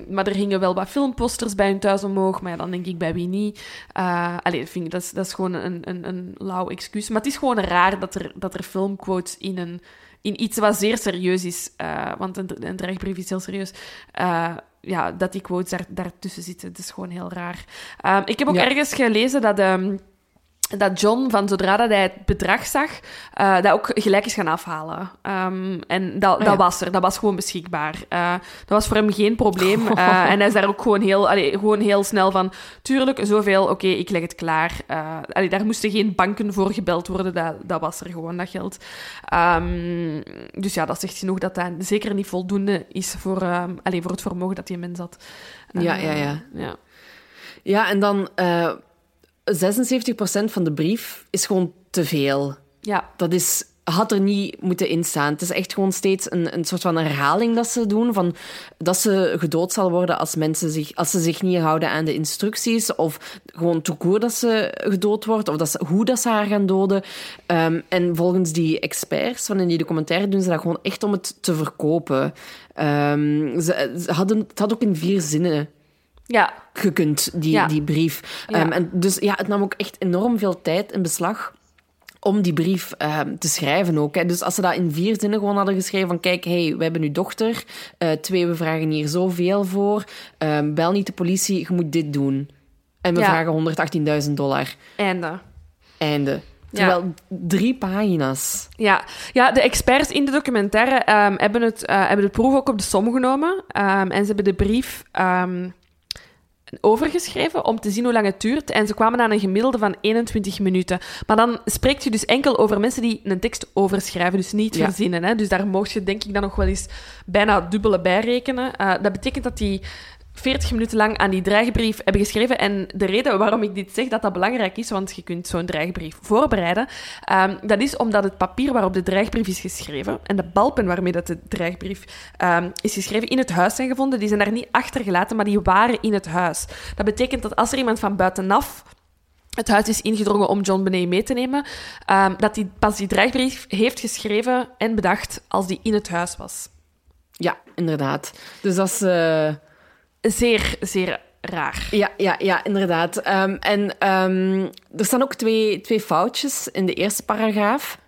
Maar er hingen wel wat filmposters bij hun thuis omhoog. Maar ja, dan denk ik bij wie niet. Uh, allee, vind ik, dat, is, dat is gewoon een, een, een lauw excuus. Maar het is gewoon raar dat er, dat er filmquotes in, een, in iets wat zeer serieus is. eh, want een, een dreigbrief is heel serieus. eh, ja, dat die quotes daar, daartussen zitten. Het is gewoon heel raar. Ehm, ik heb ook Ja. ergens gelezen dat... dat John, van zodra dat hij het bedrag zag, eh, dat ook gelijk is gaan afhalen. Ehm, en dat, Ah, dat ja. was er, dat was gewoon beschikbaar. Eh, dat was voor hem geen probleem. Eh, en hij is daar ook gewoon heel, allee, gewoon heel snel van... Tuurlijk, zoveel, oké, ik leg het klaar. Allee, daar moesten geen banken voor gebeld worden, dat, dat was er gewoon, dat geld. Ehm, dus ja, dat zegt genoeg dat dat zeker niet voldoende is voor, allee, voor het vermogen dat die mens had. Ja, ja, ja. ja. Ja, en dan 76% van de brief is gewoon te veel. Ja, Dat is, had er niet moeten instaan. Het is echt gewoon steeds een, een soort van herhaling dat ze doen. Van, dat ze gedood zal worden als, mensen zich, als ze zich niet houden aan de instructies. Of gewoon toekoor dat ze gedood wordt. Of dat ze, hoe dat ze haar gaan doden. Ehm, en volgens die experts van in die documentaire doen ze dat gewoon echt om het te verkopen. Ehm, ze, ze hadden, het had ook in vier zinnen ja, gekund, die, Ja. die brief. Ja. Ehm, en dus ja, het nam ook echt enorm veel tijd in beslag om die brief ehm, te schrijven ook. Hè. Dus als ze dat in vier zinnen gewoon hadden geschreven van kijk, hey, we hebben uw dochter. Eh, twee, we vragen hier zoveel voor. Ehm, bel niet de politie, je moet dit doen. En we Ja. vragen 118.000 dollar. einde. Einde. Terwijl drie pagina's. Ja. ja, de experts in de documentaire hebben, het, eh, hebben de proef ook op de som genomen. En ze hebben de brief overgeschreven om te zien hoe lang het duurt. En ze kwamen aan een gemiddelde van 21 minuten. Maar dan spreekt je dus enkel over mensen die een tekst overschrijven, dus niet Ja. verzinnen. Hè? Dus daar mocht je denk ik dan nog wel eens bijna dubbele bijrekenen. Eh, dat betekent dat die 40 minuten lang aan die dreigbrief hebben geschreven. En de reden waarom ik dit zeg, dat dat belangrijk is, want je kunt zo'n dreigbrief voorbereiden, ehm, dat is omdat het papier waarop de dreigbrief is geschreven en de balpen waarmee dat de dreigbrief ehm, is geschreven in het huis zijn gevonden, die zijn daar niet achtergelaten, maar die waren in het huis. Dat betekent dat als er iemand van buitenaf het huis is ingedrongen om John Benet mee te nemen, ehm, dat hij pas die dreigbrief heeft geschreven en bedacht als die in het huis was. Ja, inderdaad. Dus dat is... eh, Zeer, zeer raar. Ja, ja, ja inderdaad. Ehm, en ehm, er staan ook twee, twee foutjes in de eerste paragraaf.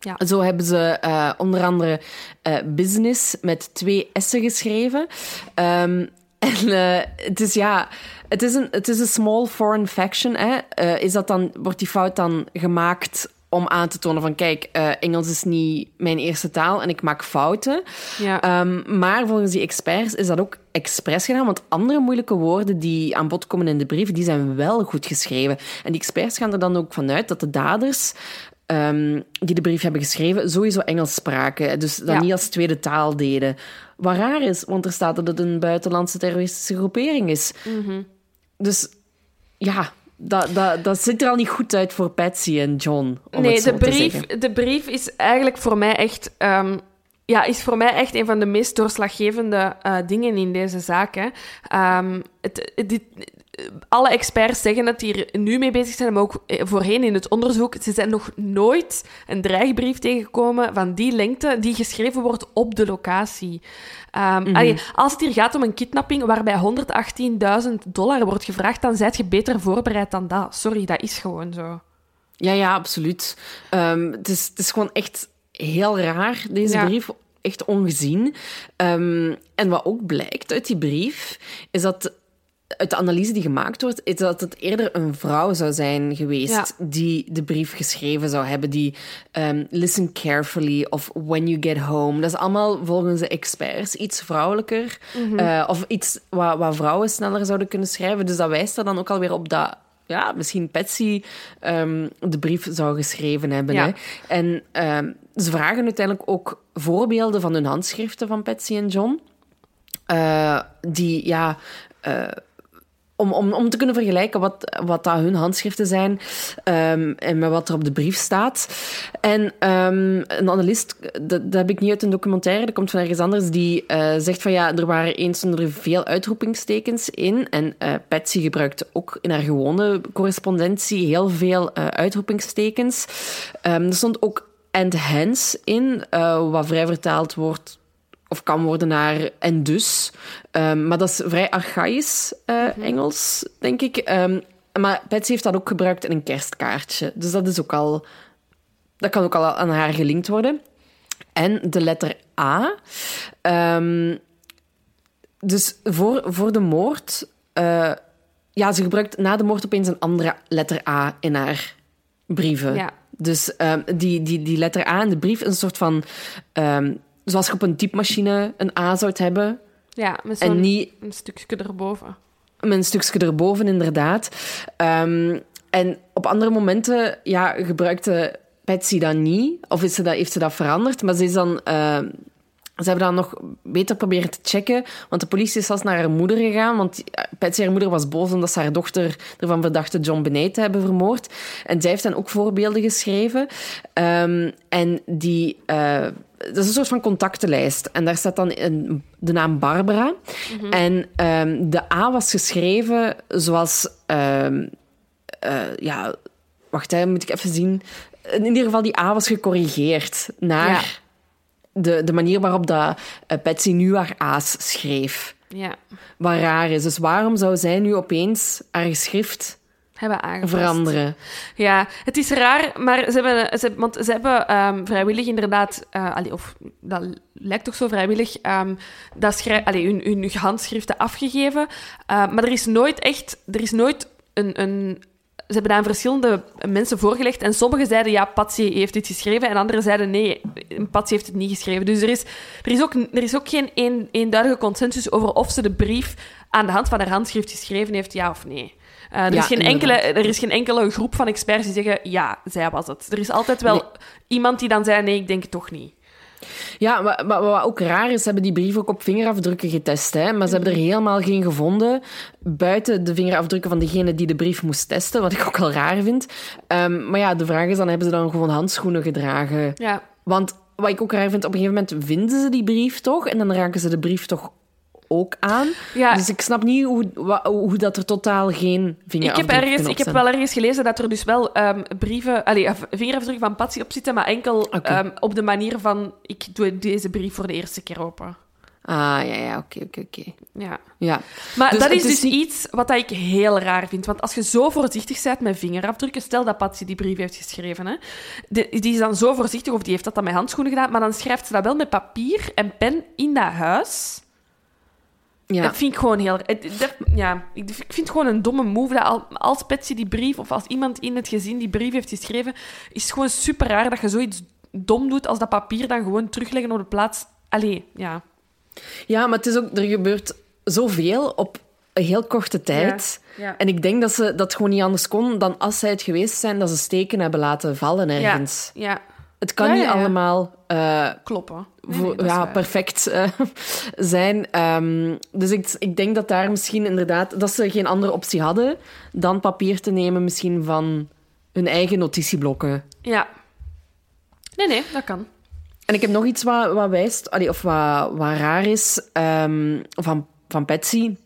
Ja. Zo hebben ze eh, onder andere eh, business met twee S'en geschreven. Ehm, en eh, het is ja, het is een, het is een small foreign faction. Hè? Is dat dan, wordt die fout dan gemaakt om aan te tonen van kijk, eh, Engels is niet mijn eerste taal en ik maak fouten. Ja. Ehm, maar volgens die experts is dat ook expres gedaan, want andere moeilijke woorden die aan bod komen in de brief, die zijn wel goed geschreven. En die experts gaan er dan ook vanuit dat de daders ehm, die de brief hebben geschreven sowieso Engels spraken, dus dat Ja. niet als tweede taal deden. Wat raar is, want er staat dat het een buitenlandse terroristische groepering is. Dus ja, dat, dat, dat ziet er al niet goed uit voor Patsy en John. Om nee, het zo de brief, de brief is eigenlijk voor mij echt... ehm, ja, is voor mij echt een van de meest doorslaggevende eh, dingen in deze zaak. Hè. Ehm, het, het- dit, alle experts zeggen dat die er nu mee bezig zijn, maar ook eh, voorheen in het onderzoek. Ze zijn nog nooit een dreigbrief tegengekomen van die lengte die geschreven wordt op de locatie. Allee, als het hier gaat om een kidnapping waarbij 118.000 dollar wordt gevraagd, dan zijt je beter voorbereid dan dat. Sorry, dat is gewoon zo. Ja, ja, absoluut. Ehm, het, is, het is gewoon echt heel raar, deze Ja. brief. Echt ongezien. Ehm, en wat ook blijkt uit die brief, is dat uit de analyse die gemaakt wordt, is dat het eerder een vrouw zou zijn geweest Ja. die de brief geschreven zou hebben. Die ehm, listen carefully of when you get home. Dat is allemaal volgens de experts iets vrouwelijker. eh, of iets wat, wat vrouwen sneller zouden kunnen schrijven. Dus dat wijst er dan ook alweer op dat ja, misschien Patsy ehm, de brief zou geschreven hebben. Ja. Hè? En ehm, ze vragen uiteindelijk ook voorbeelden van hun handschriften van Patsy en John. Eh, die, ja... eh, om, om, om te kunnen vergelijken wat, wat dat hun handschriften zijn ehm, en met wat er op de brief staat. En ehm, een analist, dat, dat heb ik niet uit een documentaire, dat komt van ergens anders, die eh, zegt van ja, er waren eens er veel uitroepingstekens in. En uh, Patsy gebruikte ook in haar gewone correspondentie heel veel uh, uitroepingstekens. Um, er stond ook and hence in, wat vrij vertaald wordt of kan worden naar en dus. Um, maar dat is vrij archaïs uh, Engels, denk ik. Um, maar Patsy heeft dat ook gebruikt in een kerstkaartje. Dus dat is ook al... Dat kan ook al aan haar gelinkt worden. En de letter A. Um, dus voor, voor de moord... Uh, ja, ze gebruikt na de moord opeens een andere letter A in haar brieven. Ja. Dus die, die, die letter A in de brief is een soort van zoals je op een typemachine een A zou hebben. Ja, met zo'n niet... een stukje erboven. Met een stukje erboven, inderdaad. Um, en op andere momenten ja, gebruikte Patsy dat niet. Of is ze dat, heeft ze dat veranderd. Maar ze is dan... Uh, ze hebben dan nog beter proberen te checken. Want de politie is zelfs naar haar moeder gegaan. Want Patsy, haar moeder, was boos omdat ze haar dochter ervan verdachte John Benet te hebben vermoord. En zij heeft dan ook voorbeelden geschreven. Um, en die... Uh, dat is een soort van contactenlijst. En daar staat dan de naam Barbara. Mhm. En um, de A was geschreven zoals... Um, uh, ja, wacht, hè, moet ik even zien. In ieder geval, die A was gecorrigeerd naar de, de manier waarop dat, uh, Betsy nu haar A's schreef. Ja. Wat raar is. Dus waarom zou zij nu opeens haar geschrift hebben aangepast. veranderen. Ja, het is raar, maar ze hebben, ze, want ze hebben um, vrijwillig inderdaad, uh, allee, of dat lijkt toch zo vrijwillig, um, dat schrijf, allee, hun, hun handschriften afgegeven. Uh, maar er is nooit echt, er is nooit een, een ze hebben aan verschillende mensen voorgelegd. En sommigen zeiden, ja, Patsy heeft dit geschreven. En anderen zeiden, nee, Patsy heeft het niet geschreven. Dus er is, er is, ook, er is ook geen een, eenduidige consensus over of ze de brief aan de hand van haar handschrift geschreven heeft, ja of nee. Uh, er, is geen enkele, er is geen enkele groep van experts die zeggen, ja, zij was het. Er is altijd wel iemand die dan zei, nee, ik denk het toch niet. Ja, maar, maar, wat ook raar is, ze hebben die brief ook op vingerafdrukken getest. Hè? Maar ze hebben er helemaal geen gevonden. Buiten de vingerafdrukken van degene die de brief moest testen. Wat ik ook al raar vind. Um, maar ja, de vraag is dan, hebben ze dan gewoon handschoenen gedragen? Ja. Want wat ik ook raar vind, op een gegeven moment vinden ze die brief toch? En dan raken ze de brief toch ook aan. Ja. Dus ik snap niet hoe, hoe dat er totaal geen vingerafdrukken ik heb ergens, Ik heb wel ergens gelezen dat er dus wel um, brieven, allee, vingerafdrukken van Patsy op zitten, maar enkel okay. um, op de manier van ik doe deze brief voor de eerste keer open. Ah, ja, ja, oké, oké, oké. Ja. ja. Maar dus dat is dus niet... iets wat ik heel raar vind. Want als je zo voorzichtig bent met vingerafdrukken... Stel dat Patsy die brief heeft geschreven, hè. die is dan zo voorzichtig, of die heeft dat dan met handschoenen gedaan, maar dan schrijft ze dat wel met papier en pen in dat huis... Ja. Dat vind ik gewoon heel... Dat, ja, ik vind het gewoon een domme move. Dat als Patsy die brief, of als iemand in het gezin die brief heeft geschreven, is het gewoon super raar dat je zoiets dom doet als dat papier dan gewoon terugleggen op de plaats. Allee, ja. Ja, maar het is ook... Er gebeurt zoveel op een heel korte tijd. Ja, ja. En ik denk dat ze dat gewoon niet anders kon dan als zij het geweest zijn, dat ze steken hebben laten vallen ergens. Ja, ja. Het kan niet allemaal... Uh, Kloppen. ja, perfect uh, zijn. Um, dus ik, ik denk dat daar misschien inderdaad... Dat ze geen andere optie hadden dan papier te nemen misschien van hun eigen notitieblokken. Ja. Nee, nee, dat kan. En ik heb nog iets wat, wat wijst... Allee, of wat, wat raar is um, van, van Patsy.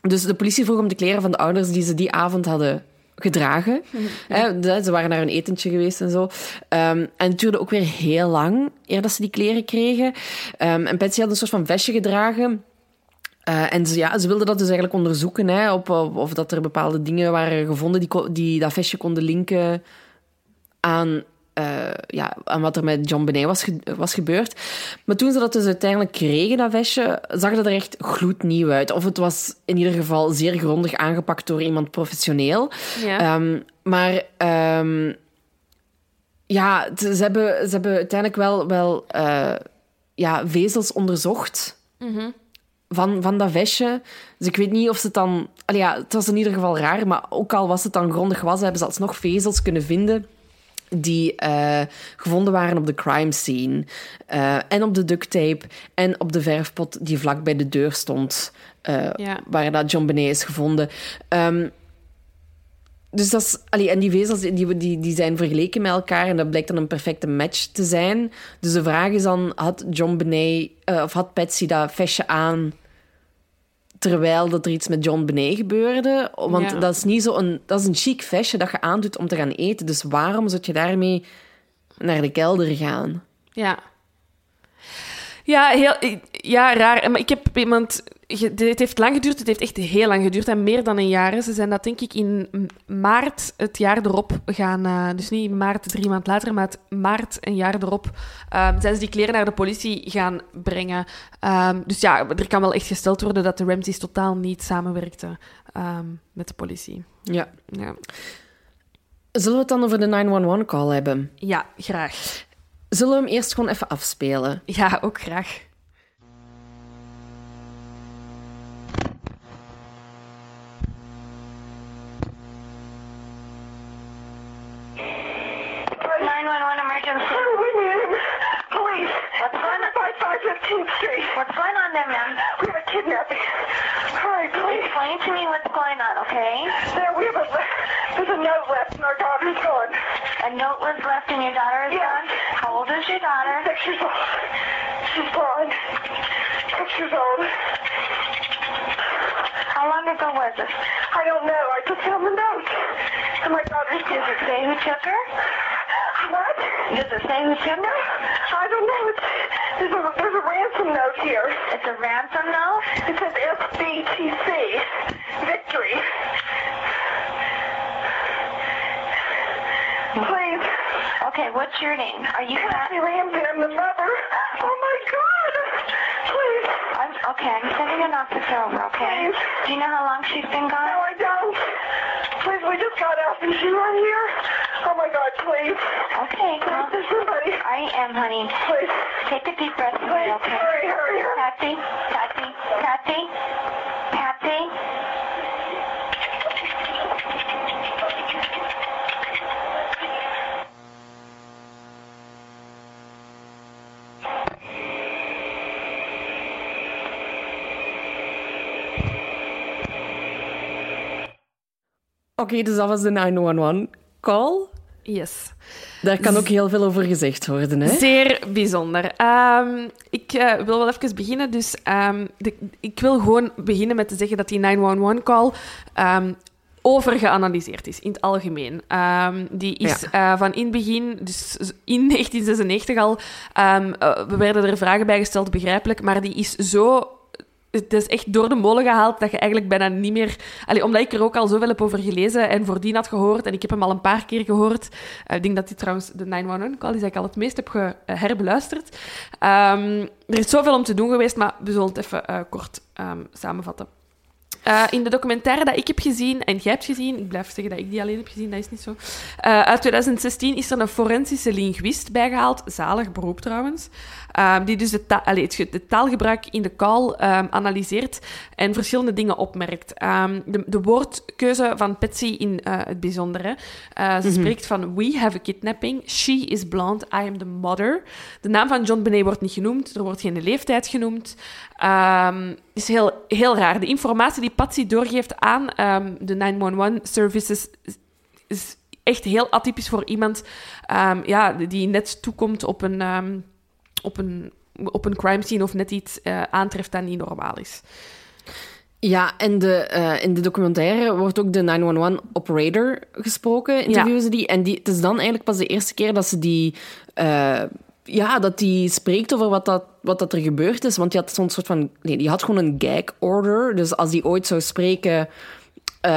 Dus de politie vroeg om de kleren van de ouders die ze die avond hadden gedragen. Ze waren naar een etentje geweest en zo. Um, en het duurde ook weer heel lang eer dat ze die kleren kregen. Um, en Patsy had een soort van vestje gedragen. Uh, en ze, ja, ze wilden dat dus eigenlijk onderzoeken, hè, op, op, of dat er bepaalde dingen waren gevonden die, die dat vestje konden linken aan uh, ja, aan wat er met John Benet was, ge was gebeurd. Maar toen ze dat dus uiteindelijk kregen, dat vestje, zag dat er echt gloednieuw uit. Of het was in ieder geval zeer grondig aangepakt door iemand professioneel. Ja. Um, maar um, ja, ze hebben, ze hebben uiteindelijk wel, wel uh, ja, vezels onderzocht. Mm -hmm. Van, van dat vestje. Dus ik weet niet of ze het dan... Ja, het was in ieder geval raar, maar ook al was het dan grondig was, hebben ze alsnog vezels kunnen vinden die eh, gevonden waren op de crime scene. Eh, en op de duct tape en op de verfpot die vlak bij de deur stond. eh, Ja. Waar dat John Benet is gevonden. Ehm, dus dat is, allee, en die vezels die, die, die zijn vergeleken met elkaar en dat blijkt dan een perfecte match te zijn. Dus de vraag is dan, had John Benet, of had Patsy dat vestje aan terwijl dat er iets met John Benet gebeurde? Want Ja. dat is niet zo een, dat is een chic vestje dat je aandoet om te gaan eten. Dus waarom zou je daarmee naar de kelder gaan? Ja. Ja, heel, ja, raar. Maar ik heb iemand... Het heeft lang geduurd. Het heeft echt heel lang geduurd. En meer dan een jaar. Ze zijn dat denk ik in maart het jaar erop gaan... eh, dus niet in maart drie maand later, maar het maart een jaar erop... ehm, zijn ze die kleren naar de politie gaan brengen. Ehm, dus ja, er kan wel echt gesteld worden dat de Ramseys totaal niet samenwerkten ehm, met de politie. Ja. Ja, Zullen we het dan over de 911-call hebben? ja graag. Zullen we hem eerst gewoon even afspelen? Ja, ook graag. Nine one one emergency. We need. Police. What's going on? By 515th Street. What's going on there, ma'am? We have a kidnapping. Hurry, please. Explain to me what's going on, okay? There, we have a, there's a note left and our daughter's gone. A note was left and your daughter is Yeah. gone. How old is your daughter? Six years old. She's blind. Six years old. How long ago was this? I don't know. I just found the note. And my daughter's Does it say who took her? What? Does it say who her? I don't know. It's, there's, a, there's a ransom note here. It's a ransom note? It says FBTC. Victory. Please. Okay, what's your name? Are you Kathy Ramsey, I'm the mother. Oh my God! Please. I'm, okay, I'm sending an officer over, okay? Please. Do you know how long she's been gone? No. I don't. We just got out. Is she right here? Oh my God, please. Okay, well, there's somebody. I am, honey. Please. Take a deep breath Please, okay? hurry, hurry, hurry. Patsy, Patsy, Patsy, Patsy. Oké, dus dat was de 911-call. Yes. Daar kan ook heel veel over gezegd worden, hè? Zeer bijzonder. Ehm, ik eh, wil wel even beginnen. Dus ehm, de- ik wil gewoon beginnen met te zeggen dat die 911-call ehm overgeanalyseerd is in het algemeen. Die is eh, van in het begin, dus in 1996 al, eh, we werden er vragen bij gesteld, begrijpelijk, maar die is zo het is echt door de molen gehaald dat je eigenlijk bijna niet meer... Allee, omdat ik er ook al zoveel heb over gelezen en voordien had gehoord, en ik heb hem al een paar keer gehoord. Eh, ik denk dat dit trouwens de 911-call is dat ik al het meest heb eh, herbeluisterd. Ehm, er is zoveel om te doen geweest, maar we zullen het even eh, kort ehm, samenvatten. In de documentaire dat ik heb gezien, en jij hebt gezien, ik blijf zeggen dat ik die alleen heb gezien, dat is niet zo. Uit 2016 is er een forensische linguist bijgehaald, zalig beroep trouwens, ehm, die dus de, ta- allee, het, taalgebruik in de call ehm, analyseert en verschillende dingen opmerkt. Ehm, de, de woordkeuze van Patsy in eh, het bijzonder. hè. Eh, ze spreekt van we have a kidnapping, she is blonde, I am the mother. De naam van John Benet wordt niet genoemd, er wordt geen leeftijd genoemd. Ehm, is heel, heel raar. De informatie die Patsy doorgeeft aan de 911-services is, is echt heel atypisch voor iemand ja, die net toekomt op een, op, een, op een crime scene of net iets eh, aantreft dat niet normaal is. Ja, en de, eh, in de documentaire wordt ook de 911-operator gesproken, interviewen ze die. En die, het is dan eigenlijk pas de eerste keer dat ze die... eh, ja, dat die spreekt over wat dat, wat dat er gebeurd is. Want die had zo'n soort van... Nee, die had gewoon een gag order. Dus als die ooit zou spreken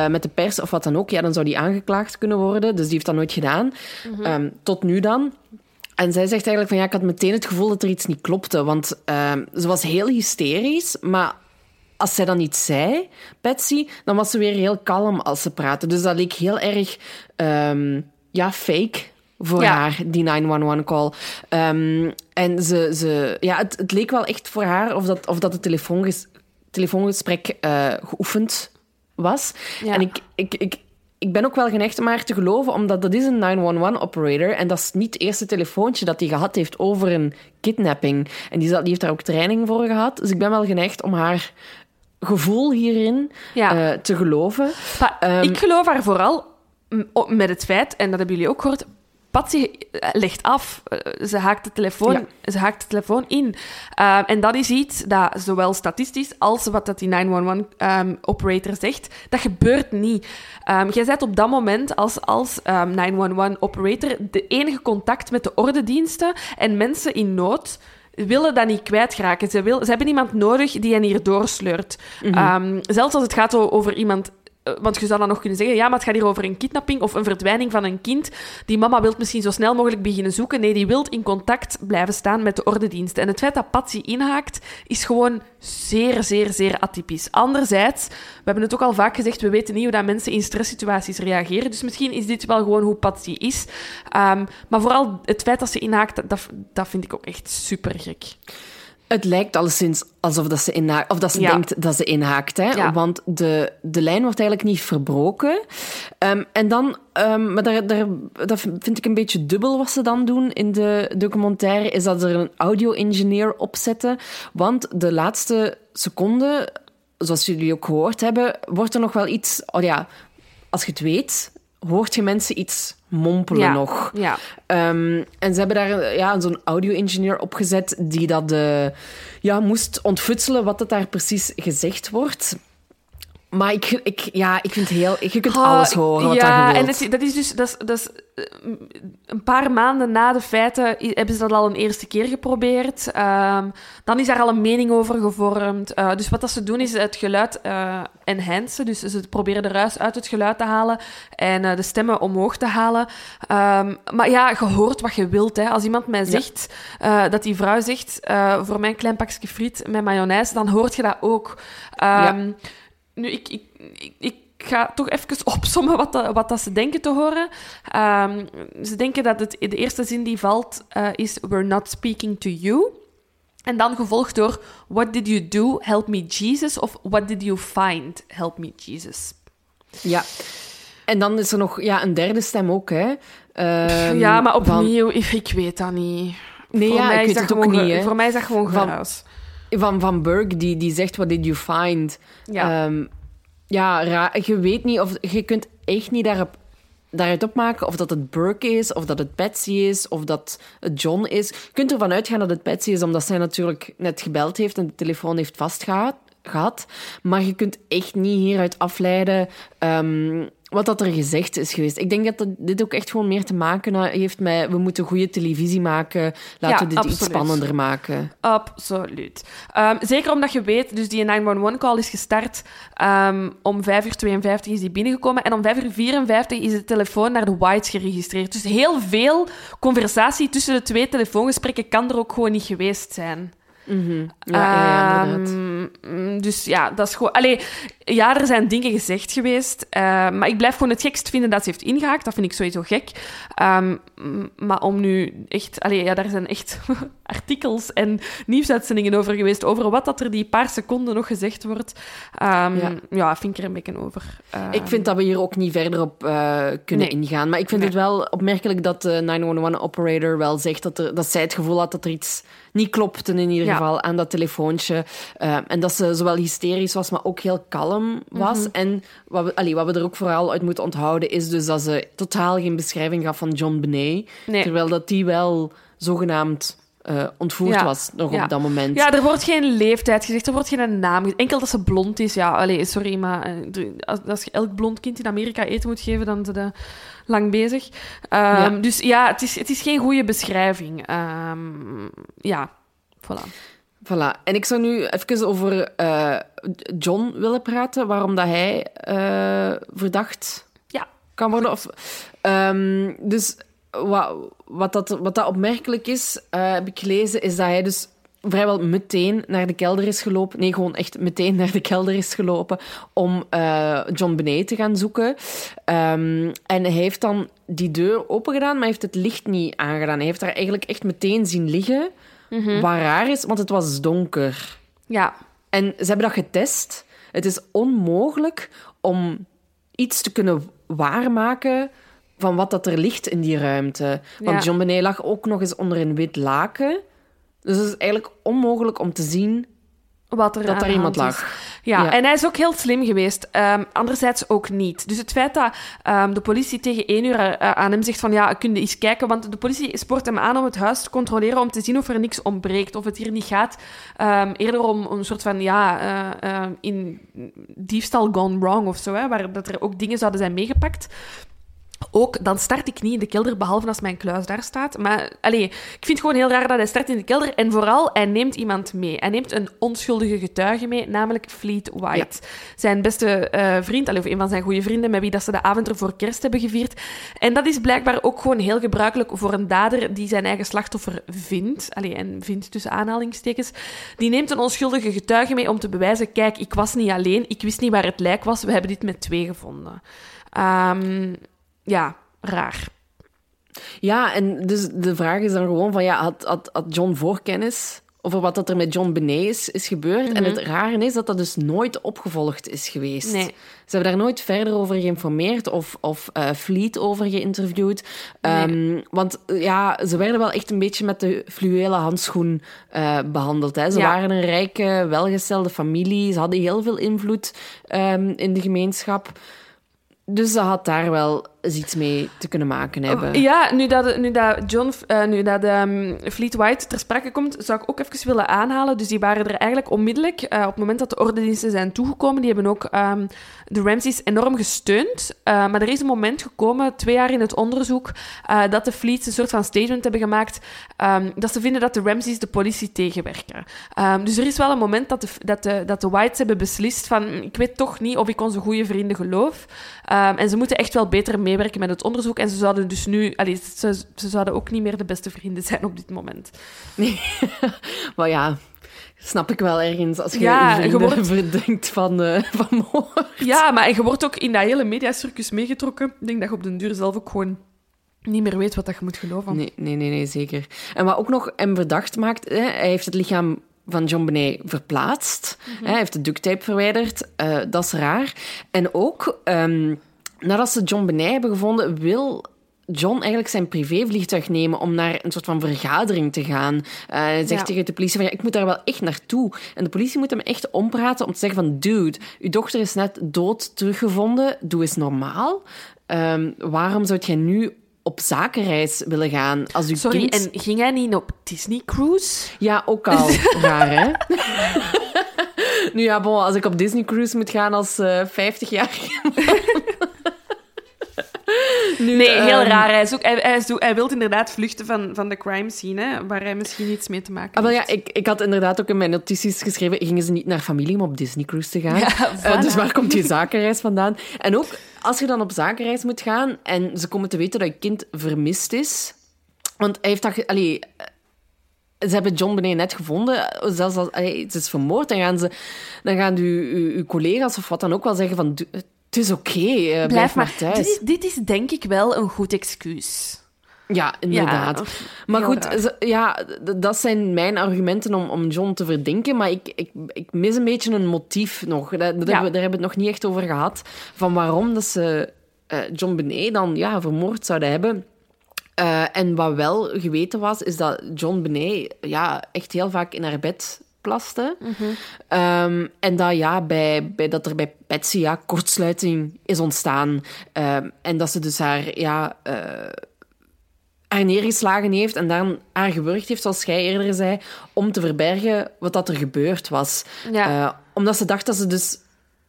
met de pers of wat dan ook, ja, dan zou die aangeklaagd kunnen worden. Dus die heeft dat nooit gedaan. Ehm, tot nu dan. En zij zegt eigenlijk van ja, ik had meteen het gevoel dat er iets niet klopte. Want ehm, ze was heel hysterisch, maar als zij dan iets zei, Patsy, dan was ze weer heel kalm als ze praatte. Dus dat leek heel erg ehm, ja, fake voor Ja. haar, die 911-call. Ehm, en ze, ze, ja, het, het leek wel echt voor haar of dat, of dat het telefoonges, telefoongesprek eh, geoefend was. Ja. En ik, ik, ik, ik ben ook wel geneigd om haar te geloven, omdat dat is een 911-operator en dat is niet het eerste telefoontje dat hij gehad heeft over een kidnapping. En die, die heeft daar ook training voor gehad. Dus ik ben wel geneigd om haar gevoel hierin Ja. eh, te geloven. Ehm, ik geloof haar vooral met het feit, en dat hebben jullie ook gehoord, Patsy eh, legt af. Eh, Ze haakt de telefoon, Ja. ze haakt de telefoon in. Ehm, en dat is iets dat zowel statistisch als wat dat die 911-operator zegt, dat gebeurt niet. Ehm, jij bent op dat moment als, als ehm, 911-operator de enige contact met de ordediensten en mensen in nood willen dat niet kwijtraken. Ze, wil, ze hebben iemand nodig die hen hier doorsleurt. Ehm, zelfs als het gaat over iemand... eh, Want je zou dan nog kunnen zeggen, ja, maar het gaat hier over een kidnapping of een verdwijning van een kind. Die mama wil misschien zo snel mogelijk beginnen zoeken. Nee, die wil in contact blijven staan met de ordediensten. En het feit dat Patsy inhaakt, is gewoon zeer, zeer, zeer atypisch. Anderzijds, we hebben het ook al vaak gezegd, we weten niet hoe dat mensen in stresssituaties reageren. Dus misschien is dit wel gewoon hoe Patsy is. Ehm, maar vooral het feit dat ze inhaakt, dat, dat vind ik ook echt super gek. Het lijkt alleszins alsof dat ze, inhaakt, of dat ze Ja. denkt dat ze inhaakt. Hè? Ja. Want de, de lijn wordt eigenlijk niet verbroken. Ehm, en dan, ehm, maar daar, daar, dat vind ik een beetje dubbel wat ze dan doen in de documentaire, is dat ze er een audio-engineer op zetten. Want de laatste seconde, zoals jullie ook gehoord hebben, wordt er nog wel iets... Oh ja, als je het weet, hoort je mensen iets mompelen Ja. nog. Ja. Ehm, en ze hebben daar ja, zo'n audio-engineer opgezet die dat eh, ja, moest ontfutselen wat het daar precies gezegd wordt. Maar ik, ik, ja, ik vind heel... Je kunt Ah, alles horen wat ja, dat je en dat is dus... Dat is, dat is, eh, een paar maanden na de feiten hebben ze dat al een eerste keer geprobeerd. Ehm, dan is daar al een mening over gevormd. Eh, dus wat dat ze doen is het geluid eh enhancen. Dus ze proberen de ruis uit het geluid te halen en de stemmen omhoog te halen. Ehm, maar ja, je hoort wat je wilt. Hè. Als iemand mij zegt dat die vrouw zegt voor mijn klein pakje friet met mayonaise, dan hoort je dat ook. Ehm, Nu, ik, ik, ik, ik ga toch even opsommen wat, dat, wat dat ze denken te horen. Ehm, ze denken dat het, de eerste zin die valt eh, is... We're not speaking to you. En dan gevolgd door... What did you do? Help me, Jesus. Of What did you find? Help me, Jesus. Ja. En dan is er nog ja, een derde stem ook, hè. Ehm, ja, maar van- opnieuw... Ik, ik weet dat niet. Nee, voor ja, mij ik is weet dat het ook gewoon ge- niet, hè. Voor mij is dat gewoon. Van Van Burg, die, die zegt, what did you find? Ja. Ehm, ja, ra- je weet niet of... Je kunt echt niet daarop, daaruit opmaken of dat het Burke is, of dat het Patsy is, of dat het John is. Je kunt ervan uitgaan dat het Patsy is, omdat zij natuurlijk net gebeld heeft en de telefoon heeft vastgehad. Gehad. Maar je kunt echt niet hieruit afleiden ehm, wat dat er gezegd is geweest. Ik denk dat dat- dit ook echt gewoon meer te maken heeft met... We moeten goede televisie maken. Laten Ja, we dit iets spannender maken. Absoluut. Ehm, zeker omdat je weet, dus die 911-call is gestart ehm, om 5 uur 52 is die binnengekomen en om 5 uur 54 is de telefoon naar de Whites geregistreerd. Dus heel veel conversatie tussen de twee telefoongesprekken kan er ook gewoon niet geweest zijn. Ja, ja, ja, inderdaad. Ehm, dus ja, dat is gewoon... Allee, ja, er zijn dingen gezegd geweest, eh, maar ik blijf gewoon het gekst vinden dat ze heeft ingehaakt. Dat vind ik sowieso gek. Ehm, maar om nu echt... Allee, ja, daar zijn echt artikels en nieuwsuitzendingen over geweest, over wat dat er die paar seconden nog gezegd wordt. Ehm, Ja. vind ik er een beetje over. Ehm, Ik vind dat we hier ook niet verder op eh, kunnen Nee. ingaan. Maar ik vind Nee. het wel opmerkelijk dat de 911-operator wel zegt dat, er, dat zij het gevoel had dat er iets niet klopte, in ieder Ja. Geval, aan dat telefoontje. Eh, en dat ze zowel hysterisch was, maar ook heel kalm was. Mhm. En wat we, allee, wat we er ook vooral uit moeten onthouden, is dus dat ze totaal geen beschrijving gaf van John Benet. Nee. Terwijl dat die wel zogenaamd eh, ontvoerd Ja. was, nog Ja. op dat moment. Ja, er wordt geen leeftijd gezegd, er wordt geen naam gezegd. Enkel dat ze blond is, ja. Allee, sorry, maar eh, als, als je elk blond kind in Amerika eten moet geven, dan zijn lang bezig. Ehm, Ja. Dus ja, het is, het is geen goede beschrijving. Ehm, ja, voilà. Voilà. En ik zou nu even over eh, John willen praten, waarom dat hij eh, verdacht Ja. kan worden. Of, ehm, dus wat, wat, dat, wat dat opmerkelijk is, eh, heb ik gelezen, is dat hij dus vrijwel meteen naar de kelder is gelopen. Nee, gewoon echt meteen naar de kelder is gelopen om John Benet te gaan zoeken. Ehm, en hij heeft dan die deur opengedaan, maar heeft het licht niet aangedaan. Hij heeft daar eigenlijk echt meteen zien liggen. Wat raar is, want het was donker. Ja, En ze hebben dat getest. Het is onmogelijk om iets te kunnen waarmaken van wat dat er ligt in die ruimte. Want Ja. John Benet lag ook nog eens onder een wit laken. Dus het is eigenlijk onmogelijk om te zien Wat er dat de iemand lag. Ja, Ja. en hij is ook heel slim geweest. Ehm, anderzijds ook niet. Dus het feit dat ehm, de politie tegen één uur eh, aan hem zegt van ja, kun je eens kijken, want de politie spoort hem aan om het huis te controleren om te zien of er niks ontbreekt, of het hier niet gaat. Ehm, eerder om een soort van ja, eh, in diefstal gone wrong of zo, hè, waar dat er ook dingen zouden zijn meegepakt. Ook, dan start ik niet in de kelder, behalve als mijn kluis daar staat. Maar allee, ik vind het gewoon heel raar dat hij start in de kelder. En vooral, hij neemt iemand mee. Hij neemt een onschuldige getuige mee, namelijk Fleet White. Zijn beste eh, vriend, allee, of een van zijn goede vrienden, met wie dat ze de avond ervoor kerst hebben gevierd. En dat is blijkbaar ook gewoon heel gebruikelijk voor een dader die zijn eigen slachtoffer vindt. Allee, en vindt tussen aanhalingstekens. Die neemt een onschuldige getuige mee om te bewijzen, kijk, ik was niet alleen, ik wist niet waar het lijk was, we hebben dit met twee gevonden. Ehm, ja, raar. Ja, en dus de vraag is dan gewoon van, ja, had, had, had John voorkennis over wat dat er met John Benet is, is gebeurd? En het rare is dat dat dus nooit opgevolgd is geweest. Nee. Ze hebben daar nooit verder over geïnformeerd of, of eh, Fleet over geïnterviewd. Ehm, want eh, ja, ze werden wel echt een beetje met de fluwelen handschoen eh, behandeld. Hè. Ze Ja. waren een rijke, welgestelde familie. Ze hadden heel veel invloed ehm, in de gemeenschap. Dus ze had daar wel eens iets mee te kunnen maken hebben. Ja, nu dat, nu dat John, eh, nu dat ehm, Fleet White ter sprake komt, zou ik ook even willen aanhalen. Dus die waren er eigenlijk onmiddellijk, eh, op het moment dat de ordendiensten zijn toegekomen, die hebben ook ehm, de Ramseys enorm gesteund. Eh, maar er is een moment gekomen, twee jaar in het onderzoek, dat de Fleets een soort van statement hebben gemaakt ehm, dat ze vinden dat de Ramseys de politie tegenwerken. Dus er is wel een moment dat de, dat, de, dat de Whites hebben beslist van, ik weet toch niet of ik onze goede vrienden geloof. En ze moeten echt wel beter meewerken met het onderzoek. En ze zouden dus nu... Allee, ze, ze zouden ook niet meer de beste vrienden zijn op dit moment. Maar ja, snap ik wel ergens als je Ja, je wordt- verdenkt van, eh, van moord. Ja, maar je wordt ook in dat hele mediacircus meegetrokken. Ik denk dat je op den duur zelf ook gewoon niet meer weet wat dat je moet geloven. Nee, nee, nee, nee, zeker. En wat ook nog hem verdacht maakt, hè, hij heeft het lichaam van John Benet verplaatst. Mhm. Hij heeft de duct tape verwijderd. eh, dat is raar. En ook, ehm, nadat ze John Benet hebben gevonden, wil John eigenlijk zijn privévliegtuig nemen om naar een soort van vergadering te gaan. Eh, hij zegt Ja. tegen de politie van, ja, ik moet daar wel echt naartoe. En de politie moet hem echt ompraten om te zeggen van, dude, uw dochter is net dood teruggevonden. Doe eens normaal. Ehm, waarom zou jij nu op zakenreis willen gaan als uw Sorry, kind... en ging hij niet op Disney Cruise? Ja, ook al raar, hè? nu ja, bon, als ik op Disney Cruise moet gaan als eh 50-jarige... nu, Nee, heel ehm, raar. Hij, is ook, hij, hij, wil inderdaad vluchten van, van de crime scene, hè, waar hij misschien iets mee te maken Ah, wel ja, heeft. ik, ik had inderdaad ook in mijn notities geschreven, gingen ze niet naar familie om op Disney Cruise te gaan? Ja, Eh, dus waar komt die zakenreis vandaan? En ook, als je dan op zakenreis moet gaan en ze komen te weten dat je kind vermist is... Want hij heeft dat... Allee, eh, ze hebben John Benet net gevonden. Zelfs als allee, het is vermoord, dan gaan, ze, dan gaan uw, uw, uw collega's of wat dan ook wel zeggen van... "Doe- Het is oké, eh, blijf, maar thuis. Dit is, dit is denk ik wel een goed excuus. Ja, inderdaad. Ja, maar goed, ja, dat zijn mijn argumenten om, om John te verdenken. Maar ik, ik, ik mis een beetje een motief nog. Daar, daar hebben, we- daar hebben we het nog niet echt over gehad. Van waarom dat ze eh, John Benet dan ja, vermoord zouden hebben. Eh, en wat wel geweten was, is dat John Benet ja, echt heel vaak in haar bed plaste. Ehm, en dat, ja, bij, bij, dat er bij Betsy ja, kortsluiting is ontstaan. Ehm, en dat ze dus haar ja, eh, haar neergeslagen heeft en dan haar gewurgd heeft, zoals jij eerder zei, om te verbergen wat dat er gebeurd was. Ja. Eh, omdat ze dacht dat ze dus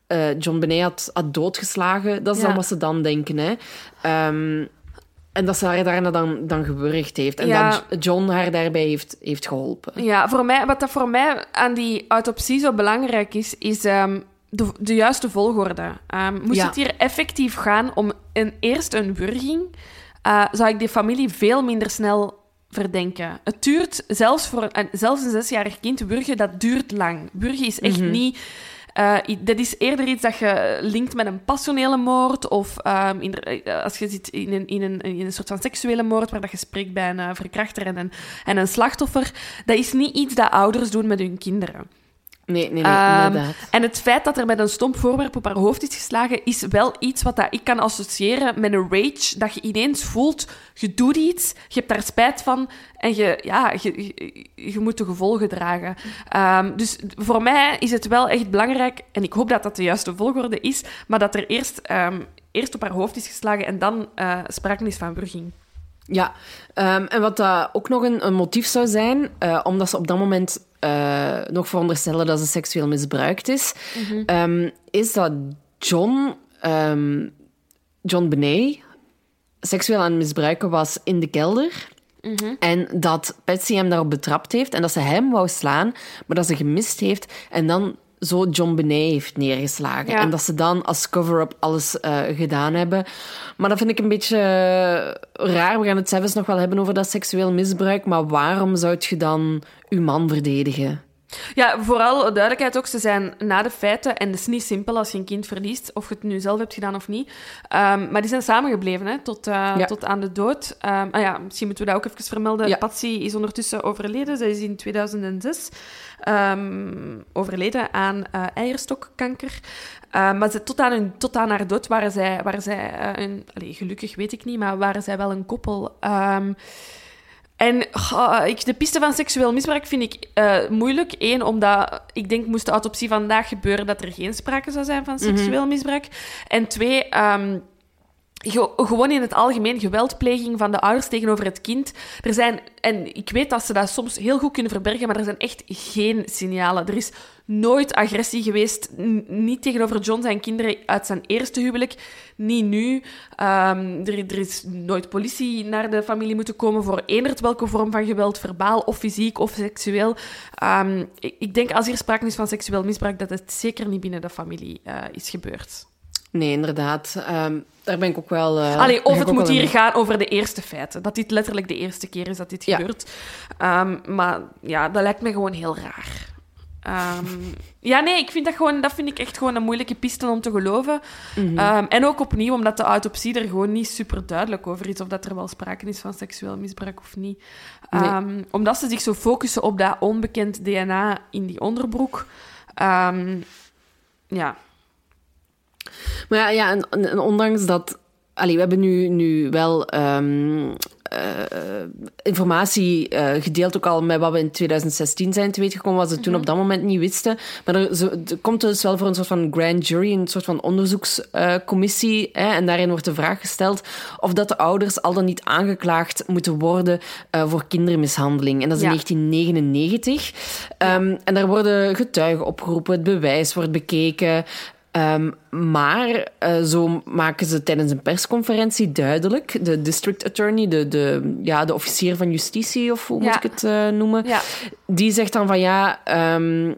eh, John Benet had, had doodgeslagen. Dat is Ja. dan wat ze dan denken. Hè. Ehm, en dat ze haar daarna dan, dan gewurgd heeft. En Ja. dat John haar daarbij heeft, heeft geholpen. Ja, voor mij, wat dat voor mij aan die autopsie zo belangrijk is, is ehm, de, de juiste volgorde. Ehm, moest Ja. het hier effectief gaan om een, eerst een wurging, eh, zou ik die familie veel minder snel verdenken. Het duurt, zelfs voor een, zelfs een zesjarig kind, wurgen, dat duurt lang. Wurgen is echt niet... eh, dat is eerder iets dat je linkt met een passionele moord of ehm, in, eh, als je zit in een, in, een, in een soort van seksuele moord waar dat je spreekt bij een eh, verkrachter en een, en een slachtoffer. Dat is niet iets dat ouders doen met hun kinderen. Nee, nee, nee, Ehm, inderdaad. en het feit dat er met een stomp voorwerp op haar hoofd is geslagen, is wel iets wat dat ik kan associëren met een rage. Dat je ineens voelt, je doet iets, je hebt daar spijt van en je, ja, je, je, je moet de gevolgen dragen. Ehm, dus voor mij is het wel echt belangrijk, en ik hoop dat dat de juiste volgorde is, maar dat er eerst, ehm, eerst op haar hoofd is geslagen en dan eh sprake is van wurging. Ja, en wat dat ook nog een, een motief zou zijn, eh, omdat ze op dat moment eh, nog veronderstellen dat ze seksueel misbruikt is, ehm, is dat John, ehm, John Benet seksueel aan het misbruiken was in de kelder. En dat Patsy hem daarop betrapt heeft en dat ze hem wou slaan, maar dat ze gemist heeft. En dan zo John Benet heeft neergeslagen. Ja. En dat ze dan als cover-up alles eh, gedaan hebben. Maar dat vind ik een beetje eh, raar. We gaan het zelfs nog wel hebben over dat seksueel misbruik, maar waarom zou je dan uw man verdedigen? Ja, vooral duidelijkheid ook, ze zijn na de feiten, en het is niet simpel als je een kind verliest, of je het nu zelf hebt gedaan of niet, Ehm, maar die zijn samengebleven hè, tot, eh, Ja. tot aan de dood. Ah ja, misschien moeten we dat ook even vermelden. Ja. Patsy is ondertussen overleden. Zij is in 2006 ehm, overleden aan eh, eierstokkanker. Maar ze, tot, aan hun, tot aan haar dood waren zij, waren zij eh, een, allee, gelukkig weet ik niet, maar waren zij wel een koppel. En goh, ik, de piste van seksueel misbruik vind ik eh, moeilijk. Eén, omdat ik denk, moest de autopsie vandaag gebeuren, dat er geen sprake zou zijn van seksueel misbruik. En twee, ehm, ge- gewoon in het algemeen geweldpleging van de ouders tegenover het kind. Er zijn, en ik weet dat ze dat soms heel goed kunnen verbergen, maar er zijn echt geen signalen. Er is nooit agressie geweest, n- niet tegenover John zijn kinderen uit zijn eerste huwelijk, niet nu. Ehm, er, er is nooit politie naar de familie moeten komen voor eenderd welke vorm van geweld, verbaal of fysiek of seksueel. Ehm, ik, ik denk als hier sprake is van seksueel misbruik, dat het zeker niet binnen de familie eh, is gebeurd. Nee, inderdaad. Ehm, daar ben ik ook wel... Allee, ben of het moet hier gaan over de eerste feiten. Dat dit letterlijk de eerste keer is dat dit Ja. gebeurt. Maar ja, dat lijkt me gewoon heel raar. Ehm, ja, nee, ik vind dat, gewoon, dat vind ik echt gewoon een moeilijke piste om te geloven. Mhm. Ehm, en ook opnieuw, omdat de autopsie er gewoon niet super duidelijk over is of dat er wel sprake is van seksueel misbruik of niet. Nee. Ehm, omdat ze zich zo focussen op dat onbekend DNA in die onderbroek. Ja, Maar ja, ja en, ondanks dat... Allee, we hebben nu, nu wel informatie eh, gedeeld, ook al met wat we in 2016 zijn te weten gekomen, wat ze toen op dat moment niet wisten. Maar er, er komt dus wel voor een soort van grand jury, een soort van onderzoekscommissie. hè, en daarin wordt de vraag gesteld of dat de ouders al dan niet aangeklaagd moeten worden eh, voor kindermishandeling. En dat is Ja. in 1999. Ehm, En daar worden getuigen opgeroepen, het bewijs wordt bekeken. Ehm, maar eh, zo maken ze tijdens een persconferentie duidelijk, de district attorney, de, de, ja, de officier van justitie, of hoe Ja. moet ik het eh, noemen, ja. die zegt dan van ja, ehm,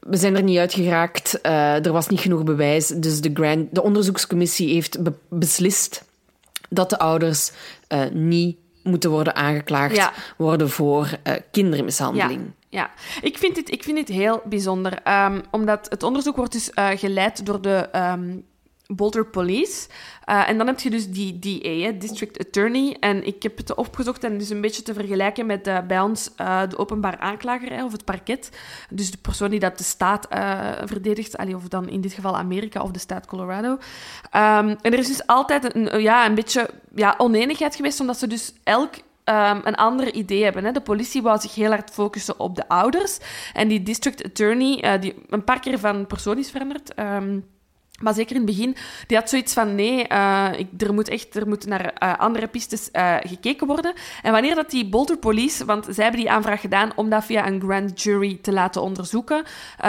we zijn er niet uitgeraakt, eh, er was niet genoeg bewijs, dus de, grand, de onderzoekscommissie heeft be- beslist dat de ouders niet moeten worden aangeklaagd Ja. worden voor kindermishandeling. Ja. Ik, vind dit, ik vind dit heel bijzonder. ehm, omdat het onderzoek wordt dus eh, geleid door de ehm, Boulder Police. Eh, en dan heb je dus die DA, District Attorney. En ik heb het opgezocht en is een beetje te vergelijken met eh, bij ons de openbaar aanklager hè, of het parket. Dus de persoon die dat de staat verdedigt, of dan in dit geval Amerika of de staat Colorado. Ehm, en er is dus altijd een, ja, een beetje ja, oneenigheid geweest, omdat ze dus elk ehm, een ander idee hebben. Hè. De politie wou zich heel hard focussen op de ouders. En die district attorney, eh, die een paar keer van persoon is veranderd... ehm, maar zeker in het begin, die had zoiets van nee, eh, er moet echt er moet naar eh, andere pistes eh, gekeken worden. En wanneer dat die Boulder Police, want zij hebben die aanvraag gedaan om dat via een grand jury te laten onderzoeken,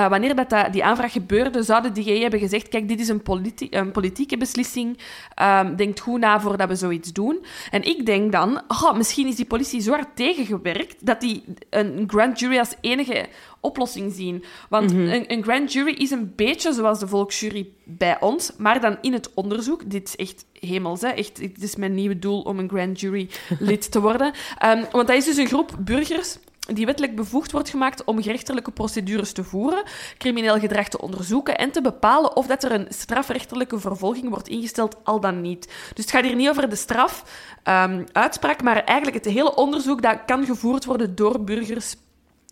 wanneer dat, dat die aanvraag gebeurde, zouden die hebben gezegd, kijk, dit is een, een politieke beslissing, Ehm denkt goed na voordat we zoiets doen. En ik denk dan, oh, misschien is die politie zo hard tegengewerkt dat die een grand jury als enige oplossing zien. Want een, een grand jury is een beetje zoals de volksjury bij ons, maar dan in het onderzoek. Dit is echt hemels, hè. Echt, dit is mijn nieuwe doel om een grand jury lid te worden. Ehm, want dat is dus een groep burgers die wettelijk bevoegd wordt gemaakt om gerechtelijke procedures te voeren, crimineel gedrag te onderzoeken en te bepalen of dat er een strafrechtelijke vervolging wordt ingesteld, al dan niet. Dus het gaat hier niet over de straf, ehm, uitspraak, maar eigenlijk het hele onderzoek dat kan gevoerd worden door burgers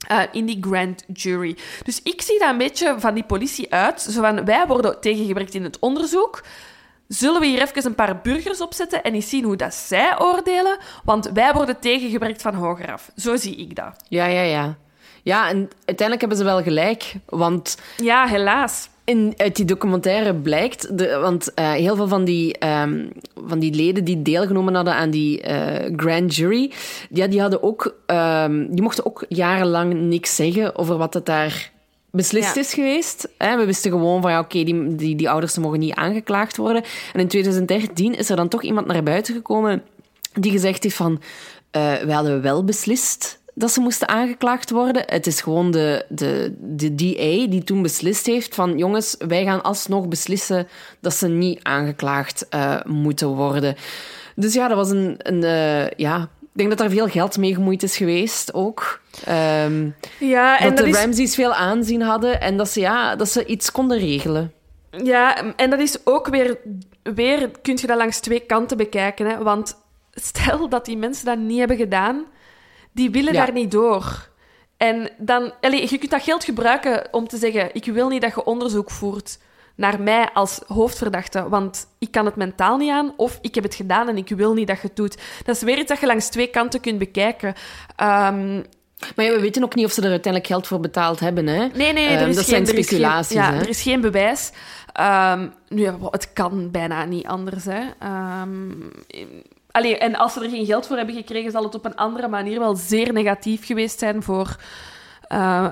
eh, in die grand jury. Dus ik zie dat een beetje van die politie uit. Zo van, wij worden tegengewerkt in het onderzoek. Zullen we hier even een paar burgers opzetten en eens zien hoe dat zij oordelen? Want wij worden tegengewerkt van hogeraf. Zo zie ik dat. Ja, ja, ja. Ja, en uiteindelijk hebben ze wel gelijk. Want Ja, helaas. In, uit die documentaire blijkt... De, want eh, heel veel van die, ehm, van die leden die deelgenomen hadden aan die eh, grand jury... Ja, die, hadden ook, ehm, die mochten ook jarenlang niks zeggen over wat het daar beslist Ja. is geweest. Hè, we wisten gewoon van, ja, oké, die, die, die ouders mogen niet aangeklaagd worden. En in 2013 is er dan toch iemand naar buiten gekomen die gezegd heeft van... eh wij hadden wel beslist dat ze moesten aangeklaagd worden. Het is gewoon de, de, de DA die toen beslist heeft van... Jongens, wij gaan alsnog beslissen dat ze niet aangeklaagd eh, moeten worden. Dus ja, dat was een... een eh, ja, ik denk dat daar veel geld mee gemoeid is geweest ook. Ehm, Ja, en dat, dat de is... Ramseys veel aanzien hadden en dat ze, ja, dat ze iets konden regelen. Ja, en dat is ook weer, weer kun je dat langs twee kanten bekijken. Hè? Want stel dat die mensen dat niet hebben gedaan, die willen Ja. daar niet door. En dan, allee, je kunt dat geld gebruiken om te zeggen: Ik wil niet dat je onderzoek voert naar mij als hoofdverdachte, want ik kan het mentaal niet aan, of ik heb het gedaan en ik wil niet dat je het doet. Dat is weer iets dat je langs twee kanten kunt bekijken. Ehm, Maar ja, we weten ook niet of ze er uiteindelijk geld voor betaald hebben. Hè? Nee, nee, Ehm, er is dat geen, zijn er is geen- speculaties. ja, hè? er is geen bewijs. Ehm, nu, het kan bijna niet anders. Hè. Allee, en als ze er geen geld voor hebben gekregen, zal het op een andere manier wel zeer negatief geweest zijn voor,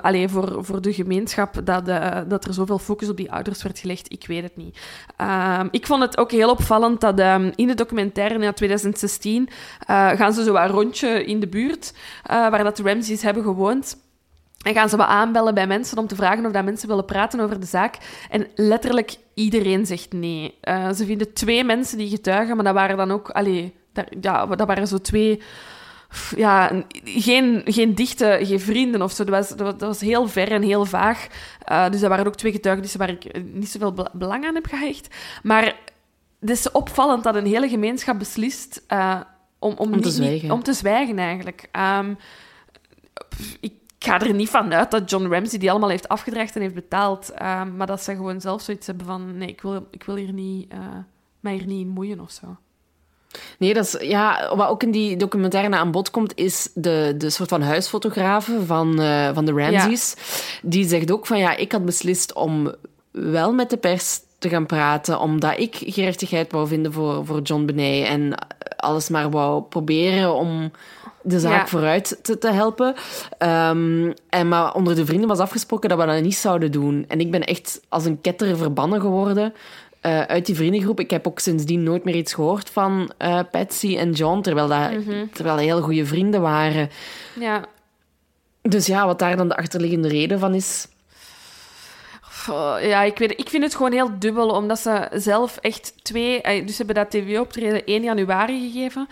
allee, voor, voor de gemeenschap dat, eh, dat er zoveel focus op die ouders werd gelegd. Ik weet het niet. Ehm, ik vond het ook heel opvallend dat ehm, in de documentaire in 2016 eh, gaan ze zo een rondje in de buurt waar dat de Ramseys hebben gewoond. En gaan ze wat aanbellen bij mensen om te vragen of dat mensen willen praten over de zaak. En letterlijk iedereen zegt nee. Ze vinden twee mensen die getuigen, maar dat waren dan ook... Allee, daar, ja, dat waren zo twee... Ja, geen, geen dichte, geen vrienden of zo. Dat was, dat was, heel ver en heel vaag. Eh, dus dat waren ook twee getuigenissen waar ik eh, niet zoveel bela- belang aan heb gehecht. Maar het is opvallend dat een hele gemeenschap beslist eh, om, om, niet- zwijgen. om te zwijgen, eigenlijk. Ehm, ik ga er niet van uit dat John Ramsey die allemaal heeft afgedragen en heeft betaald. ehm, maar dat ze gewoon zelf zoiets hebben van... Nee, ik wil, ik wil hier niet, mij hier niet in moeien of zo. Nee, dat is, ja, wat ook in die documentaire aan bod komt, is de, de soort van huisfotografe van, eh, van de Ramseys. Die zegt ook van, ja, ik had beslist om wel met de pers te gaan praten, omdat ik gerechtigheid wou vinden voor, voor John Benet en alles maar wou proberen om de zaak Ja. vooruit te, te helpen. Ehm, en maar onder de vrienden was afgesproken dat we dat niet zouden doen. En ik ben echt als een ketter verbannen geworden eh, uit die vriendengroep. Ik heb ook sindsdien nooit meer iets gehoord van eh, Patsy en John, terwijl, dat, terwijl dat heel goede vrienden waren. Ja, Dus ja, wat daar dan de achterliggende reden van is... Oh, ja, ik, weet, ik vind het gewoon heel dubbel, omdat ze zelf echt twee... eh, Dus ze hebben dat tv-optreden 1 januari gegeven.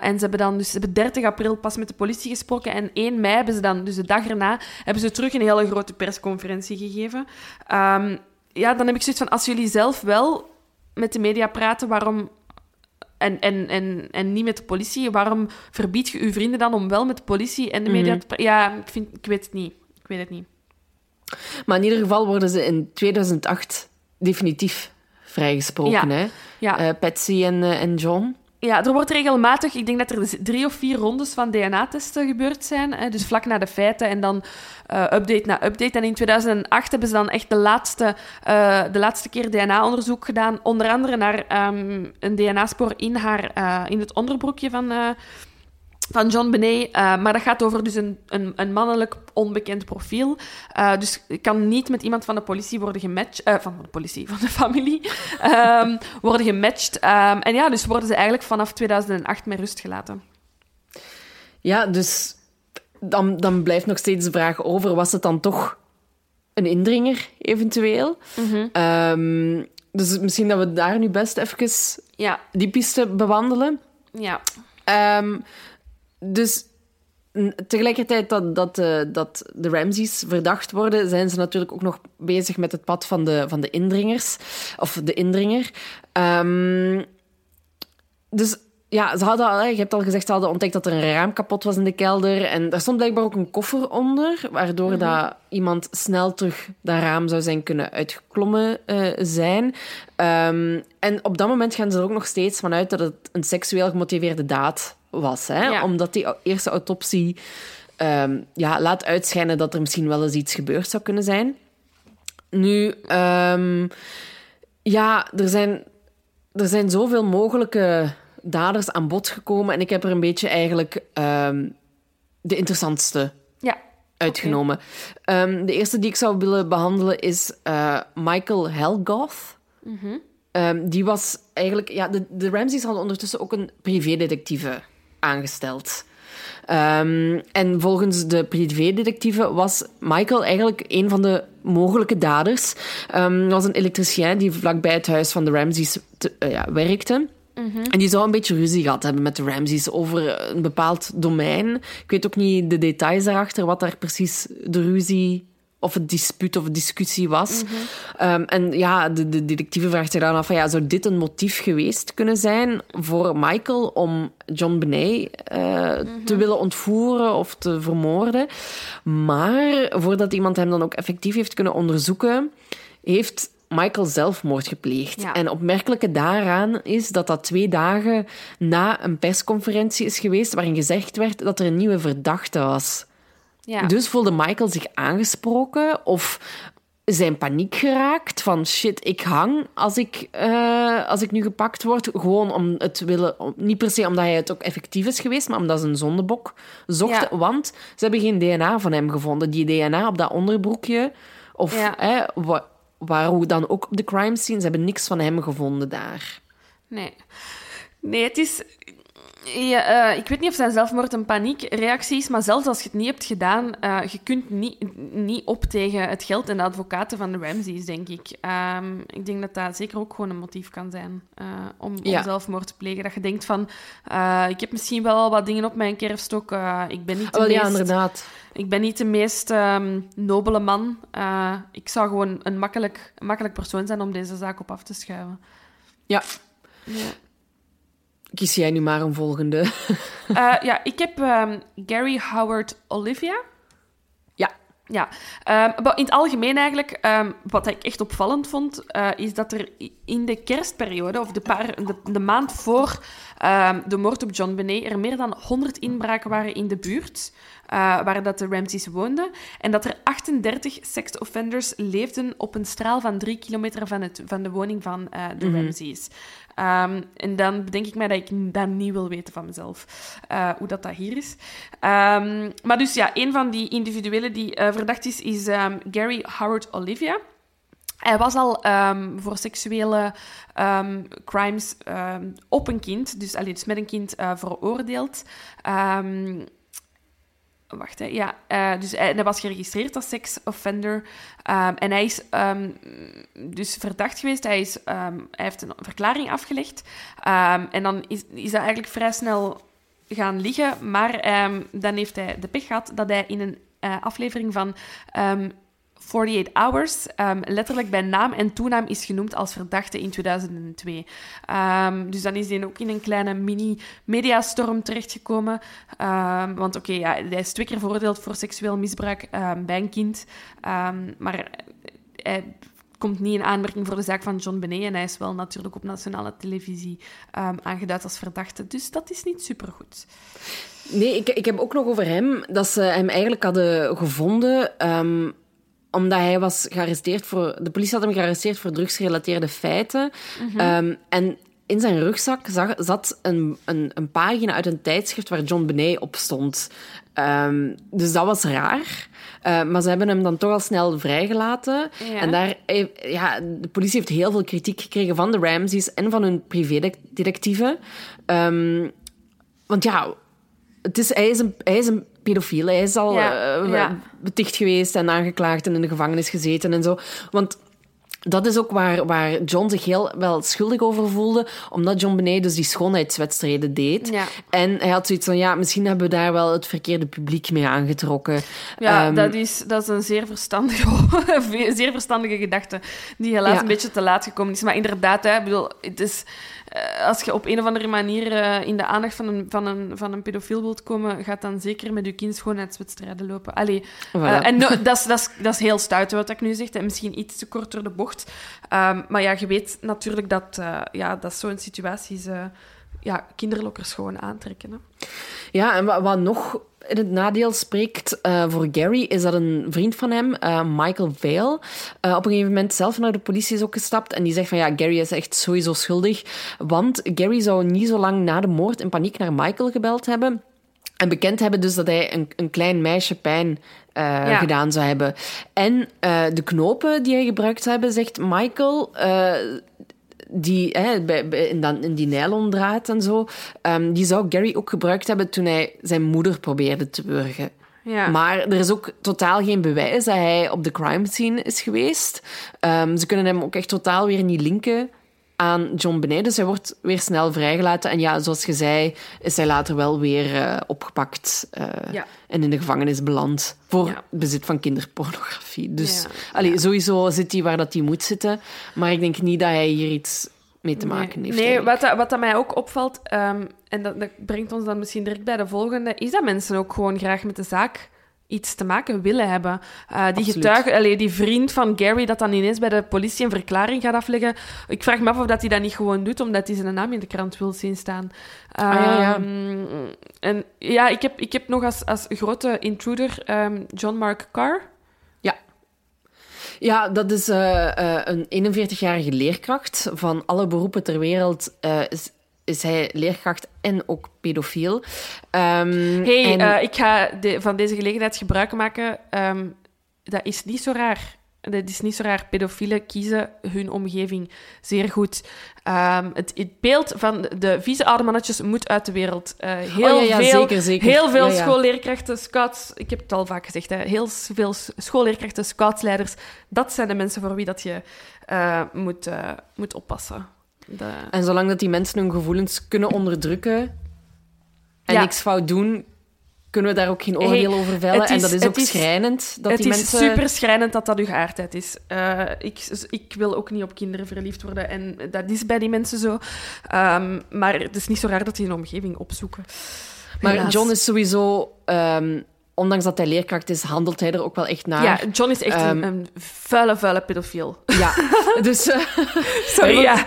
En ze hebben dan dus ze hebben 30 april pas met de politie gesproken. En 1 mei hebben ze dan, dus de dag erna, hebben ze terug een hele grote persconferentie gegeven. Ehm, ja, dan heb ik zoiets van, als jullie zelf wel met de media praten, waarom... En, en, en, en niet met de politie, waarom verbied je uw vrienden dan om wel met de politie en de media te praten? Ja, ik, vind, ik weet het niet. Ik weet het niet. Maar in ieder geval worden ze in 2008 definitief vrijgesproken, Ja. hè? Ja. Eh, Patsy en, eh, en John. Ja, er wordt regelmatig, ik denk dat er dus drie of vier rondes van DNA-testen gebeurd zijn. Hè, dus vlak na de feiten en dan eh, update na update. En in 2008 hebben ze dan echt de laatste, eh, de laatste keer DNA-onderzoek gedaan. Onder andere naar ehm, een DNA-spoor in, haar, eh, in het onderbroekje van, van John Benet. Eh, maar dat gaat over dus een, een, een mannelijk onbekend profiel. Eh, dus kan niet met iemand van de politie worden gematcht. eh, van de politie, van de familie. ehm, worden gematcht. Ehm, en ja, dus worden ze eigenlijk vanaf 2008 met rust gelaten. Ja, dus dan, dan blijft nog steeds de vraag over, was het dan toch een indringer, eventueel? Ehm, dus misschien dat we daar nu best even Ja, die piste bewandelen. ja. Dus tegelijkertijd dat, dat, eh, dat de Ramseys verdacht worden, zijn ze natuurlijk ook nog bezig met het pad van de, van de indringers. Of de indringer. Ehm, dus ja, ze hadden, al- je hebt al gezegd, ze hadden ontdekt dat er een raam kapot was in de kelder. En daar stond blijkbaar ook een koffer onder, waardoor dat iemand snel terug dat raam zou zijn kunnen uitgeklommen eh, zijn. Ehm, en op dat moment gaan ze er ook nog steeds vanuit dat het een seksueel gemotiveerde daad was. Hè? Ja. Omdat die eerste autopsie ehm, ja, laat uitschijnen dat er misschien wel eens iets gebeurd zou kunnen zijn. Nu, ehm, ja, er zijn, er zijn zoveel mogelijke daders aan bod gekomen. En ik heb er een beetje eigenlijk ehm, de interessantste Ja. uitgenomen. De eerste die ik zou willen behandelen is eh, Michael Helgoth. Ehm, die was eigenlijk... Ja, de, de Ramseys hadden ondertussen ook een privédetectieve aangesteld. Ehm, en volgens de privédetectieve was Michael eigenlijk een van de mogelijke daders. Hij was een elektricien die vlakbij het huis van de Ramseys te- eh, ja, werkte. En die zou een beetje ruzie gehad hebben met de Ramseys over een bepaald domein. Ik weet ook niet de details daarachter, wat daar precies de ruzie of het dispuut of discussie was. Ehm, en ja, de, de detectieve vraagt zich dan af, van, ja, zou dit een motief geweest kunnen zijn voor Michael om John Benet eh, te willen ontvoeren of te vermoorden? Maar voordat iemand hem dan ook effectief heeft kunnen onderzoeken, heeft Michael zelfmoord gepleegd. Ja. En opmerkelijke daaraan is dat dat twee dagen na een persconferentie is geweest waarin gezegd werd dat er een nieuwe verdachte was. Ja. Dus voelde Michael zich aangesproken of zijn paniek geraakt van shit, ik hang als ik, eh, als ik nu gepakt word. Gewoon om het willen, om- niet per se omdat hij het ook effectief is geweest, maar omdat ze een zondebok zochten. Ja. Want ze hebben geen DNA van hem gevonden. Die DNA op dat onderbroekje, of Ja. hè, wa- waar hoe dan ook op de crime scene, ze hebben niks van hem gevonden daar. Nee. Nee, het is... Ja, eh, ik weet niet of zijn zelfmoord een paniekreactie is, maar zelfs als je het niet hebt gedaan, eh, je kunt niet, niet op tegen het geld en de advocaten van de Ramseys, denk ik. Ehm, ik denk dat dat zeker ook gewoon een motief kan zijn eh, om, om Ja. zelfmoord te plegen. Dat je denkt van, ik heb misschien wel al wat dingen op mijn kerfstok, ik ben niet de ja, meest... inderdaad. Ik ben niet de meest nobele man. Ik zou gewoon een makkelijk, een makkelijk persoon zijn om deze zaak op af te schuiven. Ja, Ja. Kies jij nu maar een volgende. Eh, ja, ik heb ehm, Gary Howard Olivia. ja. Ja, Ehm, in het algemeen eigenlijk, ehm, wat ik echt opvallend vond, eh, is dat er in de kerstperiode, of de, paar, de, de maand voor de moord op John Benet, er meer dan 100 inbraken waren in de buurt eh, waar dat de Ramseys woonden. En dat er 38 sex-offenders leefden op een straal van drie kilometer van, het, van de woning van eh, de Ramseys. Ehm, en dan bedenk ik mij dat ik dat niet wil weten van mezelf, eh, hoe dat, dat hier is. Ehm, maar dus ja, een van die individuelen die eh, verdacht is, is ehm, Gary Howard Olivia. Hij was al voor seksuele crimes ehm, op een kind, dus, allee, dus met een kind eh, veroordeeld. Wacht, hè. ja. eh, dus hij, hij was geregistreerd als sex-offender. ehm, en hij is ehm, dus verdacht geweest. Hij, is, ehm, hij heeft een verklaring afgelegd. En dan is, is dat eigenlijk vrij snel gaan liggen. Maar dan heeft hij de pech gehad dat hij in een eh, aflevering van 48 Hours ehm, letterlijk bij naam en toenaam is genoemd als verdachte in 2002. Ehm, dus dan is hij ook in een kleine mini-mediastorm terechtgekomen. Ehm, want oké, ja, hij is twee keer veroordeeld voor seksueel misbruik bij een kind. Maar hij komt niet in aanmerking voor de zaak van John Benet. En hij is wel natuurlijk op nationale televisie aangeduid als verdachte. Dus dat is niet supergoed. Nee, ik, ik heb ook nog over hem dat ze hem eigenlijk hadden gevonden. Omdat hij was gearresteerd voor. De politie had hem gearresteerd voor drugsgerelateerde feiten. Ehm, en in zijn rugzak zag, zat een, een, een pagina uit een tijdschrift waar John Benet op stond. Ehm, dus dat was raar. Eh, maar ze hebben hem dan toch al snel vrijgelaten. Ja. En daar, eh, ja, de politie heeft heel veel kritiek gekregen van de Ramseys en van hun privédetectieven. Ehm want ja, het is, hij, is een, hij is een pedofiel. Hij is al Ja, eh, ja. beticht geweest en aangeklaagd en in de gevangenis gezeten en zo. Want dat is ook waar, waar John zich heel wel schuldig over voelde, omdat John Benet dus die schoonheidswedstrijden deed. Ja. En hij had zoiets van, ja, misschien hebben we daar wel het verkeerde publiek mee aangetrokken. Ja, Ehm, dat, is, dat is een zeer verstandige, zeer verstandige gedachte, die helaas Ja. een beetje te laat gekomen is. Maar inderdaad, hè, ik bedoel, het is, als je op een of andere manier eh, in de aandacht van een, van, een, van een pedofiel wilt komen, gaat dan zeker met je kind schoonheidswedstrijden lopen. Allee, Voilà. eh, en no, dat, is, is, is heel stout wat ik nu zeg, en misschien iets te kort door de bocht. Ehm, maar ja, je weet natuurlijk dat, eh, ja, dat zo'n situaties eh ja, kinderlokkers gewoon aantrekken. Hè. Ja, en wat, wat nog in het nadeel spreekt eh, voor Gary, is dat een vriend van hem, eh, Michael Vale, eh, op een gegeven moment zelf naar de politie is ook gestapt. En die zegt van ja, Gary is echt sowieso schuldig. Want Gary zou niet zo lang na de moord in paniek naar Michael gebeld hebben. En bekend hebben dus dat hij een, een klein meisje pijn Ja. gedaan zou hebben. En de knopen die hij gebruikt zou hebben, zegt Michael, die, hè, bij, bij- in, dan, in die nylondraad en zo, ehm, die zou Gary ook gebruikt hebben toen hij zijn moeder probeerde te wurgen. Ja. Maar er is ook totaal geen bewijs dat hij op de crime scene is geweest. Ehm, ze kunnen hem ook echt totaal weer niet linken aan John Benet. Dus hij wordt weer snel vrijgelaten. En ja, zoals je zei, is hij later wel weer eh, opgepakt eh, Ja. en in de gevangenis beland voor Ja. bezit van kinderpornografie. Dus Ja. allee, sowieso zit hij waar dat hij moet zitten. Maar ik denk niet dat hij hier iets mee te maken nee, heeft. Nee, wat, dat, wat dat mij ook opvalt, ehm, en dat, dat brengt ons dan misschien direct bij de volgende, is dat mensen ook gewoon graag met de zaak iets te maken willen hebben. Eh, die getuige, allee, die vriend van Gary dat dan ineens bij de politie een verklaring gaat afleggen. Ik vraag me af of dat hij dat niet gewoon doet, omdat hij zijn naam in de krant wil zien staan. Ah, ja, ja. Ehm, En ja, ik heb, ik heb nog als, als grote intruder ehm, John Mark Carr. Ja. Ja, dat is eh, eh, een 41-jarige leerkracht. Van alle beroepen ter wereld is, is hij leerkracht en ook pedofiel. Ehm, hey, en- eh, ik ga de- van deze gelegenheid gebruik maken. Ehm, dat is niet zo raar. Dat is niet zo raar. Pedofielen kiezen hun omgeving zeer goed. Ehm, het, het beeld van de vieze oude mannetjes moet uit de wereld. Eh, heel Oh, ja, ja, veel, zeker, zeker. Heel veel Ja, schoolleerkrachten, scouts... Ik heb het al vaak gezegd. Hè, heel veel schoolleerkrachten, scoutsleiders. Dat zijn de mensen voor wie dat je eh, moet, moet oppassen. De... En zolang dat die mensen hun gevoelens kunnen onderdrukken en Ja. niks fout doen, kunnen we daar ook geen oordeel Hey, over vellen. en is- dat is ook is- schrijnend. Dat het die is mensen... super schrijnend dat dat uw geaardheid is. Eh, ik, ik wil ook niet op kinderen verliefd worden. En dat is bij die mensen zo. Ehm, maar het is niet zo raar dat die een omgeving opzoeken. Maar Helaas. John is sowieso... ehm, ondanks dat hij leerkracht is, handelt hij er ook wel echt naar. Ja, John is echt Ehm, een, een vuile, vuile pedofiel. Ja. dus... eh, Sorry, ja.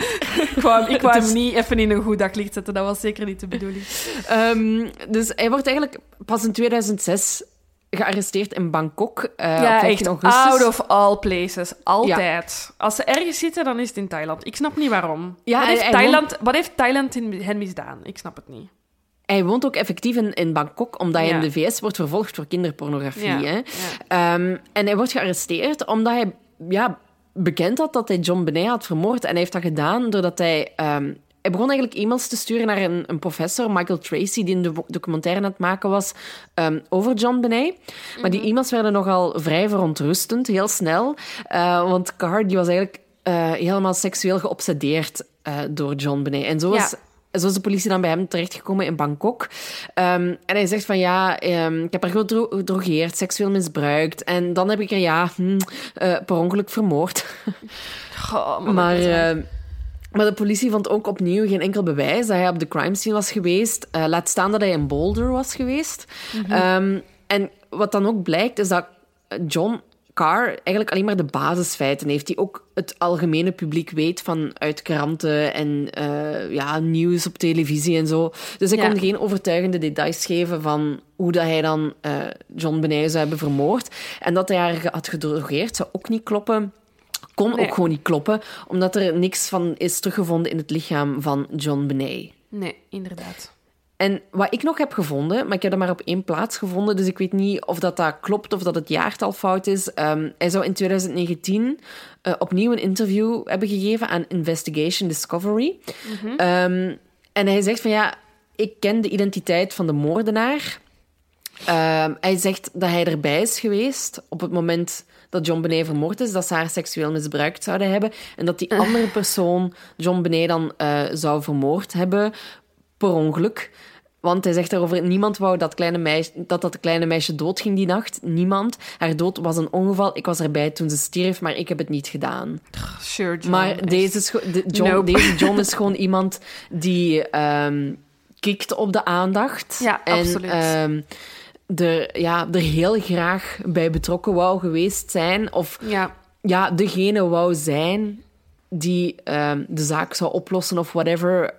ik wou, ik hem niet even in een goed daglicht zetten. Dat was zeker niet de bedoeling. Ehm, dus hij wordt eigenlijk pas in 2006 gearresteerd in Bangkok. eh, ja, 15 echt augustus. out of all places. Altijd. Als ze ergens zitten, dan is het in Thailand. Ik snap niet waarom. Ja, wat, heeft Thailand, wat heeft Thailand in hen misdaan? Ik snap het niet. Hij woont ook effectief in, in Bangkok, omdat hij Ja. in de VS wordt vervolgd voor kinderpornografie. Ja, Hè? ja. Ehm, en hij wordt gearresteerd omdat hij ja, bekend had dat hij John Benet had vermoord. En hij heeft dat gedaan doordat hij... ehm, hij begon eigenlijk e-mails te sturen naar een, een professor, Michael Tracy, die een do- documentaire aan het maken was ehm, over John Benet. Maar die e-mails werden nogal vrij verontrustend, heel snel. Eh, want Carr die was eigenlijk eh, helemaal seksueel geobsedeerd eh, door John Benet. En zo Ja. Zo is de politie dan bij hem terechtgekomen in Bangkok. Ehm, en hij zegt van ja, ehm, ik heb haar gedro- gedrogeerd, seksueel misbruikt. En dan heb ik er ja, hm, eh, per ongeluk vermoord. Maar, dat is waar. eh, maar de politie vond ook opnieuw geen enkel bewijs dat hij op de crime scene was geweest. Eh, laat staan dat hij in Boulder was geweest. Ehm, en wat dan ook blijkt, is dat John Carr eigenlijk alleen maar de basisfeiten heeft, die ook het algemene publiek weet vanuit kranten en eh, ja, nieuws op televisie en zo. Dus hij Ja. kon geen overtuigende details geven van hoe dat hij dan eh, John Benet zou hebben vermoord. En dat hij haar had gedrogeerd zou ook niet kloppen. Kon Nee. ook gewoon niet kloppen, omdat er niks van is teruggevonden in het lichaam van John Benet. Nee, inderdaad. En wat ik nog heb gevonden, maar ik heb dat maar op één plaats gevonden, dus ik weet niet of dat, dat klopt of dat het jaartal fout is. Ehm, hij zou in 2019 eh, opnieuw een interview hebben gegeven aan Investigation Discovery. Ehm, en hij zegt van ja, ik ken de identiteit van de moordenaar. Ehm, hij zegt dat hij erbij is geweest op het moment dat John Benet vermoord is, dat ze haar seksueel misbruikt zouden hebben en dat die andere persoon John Benet dan eh, zou vermoord hebben per ongeluk. Want hij zegt daarover, niemand wou dat, kleine meisje, dat dat kleine meisje doodging die nacht. Niemand. Haar dood was een ongeval. Ik was erbij toen ze stierf, maar ik heb het niet gedaan. Sure, John. Maar deze, de- John, Nope. deze John is gewoon iemand die ehm kikt op de aandacht. Ja, en, absoluut. ehm, er, ja, er heel graag bij betrokken wou geweest zijn. Of Ja, ja, degene wou zijn die ehm, de zaak zou oplossen of whatever.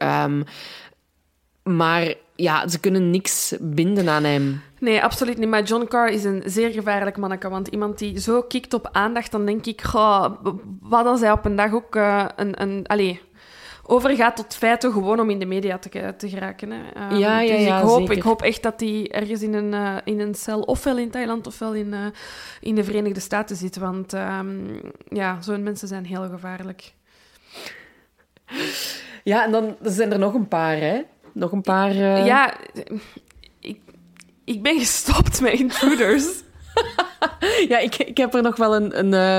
Maar ja, ze kunnen niks binden aan hem. nee, absoluut niet. Maar John Carr is een zeer gevaarlijk manneke. Want iemand die zo kikt op aandacht, dan denk ik... Goh, wat als hij op een dag ook eh, een... een allee, overgaat tot feiten gewoon om in de media te, te geraken. Hè. Ehm, Ja, ja, dus ja, ik, hoop, zeker. ik hoop echt dat hij ergens in een, eh, in een cel, ofwel in Thailand ofwel in, eh, in de Verenigde Staten zit. Want ehm, ja, zo'n mensen zijn heel gevaarlijk. Ja, en dan zijn er nog een paar, hè? Nog een paar... eh, Ja, ik, ik ben gestopt met intruders. Ja, ik, ik heb er nog wel een... een eh,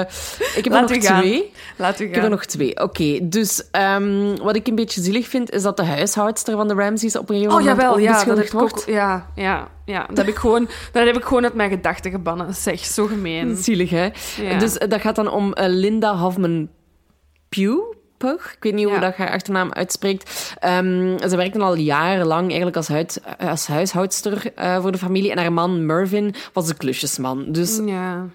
ik heb Laat er nog gaan. twee. Laat u Ik heb er gaan. nog twee. Oké, dus ehm, wat ik een beetje zielig vind, is dat de huishoudster van de Ramses op een gegeven Oh moment jawel, ja, dat wordt. ook. Ja, ja, ja. Dat heb ik gewoon, dat heb ik gewoon uit mijn gedachten gebannen. Zeg, zo gemeen. Zielig, hè? Ja. Dus eh, dat gaat dan om Linda Hoffman Pugh. Ik weet niet hoe dat haar achternaam uitspreekt. Ehm, ze werkte al jarenlang eigenlijk als, huid, als huishoudster eh, voor de familie. En haar man Mervyn was de klusjesman. Dus Ja.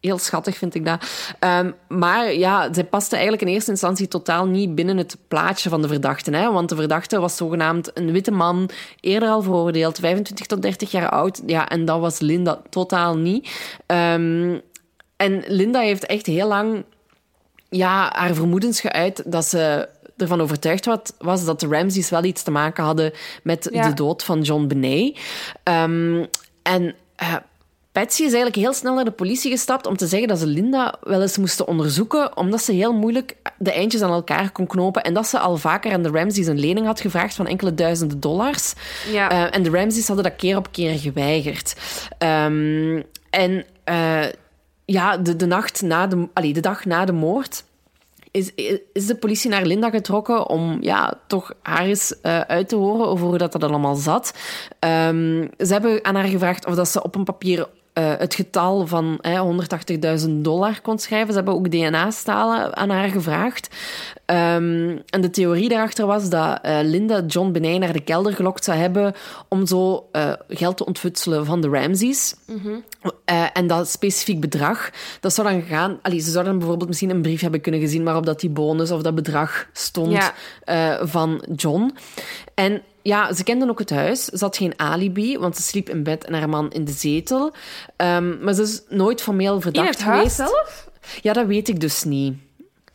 heel schattig vind ik dat. Ehm, maar ja, zij paste eigenlijk in eerste instantie totaal niet binnen het plaatje van de verdachten. Hè? Want de verdachte was zogenaamd een witte man, eerder al veroordeeld, 25 tot 30 jaar oud. Ja, en dat was Linda totaal niet. Ehm, en Linda heeft echt heel lang ja, haar vermoedens geuit dat ze ervan overtuigd was, dat de Ramses wel iets te maken hadden met Ja. de dood van John Benet. Ehm, en eh, Patsy is eigenlijk heel snel naar de politie gestapt om te zeggen dat ze Linda wel eens moesten onderzoeken, omdat ze heel moeilijk de eindjes aan elkaar kon knopen en dat ze al vaker aan de Ramses een lening had gevraagd van enkele duizenden dollars. Ja. Eh, en de Ramses hadden dat keer op keer geweigerd. Ehm, en eh, ja, de, de, nacht na de, allee, de dag na de moord is, is de politie naar Linda getrokken om ja, toch haar eens eh, uit te horen over hoe dat, dat allemaal zat. Ehm, ze hebben aan haar gevraagd of dat ze op een papier eh, het getal van hè, 180.000 dollar kon schrijven. Ze hebben ook DNA-stalen aan haar gevraagd. Ehm, en de theorie daarachter was dat eh, Linda John Benet naar de kelder gelokt zou hebben om zo eh, geld te ontfutselen van de Ramses. Eh, en dat specifiek bedrag, dat zou dan gaan... Allee, ze zouden bijvoorbeeld misschien een brief hebben kunnen gezien waarop dat die bonus of dat bedrag stond Ja. van John. En ja, ze kenden ook het huis. Ze had geen alibi, want ze sliep in bed en haar man in de zetel. Ehm, maar ze is nooit formeel In verdacht het huis geweest. zelf? Ja, dat weet ik dus niet.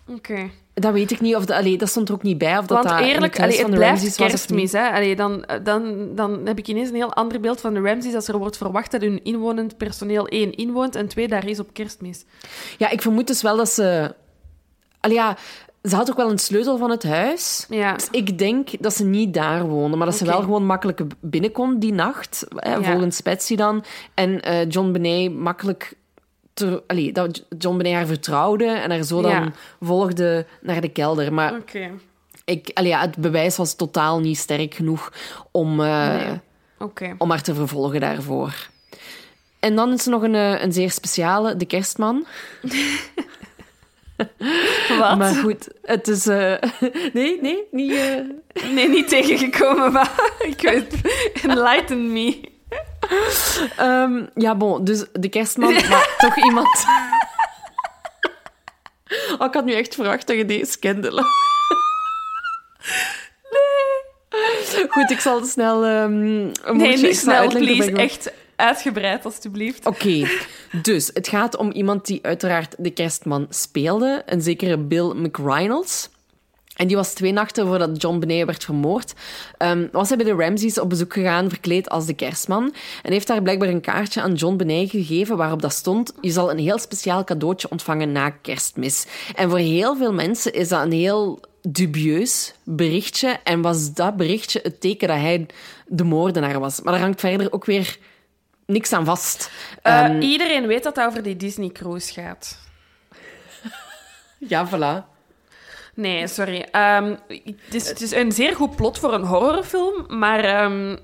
Oké. Dat weet ik niet. Of dat, allee, dat stond er ook niet bij. Of dat Want in eerlijk, het allee, het de blijft kerstmis. Hè? Allee, dan, dan, dan heb ik ineens een heel ander beeld van de Ramses als er wordt verwacht dat hun inwonend personeel één inwoont en twee daar is op kerstmis. Ja, ik vermoed dus wel dat ze... Allee, ja, ze had ook wel een sleutel van het huis. Ja. Dus ik denk dat ze niet daar woonde, maar dat ze wel gewoon makkelijk binnen kon die nacht, hè, Ja. volgens Patsy dan. En eh, John Benet makkelijk... Te, allee, dat John Benet haar vertrouwde en haar zo dan Ja. volgde naar de kelder. Maar Oké. ik, allee, ja, het bewijs was totaal niet sterk genoeg om, eh, Nee. Om haar te vervolgen daarvoor. En dan is er nog een, eh, een zeer speciale, de kerstman. Wat? Maar goed, het is... eh, nee, nee, niet... eh, Nee, niet tegengekomen, maar ik weet... Enlighten me. Ehm, ja, bon, dus de kerstman, maar toch iemand... Oh, ik had nu echt verwacht dat je deze kende. Nee. Goed, ik zal snel... een Nee, niet snel, please. Echt uitgebreid, alstublieft. Oké, dus het gaat om iemand die uiteraard de kerstman speelde. Een zekere Bill McReynolds. En die was twee nachten voordat John Benet werd vermoord, ehm, was hij bij de Ramses op bezoek gegaan, verkleed als de kerstman. En heeft daar blijkbaar een kaartje aan John Benet gegeven waarop dat stond, je zal een heel speciaal cadeautje ontvangen na kerstmis. En voor heel veel mensen is dat een heel dubieus berichtje. En was dat berichtje het teken dat hij de moordenaar was. Maar daar hangt verder ook weer niks aan vast. Eh, Ehm, iedereen weet dat het over die Disney Cruise gaat. ja, voilà. Nee, sorry. Ehm, het, is, het is een zeer goed plot voor een horrorfilm, maar ehm,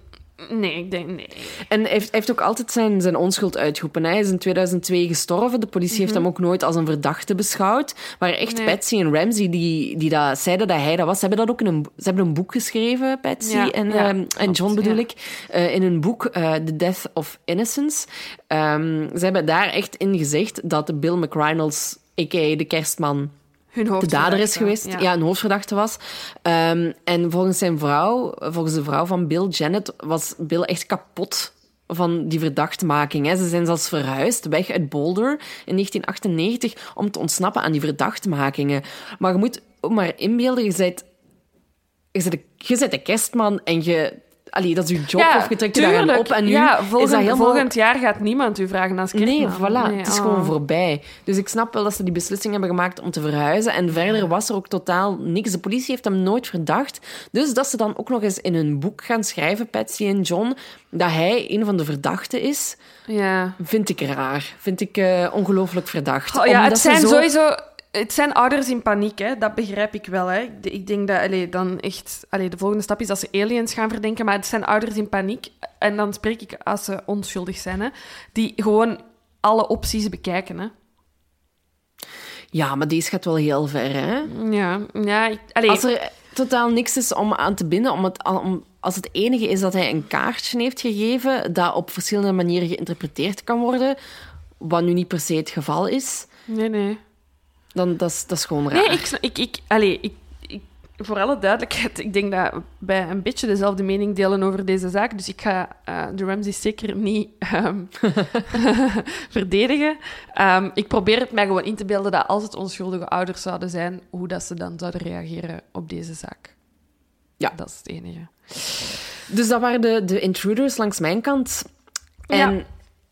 Nee, ik denk nee. En hij heeft, heeft ook altijd zijn, zijn onschuld uitgeroepen. Hij is in 2002 gestorven. De politie heeft hem ook nooit als een verdachte beschouwd. Maar echt Mhm. Nee. Patsy en Ramsey die, die dat zeiden dat hij dat was. Ze hebben dat ook in een, ze hebben een boek geschreven, Patsy Ja, en, ja, ehm, en John bedoel ja. ik. eh, in een boek, eh, The Death of Innocence. Ehm, ze hebben daar echt in gezegd dat Bill McReynolds, a.k.a. de kerstman, Hun de dader is geweest. Ja, een hoofdverdachte was. Ehm, en volgens zijn vrouw, volgens de vrouw van Bill, Janet, was Bill echt kapot van die verdachtmaking. Hè. Ze zijn zelfs verhuisd, weg uit Boulder in 1998, om te ontsnappen aan die verdachtmakingen. Maar je moet ook maar inbeelden, je bent, je bent, de, je bent de kerstman en je... Allee, dat is je job, of je trekt je op. En nu ja, is volgend, dat helemaal... volgend jaar gaat niemand u vragen als kerstman. Nee, voilà. Nee, het is oh. gewoon voorbij. Dus ik snap wel dat ze die beslissing hebben gemaakt om te verhuizen. En verder was er ook totaal niks. De politie heeft hem nooit verdacht. Dus dat ze dan ook nog eens in hun boek gaan schrijven, Patsy en John, dat hij een van de verdachten is, Ja. vind ik raar. Vind ik eh, ongelooflijk verdacht. Oh, ja, Omdat het zijn zo- sowieso... Het zijn ouders in paniek, hè. dat begrijp ik wel. Hè. Ik, denk dat allee, dan echt... Allee, de volgende stap is dat ze aliens gaan verdenken, maar het zijn ouders in paniek. En dan spreek ik als ze onschuldig zijn, hè, die gewoon alle opties bekijken. Hè. Ja, maar deze gaat wel heel ver, hè? Ja, ja ik, allee, Als er totaal niks is om aan te binden, om het, om, als het enige is dat hij een kaartje heeft gegeven dat op verschillende manieren geïnterpreteerd kan worden, wat nu niet per se het geval is, Nee, nee. Dan dat is dat is gewoon raar. Nee, ik, ik, ik, allee, ik, ik, voor alle duidelijkheid, ik denk dat wij een beetje dezelfde mening delen over deze zaak. Dus ik ga eh, de Ramsey's zeker niet ehm, verdedigen. Ehm, ik probeer het mij gewoon in te beelden dat als het onschuldige ouders zouden zijn, hoe dat ze dan zouden reageren op deze zaak. Ja. Dat is het enige. Dus dat waren de, de intruders langs mijn kant. En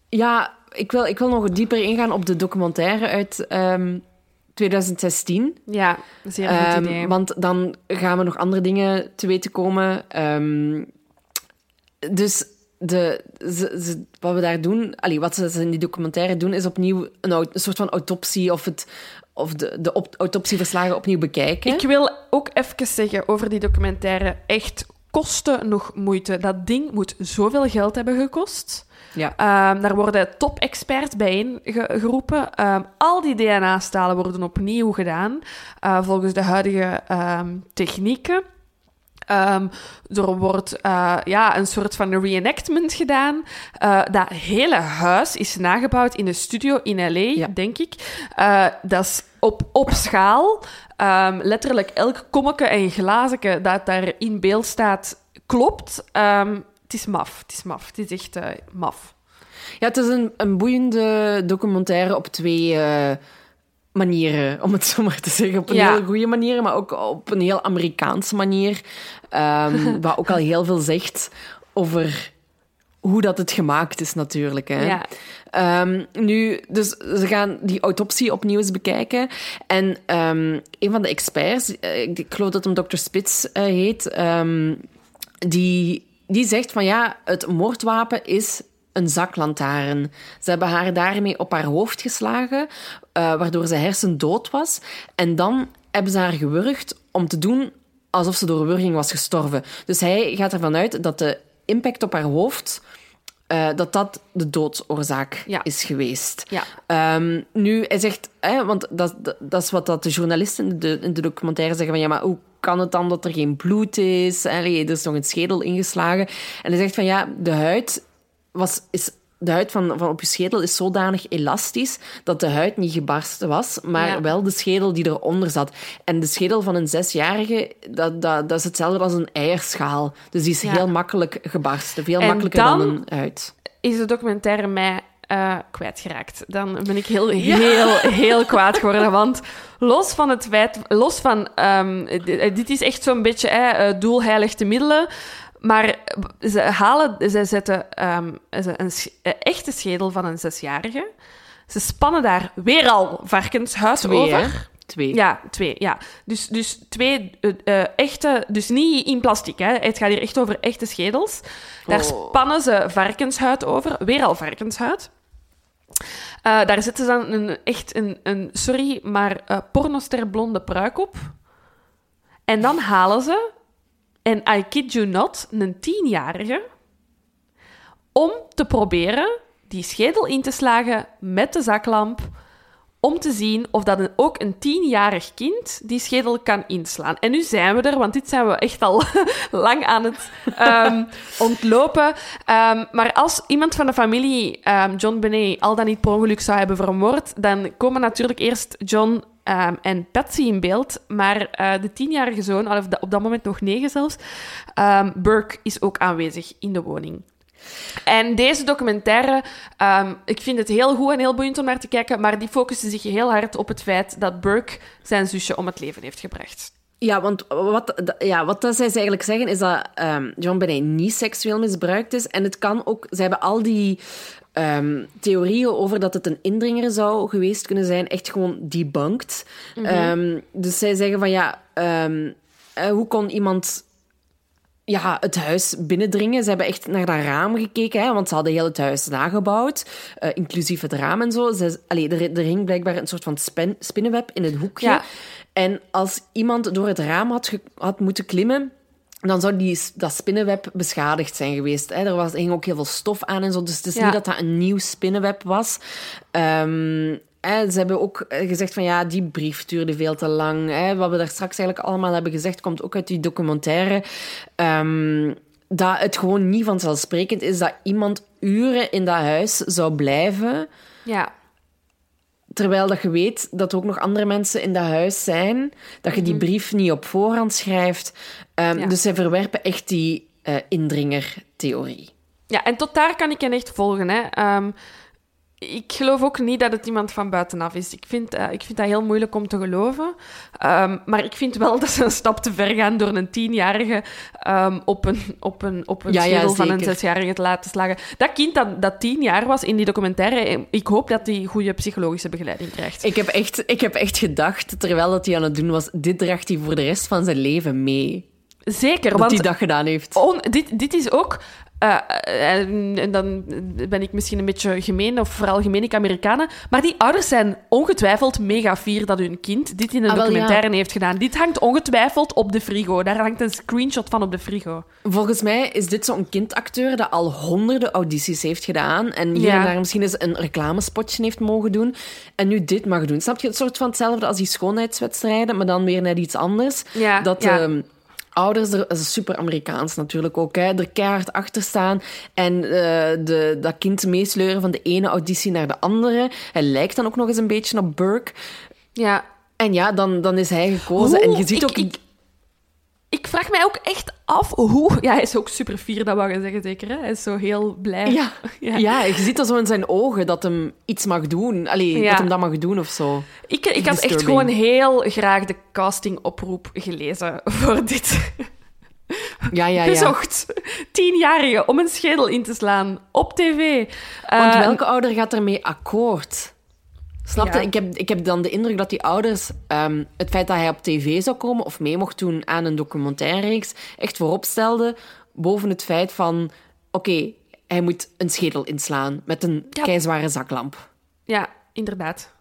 ja, ik, wil, ik wil nog dieper ingaan op de documentaire uit ehm, 2016. Ja, zeer goed Ehm, idee. want dan gaan we nog andere dingen te weten komen. Ehm, dus de, ze, ze- wat we daar doen, allee, wat ze in die documentaire doen, is opnieuw een soort van autopsie of, het, of de, de op- autopsieverslagen opnieuw bekijken. Ik wil ook even zeggen over die documentaire. Echt kosten nog moeite. Dat ding moet zoveel geld hebben gekost. Ja. Ehm, daar worden top-experts bijeen ge- geroepen. Ehm, al die DNA-stalen worden opnieuw gedaan, eh, volgens de huidige ehm, technieken. Ehm, er wordt eh, ja, een soort van reenactment gedaan. Eh, dat hele huis is nagebouwd in een studio in L.A., Ja. denk ik. Dat is op, op schaal. Letterlijk elk kommetje en glazenke dat daar in beeld staat, klopt. Het is maf. Het is maf. Het is echt eh, maf. Ja, het is een, een boeiende documentaire op twee eh, manieren, om het zo maar te zeggen. Op een Ja. heel goede manier, maar ook op een heel Amerikaanse manier. Ehm, wat ook al heel veel zegt over hoe dat het gemaakt is, natuurlijk. Hè. Ja. Ehm, nu, dus ze gaan die autopsie opnieuw eens bekijken. En ehm, een van de experts, eh, ik geloof dat hem Dr. Spitz heet, die, die zegt van ja, het moordwapen is een zaklantaarn. Ze hebben haar daarmee op haar hoofd geslagen, eh, waardoor ze hersendood was. En dan hebben ze haar gewurgd om te doen alsof ze door wurging was gestorven. Dus hij gaat ervan uit dat de impact op haar hoofd eh, dat dat de doodsoorzaak Ja. is geweest. Ja. Ehm, nu, hij zegt, hè, want dat, dat, dat is wat dat de journalisten in de, in de documentaire zeggen: van ja, maar hoe kan het dan dat er geen bloed is? Allee, er is nog een schedel ingeslagen. En hij zegt van ja, de huid was, is. De huid van, van op je schedel is zodanig elastisch dat de huid niet gebarsten was, maar Ja. wel de schedel die eronder zat. En de schedel van een zesjarige, dat, dat, dat is hetzelfde als een eierschaal. Dus die is Ja. heel makkelijk gebarsten. Veel En makkelijker dan- dan een huid. Is de documentaire mij eh, kwijtgeraakt. Dan ben ik heel, heel, heel kwaad geworden. Want los van het feit... Los van... ehm, dit, dit is echt zo'n beetje hè, eh, doel heiligt de middelen. Maar ze halen... Ze zetten ehm, een, echte schedel van een zesjarige. Ze spannen daar weer al varkenshuid Twee, over. hè? Twee. Ja, twee, ja. Dus, dus twee eh, eh, echte... Dus niet in plastic, hè. Het gaat hier echt over echte schedels. Daar Oh. spannen ze varkenshuid over. Weer al varkenshuid. Eh, daar zetten ze dan een, echt een, een... Sorry, maar eh pornoster blonde pruik op. En dan halen ze... En I kid you not, een tienjarige... om te proberen die schedel in te slagen met de zaklamp om te zien of dat een, ook een tienjarig kind die schedel kan inslaan. En nu zijn we er, want dit zijn we echt al lang aan het ehm, ontlopen. Ehm, maar als iemand van de familie ehm, John Benet al dan niet per ongeluk zou hebben vermoord, dan komen natuurlijk eerst John en Patsy in beeld. Maar eh, de tienjarige zoon, of op dat moment nog negen zelfs, Burke is ook aanwezig in de woning. En deze documentaire, ehm, ik vind het heel goed en heel boeiend om naar te kijken, maar die focussen zich heel hard op het feit dat Burke zijn zusje om het leven heeft gebracht. Ja, want wat, ja, wat dat zij eigenlijk zeggen is dat ehm, John Benet niet seksueel misbruikt is. En het kan ook... Ze hebben al die ehm, theorieën over dat het een indringer zou geweest kunnen zijn, echt gewoon debunked. Ehm, dus zij zeggen van ja, eh, hoe kon iemand ja, het huis binnendringen. Ze hebben echt naar dat raam gekeken, hè, want ze hadden heel het huis nagebouwd, eh, inclusief het raam en zo. Ze, allee, er, er hing blijkbaar een soort van spin, spinnenweb in het hoekje. Ja. En als iemand door het raam had, ge- had moeten klimmen, dan zou die, dat spinnenweb beschadigd zijn geweest. Hè. Er was, er hing ook heel veel stof aan en zo, dus het is Ja. niet dat dat een nieuw spinnenweb was. Ehm, hè, ze hebben ook eh, gezegd van ja, die brief duurde veel te lang. Hè. Wat we daar straks eigenlijk allemaal hebben gezegd, komt ook uit die documentaire. Ehm, dat het gewoon niet vanzelfsprekend is dat iemand uren in dat huis zou blijven, Ja, terwijl dat je weet dat er ook nog andere mensen in dat huis zijn, dat je die brief niet op voorhand schrijft. Ehm, Ja. Dus zij verwerpen echt die eh indringertheorie. Ja, en tot daar kan ik hen echt volgen. Hè. Ehm, ik geloof ook niet dat het iemand van buitenaf is. Ik vind, eh, ik vind dat heel moeilijk om te geloven. Ehm, maar ik vind wel dat ze een stap te ver gaan door een tienjarige ehm, op een, op een, op een Ja, van een zesjarige te laten slagen. Dat kind dat, dat tien jaar was in die documentaire, eh, ik hoop dat hij goede psychologische begeleiding krijgt. Ik heb, echt, ik heb echt gedacht, terwijl dat hij aan het doen was, dit draagt hij voor de rest van zijn leven mee. Zeker, Dat want hij dat gedaan heeft. On, dit, dit is ook. Eh, en, en dan ben ik misschien een beetje gemeen, of vooral gemeen ik Amerikanen. Maar die ouders zijn ongetwijfeld mega fier dat hun kind dit in een Ah, wel, documentaire heeft gedaan. Dit hangt ongetwijfeld op de frigo. Daar hangt een screenshot van op de frigo. Volgens mij is dit zo'n kindacteur dat al honderden audities heeft gedaan. En hier Ja. en daar misschien eens een reclamespotje heeft mogen doen. En nu dit mag doen. Snap je? Het soort van hetzelfde als die schoonheidswedstrijden, maar dan weer net iets anders. Ja, dat ja. Ouders, er, dat is super Amerikaans natuurlijk ook, hè, er keihard achter staan. En eh, de, dat kind meesleuren van de ene auditie naar de andere. Hij lijkt dan ook nog eens een beetje op Burke. Ja. En ja, dan, dan is hij gekozen. en je ziet ook... Ik, ik vraag mij ook echt af hoe... Ja, hij is ook super fier, dat wou je zeggen, zeker. Hè? Hij is zo heel blij. Ja, Ja. ja. je ziet dat zo in zijn ogen dat hem iets mag doen. Allee, Ja. dat hem dat mag doen of zo. Ik, ik had echt gewoon heel graag de castingoproep gelezen voor dit. Ja, ja, ja. gezocht. Tienjarigen om een schedel in te slaan op tv. Want Eh, welke ouder gaat ermee akkoord? Snap je? Ja. Ik, heb, ik heb dan de indruk dat die ouders ehm, het feit dat hij op tv zou komen of mee mocht doen aan een documentairereeks echt voorop stelden boven het feit van oké, hij moet een schedel inslaan met een Ja. keizware zaklamp. Ja, inderdaad.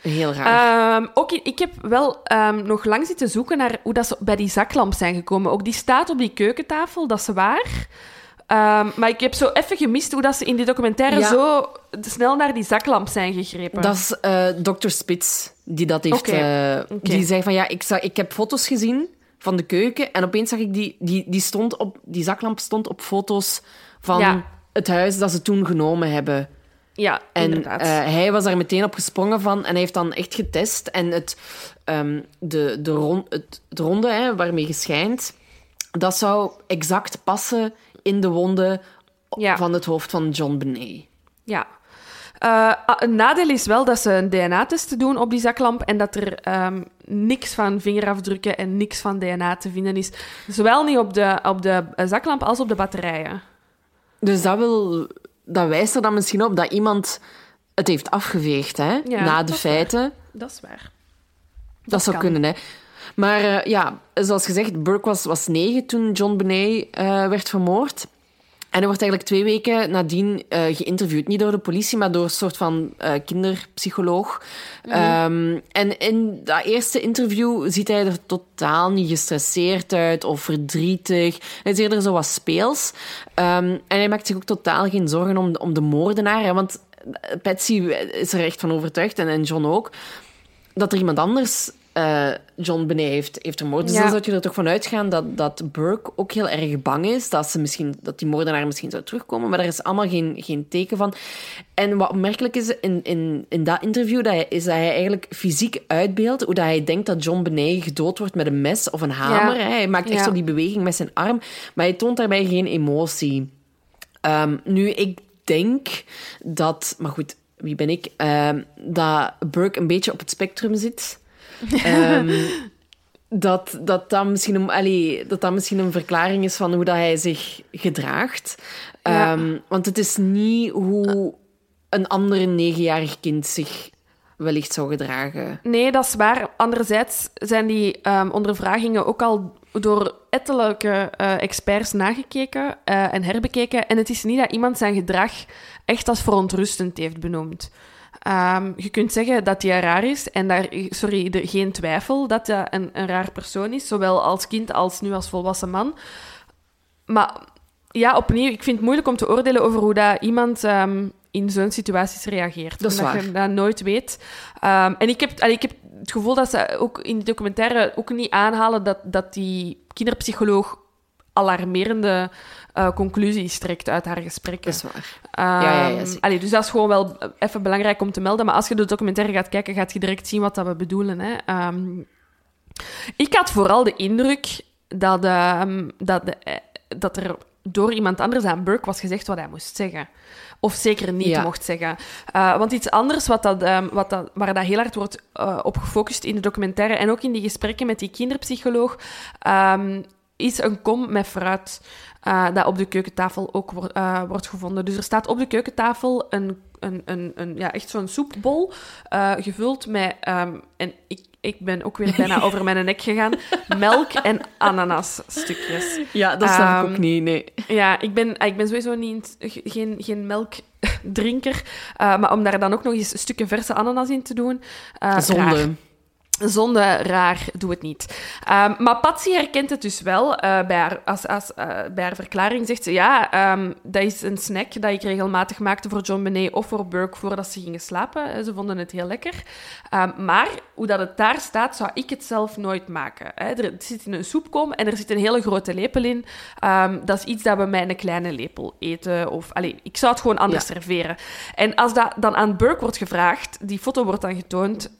Heel raar. Ehm, ook, ik heb wel ehm, nog lang zitten zoeken naar hoe dat ze bij die zaklamp zijn gekomen. Ook die staat op die keukentafel, dat is waar. Ehm, maar ik heb zo even gemist hoe dat ze in die documentaire Ja. zo snel naar die zaklamp zijn gegrepen. Dat is eh Dr. Spitz die dat heeft. Oké, eh. Die zei van ja, ik, zag, ik heb foto's gezien van de keuken en opeens zag ik die, die, die, stond op, die zaklamp stond op foto's van Ja. het huis dat ze toen genomen hebben. Ja, En inderdaad. eh, hij was daar meteen op gesprongen van en hij heeft dan echt getest. En het, ehm, de, de het, het ronde hè, waarmee je schijnt, dat zou exact passen in de wonden Ja. van het hoofd van John Benet. Ja. Eh, ah, een nadeel is wel dat ze een DNA-test doen op die zaklamp en dat er ehm, niks van vingerafdrukken en niks van DNA te vinden is. Zowel niet op de, op de eh, zaklamp als op de batterijen. Dus dat, wil, dat wijst er dan misschien op dat iemand het heeft afgeveegd hè, Ja, na de feiten. Dat is waar. Dat, zou kan. kunnen, hè. Maar eh, ja, zoals gezegd, Burke was, was negen toen John Benet eh, werd vermoord. hij wordt eigenlijk twee weken nadien eh, geïnterviewd. Niet door de politie, maar door een soort van kinderpsycholoog. Ehm, en in dat eerste interview ziet hij er totaal niet gestresseerd uit of verdrietig. Hij is eerder zo wat speels. Ehm, en hij maakt zich ook totaal geen zorgen om, om de moordenaar. Hè, want Patsy is er echt van overtuigd, en, en John ook, dat er iemand anders eh, John Benet heeft, heeft vermoord. Dus Ja. dan zou je er toch van uitgaan dat, dat Burke ook heel erg bang is dat, ze misschien, dat die moordenaar misschien zou terugkomen. Maar daar is allemaal geen, geen teken van. En wat opmerkelijk is in, in, in dat interview, dat hij, is dat hij eigenlijk fysiek uitbeeldt hoe dat hij denkt dat John Benet gedood wordt met een mes of een hamer. Ja. Hij maakt echt Ja. zo die beweging met zijn arm, maar hij toont daarbij geen emotie. Ehm, nu, ik denk dat... Maar goed, wie ben ik? Ehm, dat Burke een beetje op het spectrum zit. Ehm, dat, dat, dat, misschien een, allee, dat dat misschien een verklaring is van hoe dat hij zich gedraagt. Ja. Ehm, want het is niet hoe een ander negenjarig kind zich wellicht zou gedragen. Nee, dat is waar. Anderzijds zijn die ehm, ondervragingen ook al door ettelijke eh, experts nagekeken eh, en herbekeken. En het is niet dat iemand zijn gedrag echt als verontrustend heeft benoemd. Ehm, je kunt zeggen dat hij raar is en daar, sorry, er geen twijfel dat hij een, een raar persoon is, zowel als kind als nu als volwassen man. Maar ja, opnieuw, ik vind het moeilijk om te oordelen over hoe dat iemand ehm, in zo'n situaties reageert. Dat is omdat waar. je dat nooit weet. Ehm, en ik heb, allee, ik heb het gevoel dat ze ook in die documentaire ook niet aanhalen dat, dat die kinderpsycholoog alarmerende eh, conclusies trekt uit haar gesprekken. Dat is waar. Ehm, Ja, ja, ja, allee, dus dat is gewoon wel even belangrijk om te melden. Maar als je de documentaire gaat kijken, gaat je direct zien wat dat we bedoelen. Hè. Ehm, ik had vooral de indruk dat, ehm, dat, de, eh, dat er door iemand anders aan Burke was gezegd wat hij moest zeggen. Of zeker niet Ja. mocht zeggen. Eh, want iets anders wat dat, wat dat, waar dat heel hard wordt op gefocust in de documentaire en ook in die gesprekken met die kinderpsycholoog, is een kom met fruit eh, dat op de keukentafel ook wordt, eh, wordt gevonden. Dus er staat op de keukentafel een, een, een, een ja, echt zo'n soepbol eh, gevuld met... ehm, en ik, ik ben ook weer bijna over mijn nek gegaan. Melk en ananasstukjes. Ja, dat snap ik Ehm, ook niet, nee. Ja, ik ben, ik ben sowieso niet, geen, geen melkdrinker. maar om daar dan ook nog eens stukken verse ananas in te doen... raar. Zonde. Raar, doe het niet. Ehm, maar Patsy herkent het dus wel. eh, bij, haar, als, als, eh, bij haar verklaring zegt ze... Ja, ehm, dat is een snack dat ik regelmatig maakte voor John Benet of voor Burke voordat ze gingen slapen. Eh, Ze vonden het heel lekker. Ehm, maar hoe dat het daar staat, zou ik het zelf nooit maken. Hè. Er zit in een soepkom en er zit een hele grote lepel in. Dat is iets dat we met een kleine lepel eten. Of, allee, ik zou het gewoon anders Ja. serveren. En als dat dan aan Burke wordt gevraagd, die foto wordt dan getoond,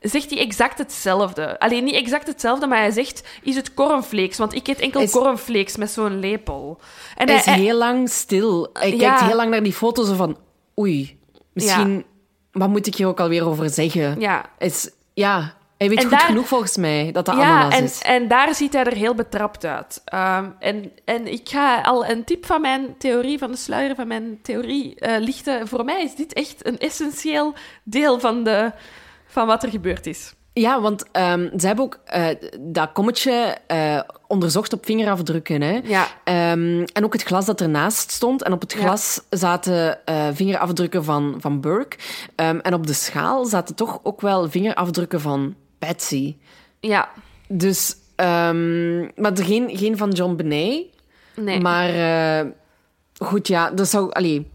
zegt hij exact hetzelfde. Alleen niet exact hetzelfde, maar hij zegt, is het cornflakes? Want ik eet enkel Is- cornflakes met zo'n lepel. En Hij is hij- heel lang stil. Hij Ja. kijkt heel lang naar die foto's van... Oei, misschien... Wat moet ik hier ook alweer over zeggen? ja, Is, ja, hij weet En goed daar- genoeg volgens mij dat dat ja ananas en, is. en daar ziet hij er heel betrapt uit. Ehm, en, en ik ga al een tip van mijn theorie, van de sluier van mijn theorie, eh, lichten. Voor mij is dit echt een essentieel deel van, de, van wat er gebeurd is. Ja, want ehm, ze hebben ook eh, dat kommetje eh, onderzocht op vingerafdrukken. Hè? Ja. Ehm, en ook het glas dat ernaast stond. En op het Ja. glas zaten eh, vingerafdrukken van, van Burke. Ehm, en op de schaal zaten toch ook wel vingerafdrukken van Patsy. Ja, Dus, maar geen, geen van John Benet. nee. Maar goed, ja, dat zou, allee,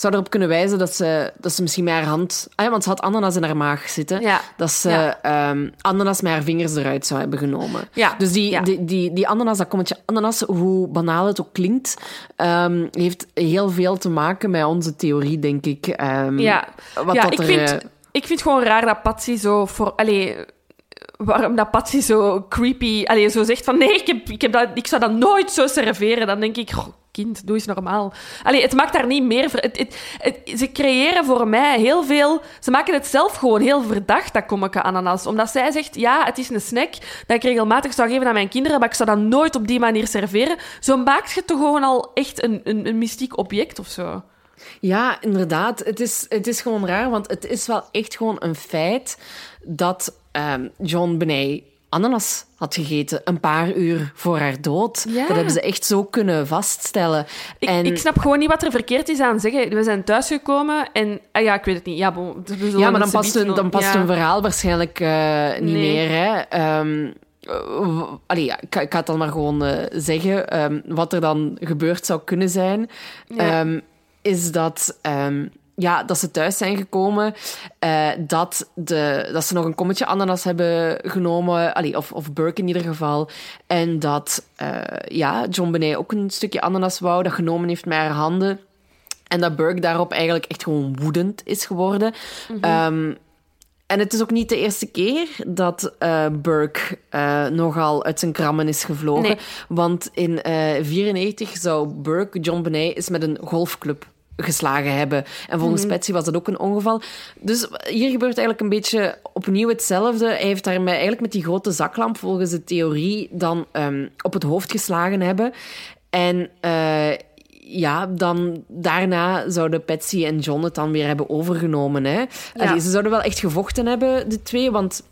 zou erop kunnen wijzen dat ze, dat ze misschien met haar hand... Ah ja, want ze had ananas in haar maag zitten. Ja. Dat ze Ja. ehm, ananas met haar vingers eruit zou hebben genomen. Ja, Dus die, die, die, die ananas, dat kommetje ananas, hoe banaal het ook klinkt, ehm, heeft heel veel te maken met onze theorie, denk ik. Ehm, Ja, Wat ja dat ik, er, vind, eh, ik vind het gewoon raar dat Patsy zo voor... Allee, waarom dat Patsy zo creepy... Allee, zo zegt van... Nee, ik, heb, ik, heb dat, ik zou dat nooit zo serveren. Dan denk ik... kind, doe eens normaal. Allee, het maakt daar niet meer... Het, het, het- ze creëren voor mij heel veel... Ze maken het zelf gewoon heel verdacht, dat kommetje ananas. Omdat zij zegt... Ja, het is een snack dat ik regelmatig zou geven aan mijn kinderen, maar ik zou dat nooit op die manier serveren. Zo maakt je toch gewoon al echt een, een, een mystiek object of zo. Ja, inderdaad. Het is, het is gewoon raar, want het is wel echt gewoon een feit dat ehm, John Benet ananas had gegeten een paar uur voor haar dood. Ja. Dat hebben ze echt zo kunnen vaststellen. Ik, en, ik snap gewoon niet wat er verkeerd is aan zeggen. We zijn thuisgekomen en... ah ja, ik weet het niet. Ja, bon, ja, maar dan past, hun, dan past ja. hun verhaal waarschijnlijk eh, niet Nee. meer. Hè. Ehm, eh, allee, ja, ik, ga- ik ga het dan maar gewoon eh, zeggen. Ehm, wat er dan gebeurd zou kunnen zijn, ehm, is dat... ja, dat ze thuis zijn gekomen, eh, dat, de, dat ze nog een kommetje ananas hebben genomen, allee, of, of Burke in ieder geval, en dat eh, ja, John Benet ook een stukje ananas wou, dat genomen heeft met haar handen. En dat Burke daarop eigenlijk echt gewoon woedend is geworden. Ehm, en het is ook niet de eerste keer dat eh, Burke nogal uit zijn krammen is gevlogen. Nee. Want in 1994 zou Burke John Benet eens met een golfclub geslagen hebben. En volgens Patsy was dat ook een ongeval. Dus hier gebeurt eigenlijk een beetje opnieuw hetzelfde. Hij heeft daar met, eigenlijk met die grote zaklamp, volgens de theorie, dan ehm, op het hoofd geslagen hebben. En eh, ja, dan daarna zouden Patsy en John het dan weer hebben overgenomen. Hè? Allee, ze zouden wel echt gevochten hebben, de twee, want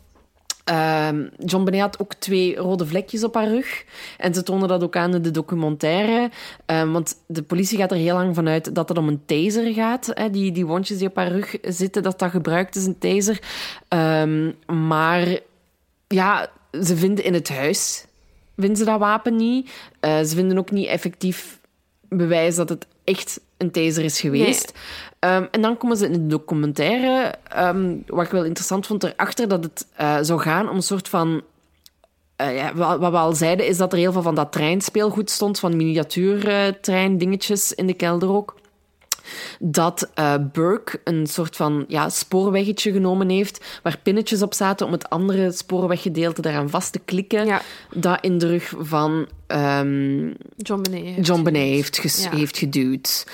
ehm, John Benet had ook twee rode vlekjes op haar rug. En ze tonen dat ook aan in de documentaire. Ehm, want de politie gaat er heel lang vanuit dat het om een taser gaat. Hè? Die, die wondjes die op haar rug zitten, dat dat gebruikt is, een taser. Ehm, maar ja, ze vinden in het huis vinden ze dat wapen niet. Eh, ze vinden ook niet effectief bewijs dat het echt een taser is geweest. Ehm, en dan komen ze in de documentaire, ehm, wat ik wel interessant vond, erachter dat het eh, zou gaan om een soort van... eh, ja, wat, we al zeiden, is dat er heel veel van dat treinspeelgoed stond, van miniatuurtrein dingetjes in de kelder ook dat eh, Burke een soort van ja, spoorweggetje genomen heeft, waar pinnetjes op zaten om het andere spoorweggedeelte daaraan vast te klikken, Ja. dat in de rug van ehm, John Benet. heeft John Benet gezien. heeft, ges- Ja. heeft geduwd.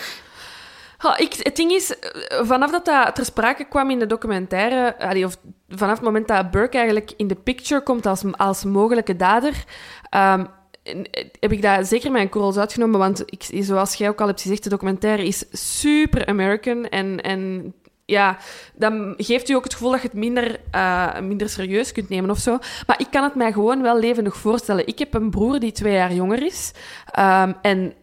Ik, het ding is, vanaf dat dat ter sprake kwam in de documentaire, of vanaf het moment dat Burke eigenlijk in de picture komt als, als mogelijke dader, ehm, eh, heb ik dat zeker mijn korrels uitgenomen, want ik, zoals jij ook al hebt gezegd, de documentaire is super American en, en ja, dan geeft u ook het gevoel dat je het minder, eh, minder serieus kunt nemen of zo. Maar ik kan het mij gewoon wel levendig voorstellen. Ik heb een broer die twee jaar jonger is. ehm, en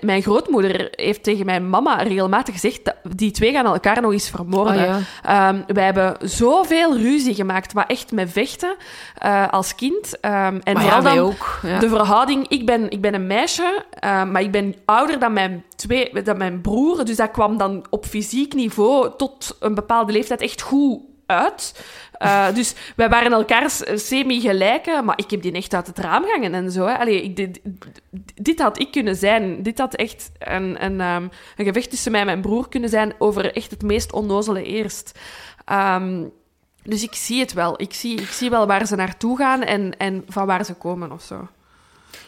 mijn grootmoeder heeft tegen mijn mama regelmatig gezegd dat die twee gaan elkaar nog eens vermoorden. Oh ja. Ehm, wij hebben zoveel ruzie gemaakt, maar echt met vechten eh, als kind. Ehm, en vooral ja, dan ook. Ja. de verhouding. Ik ben, ik ben een meisje, ehm, maar ik ben ouder dan mijn, twee, dan mijn broer. Dus dat kwam dan op fysiek niveau tot een bepaalde leeftijd echt goed uit. Eh, dus wij waren elkaars semi-gelijke, maar ik heb die echt uit het raam gangen en zo. Allee, ik, dit, dit had ik kunnen zijn. Dit had echt een, een, ehm, een gevecht tussen mij en mijn broer kunnen zijn over echt het meest onnozele eerst. Ehm, dus ik zie het wel. Ik zie, ik zie wel waar ze naartoe gaan en, en van waar ze komen of zo.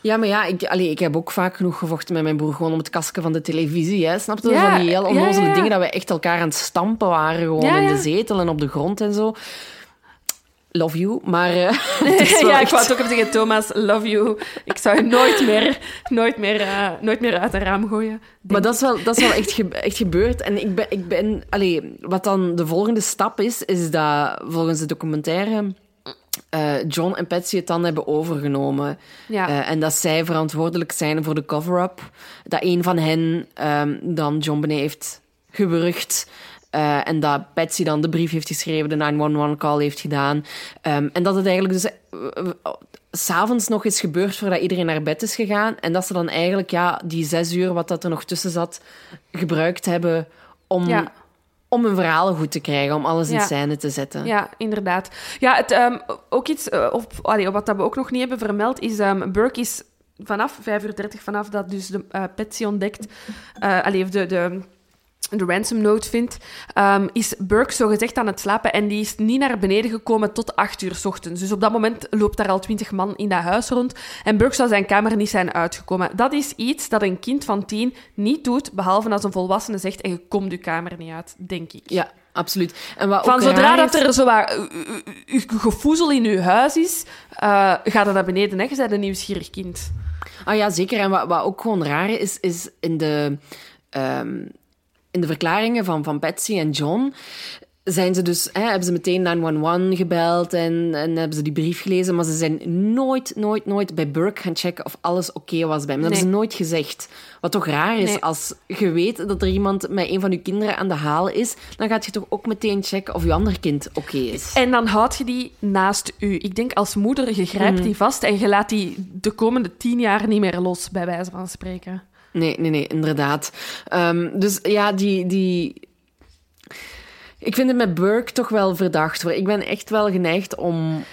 Ja, maar ja, ik, allee, ik heb ook vaak genoeg gevochten met mijn broer gewoon om het kasken van de televisie. Hè. Snap je? Ja, van die heel onnozele ja, ja. dingen dat we echt elkaar aan het stampen waren. Gewoon in de zetel en op de grond en zo. Love you, maar... eh, ja, ik wou het ook even zeggen, Thomas, love you. Ik zou je nooit meer, nooit meer, eh, nooit meer uit een raam gooien. Maar dat is wel, dat is wel echt, ge- echt gebeurd. En ik ben, ik ben allee, wat dan de volgende stap is, is dat volgens de documentaire eh, John en Patsy het dan hebben overgenomen. Ja. Eh, en dat zij verantwoordelijk zijn voor de cover-up. Dat een van hen ehm, dan John Benet heeft gewurgd. Eh, en dat Patsy dan de brief heeft geschreven, de 911-call heeft gedaan. Ehm, en dat het eigenlijk dus s'avonds nog is gebeurd voordat iedereen naar bed is gegaan. En dat ze dan eigenlijk ja, die zes uur, wat dat er nog tussen zat, gebruikt hebben om, Ja. Om hun verhalen goed te krijgen, om alles in Ja. scène te zetten. Ja, inderdaad. Ja, het, ehm, ook iets, eh, op, allee, wat dat we ook nog niet hebben vermeld, is ehm Burke is vanaf 5 uur 30, vanaf dat dus de eh, Patsy ontdekt, eh allee, of de, de, de ransom note vindt, ehm, is Burke zogezegd aan het slapen en die is niet naar beneden gekomen tot 8 uur 's ochtends. Dus op dat moment loopt daar al 20 man in dat huis rond en Burke zou zijn kamer niet zijn uitgekomen. Dat is iets dat een kind van 10 niet doet, behalve als een volwassene zegt en je komt je kamer niet uit, denk ik. Ja, absoluut. En wat Van zodra raar dat er zo wat uh, uh, uh, gevoezel in je huis is, uh, ga je naar beneden. Hè? Je bent een nieuwsgierig kind. Ah ja, zeker. En wat, wat ook gewoon raar is, is in de, ehm, in de verklaringen van, van Patsy en John zijn ze dus, hè, hebben ze meteen 911 gebeld en, en hebben ze die brief gelezen, maar ze zijn nooit, nooit, nooit bij Burke gaan checken of alles oké was bij hem. Dat hebben ze nooit gezegd. Wat toch raar is, Nee. als je weet dat er iemand met een van je kinderen aan de haal is, dan gaat je toch ook meteen checken of je ander kind oké is. En dan houd je die naast u. Ik denk als moeder, je grijpt die vast en je laat die de komende tien jaar niet meer los, bij wijze van spreken. Nee, nee, nee, inderdaad. Ehm, dus ja, die, die... Ik vind het met Burke toch wel verdacht. Ik ben echt wel geneigd om,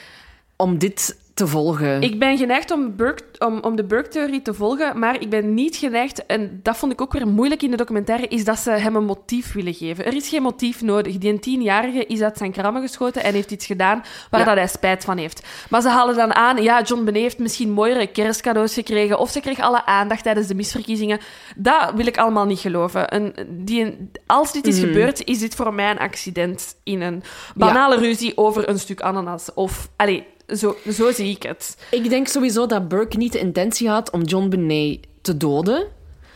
om dit te volgen. Ik ben geneigd om, Burke, om, om de Burke-theorie te volgen, maar ik ben niet geneigd, en dat vond ik ook weer moeilijk in de documentaire, is dat ze hem een motief willen geven. Er is geen motief nodig. Die een tienjarige is uit zijn krammen geschoten en heeft iets gedaan waar Ja. dat hij spijt van heeft. Maar ze halen dan aan, ja, John Benet heeft misschien mooiere kerstcadeaus gekregen, of ze kreeg alle aandacht tijdens de misverkiezingen. Dat wil ik allemaal niet geloven. Een, die, als dit is gebeurd, is dit voor mij een accident in een banale ruzie over een stuk ananas. Of, allee, zo, zo zie ik het. Ik denk sowieso dat Burke niet de intentie had om John Benet te doden,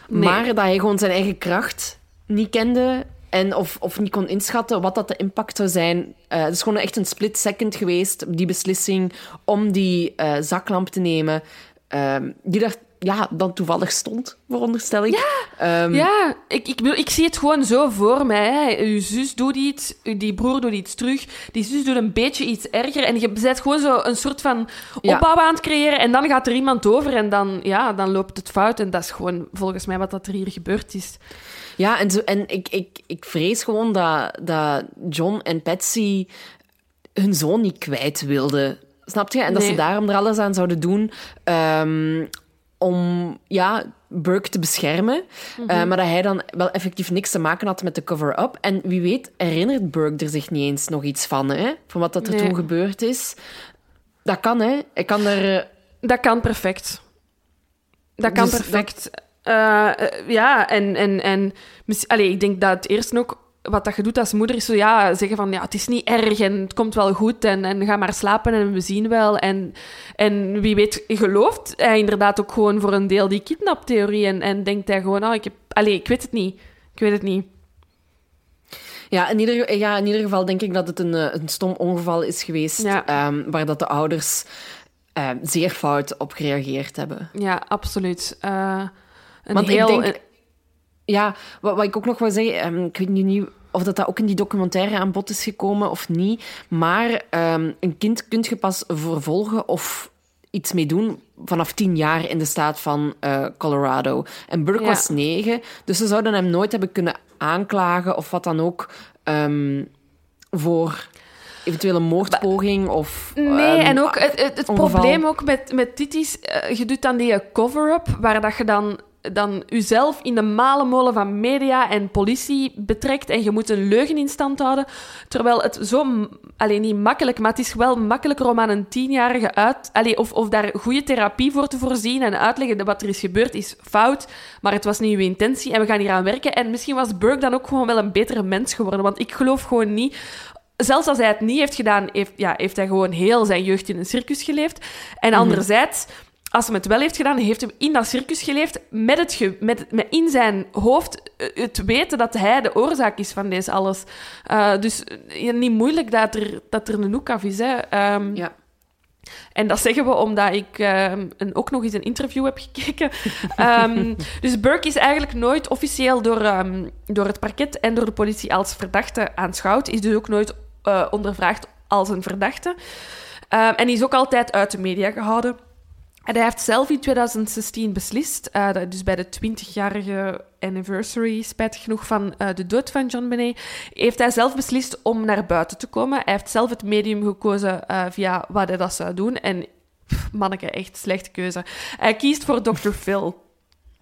Nee. maar dat hij gewoon zijn eigen kracht niet kende en of, of niet kon inschatten wat dat de impact zou zijn. Eh, het is gewoon echt een split second geweest, die beslissing om die eh, zaklamp te nemen, ehm, die daar ja, dan toevallig stond, veronderstel ik. Ehm, Ja, ik, ik, ik zie het gewoon zo voor mij. Hè. Uw zus doet iets, die broer doet iets terug, die zus doet een beetje iets erger. En je bent gewoon zo een soort van Ja. opbouw aan het creëren. En dan gaat er iemand over en dan, ja, dan loopt het fout. En dat is gewoon volgens mij wat dat er hier gebeurd is. Ja, en, zo, en ik, ik, ik vrees gewoon dat, dat John en Patsy hun zoon niet kwijt wilden. Snap je? En dat Nee. ze daarom er alles aan zouden doen ehm, om ja, Burke te beschermen. Mhm. Eh, maar dat hij dan wel effectief niks te maken had met de cover-up. En wie weet herinnert Burke er zich niet eens nog iets van, hè? Van wat dat er Nee. toen gebeurd is. Dat kan, hè? Ik kan er... eh, Dat kan perfect. Dat kan Dus perfect. Eh, ja, en, en, en allee, ik denk dat het eerst ook wat dat je doet als moeder is zo ja, zeggen van ja, het is niet erg en het komt wel goed en, en ga maar slapen en we zien wel. En, en wie weet, gelooft hij inderdaad ook gewoon voor een deel die kidnaptheorie en, en denkt hij gewoon, oh, ik heb... Allee, ik weet het niet. Ik weet het niet. Ja in, ieder, ja, in ieder geval denk ik dat het een, eh, een stom ongeval is geweest. Ja. ehm, waar dat de ouders eh, zeer fout op gereageerd hebben. Ja, absoluut. Eh, een Want heel... ik denk... Ja, wat, wat ik ook nog wil zeggen... ehm, ik weet nu niet of dat, dat ook in die documentaire aan bod is gekomen of niet. Maar ehm, een kind kun je pas vervolgen of iets mee doen vanaf tien jaar in de staat van eh, Colorado. En Burke Ja. was negen, dus ze zouden hem nooit hebben kunnen aanklagen of wat dan ook ehm, voor eventuele moordpoging of... Nee, ehm, en ook het, het, probleem ook met, met dit is, eh, je doet dan die cover-up, waar dat je dan, dan jezelf in de malenmolen van media en politie betrekt en je moet een leugen in stand houden, terwijl het zo, alleen niet makkelijk, maar het is wel makkelijker om aan een tienjarige uit, allee, of, of daar goede therapie voor te voorzien en uitleggen dat wat er is gebeurd is fout, maar het was niet uw intentie en we gaan hier aan werken. En misschien was Burke dan ook gewoon wel een betere mens geworden, want ik geloof gewoon niet zelfs als hij het niet heeft gedaan, heeft, ja, heeft hij gewoon heel zijn jeugd in een circus geleefd. En anderzijds, als hij het wel heeft gedaan, heeft hij in dat circus geleefd met, het ge- met, met in zijn hoofd eh, het weten dat hij de oorzaak is van deze alles. Eh, dus eh, ja, niet moeilijk dat er, dat er een hoek af is. Hè. Ehm, Ja. en dat zeggen we omdat ik ehm, een, ook nog eens een interview heb gekeken. Ehm, dus Burke is eigenlijk nooit officieel door, door het parket en door de politie als verdachte aanschouwd. Is dus ook nooit ondervraagd als een verdachte. En is ook altijd uit de media gehouden. En hij heeft zelf in 2016 beslist, eh, dus bij de 20-jarige anniversary, spijtig genoeg, van eh, de dood van John Benet, heeft hij zelf beslist om naar buiten te komen. Hij heeft zelf het medium gekozen eh, via wat hij dat zou doen. En pff, manneke, echt slechte keuze. Hij kiest voor Dr. Phil.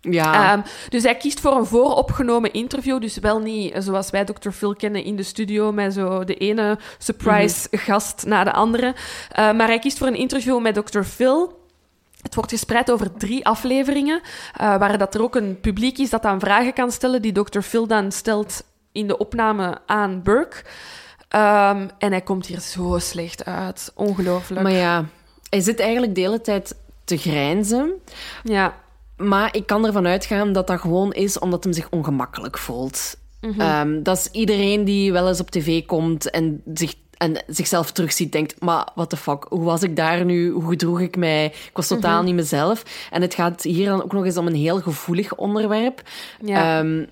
Ja. Ehm, dus hij kiest voor een vooropgenomen interview. Dus wel niet zoals wij Dr. Phil kennen in de studio met zo de ene surprise gast na de andere. Maar hij kiest voor een interview met Dr. Phil. Het wordt gespreid over drie afleveringen, eh, waar dat er ook een publiek is dat dan vragen kan stellen, die Dr. Phil dan stelt in de opname aan Burke. Ehm, en hij komt hier zo slecht uit. Ongelooflijk. maar ja, hij zit eigenlijk de hele tijd te grijnzen. Ja. Maar ik kan ervan uitgaan dat dat gewoon is omdat hij zich ongemakkelijk voelt. Ehm, dat is iedereen die wel eens op tv komt en, zich, en zichzelf terugziet, denkt... Maar what the fuck, hoe was ik daar nu? Hoe gedroeg ik mij? Ik was totaal niet mezelf. En het gaat hier dan ook nog eens om een heel gevoelig onderwerp. Ja. Ehm,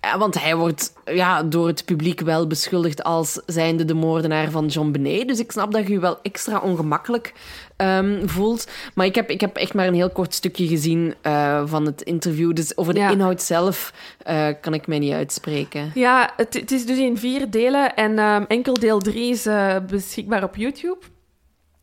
ja, want hij wordt ja, door het publiek wel beschuldigd als zijnde de moordenaar van John Benet. Dus ik snap dat je je wel extra ongemakkelijk ehm, voelt. Maar ik heb, ik heb echt maar een heel kort stukje gezien eh, van het interview. Dus over de Ja. inhoud zelf eh, kan ik mij niet uitspreken. Ja, het, het is dus in vier delen en ehm, enkel deel drie is eh, beschikbaar op YouTube.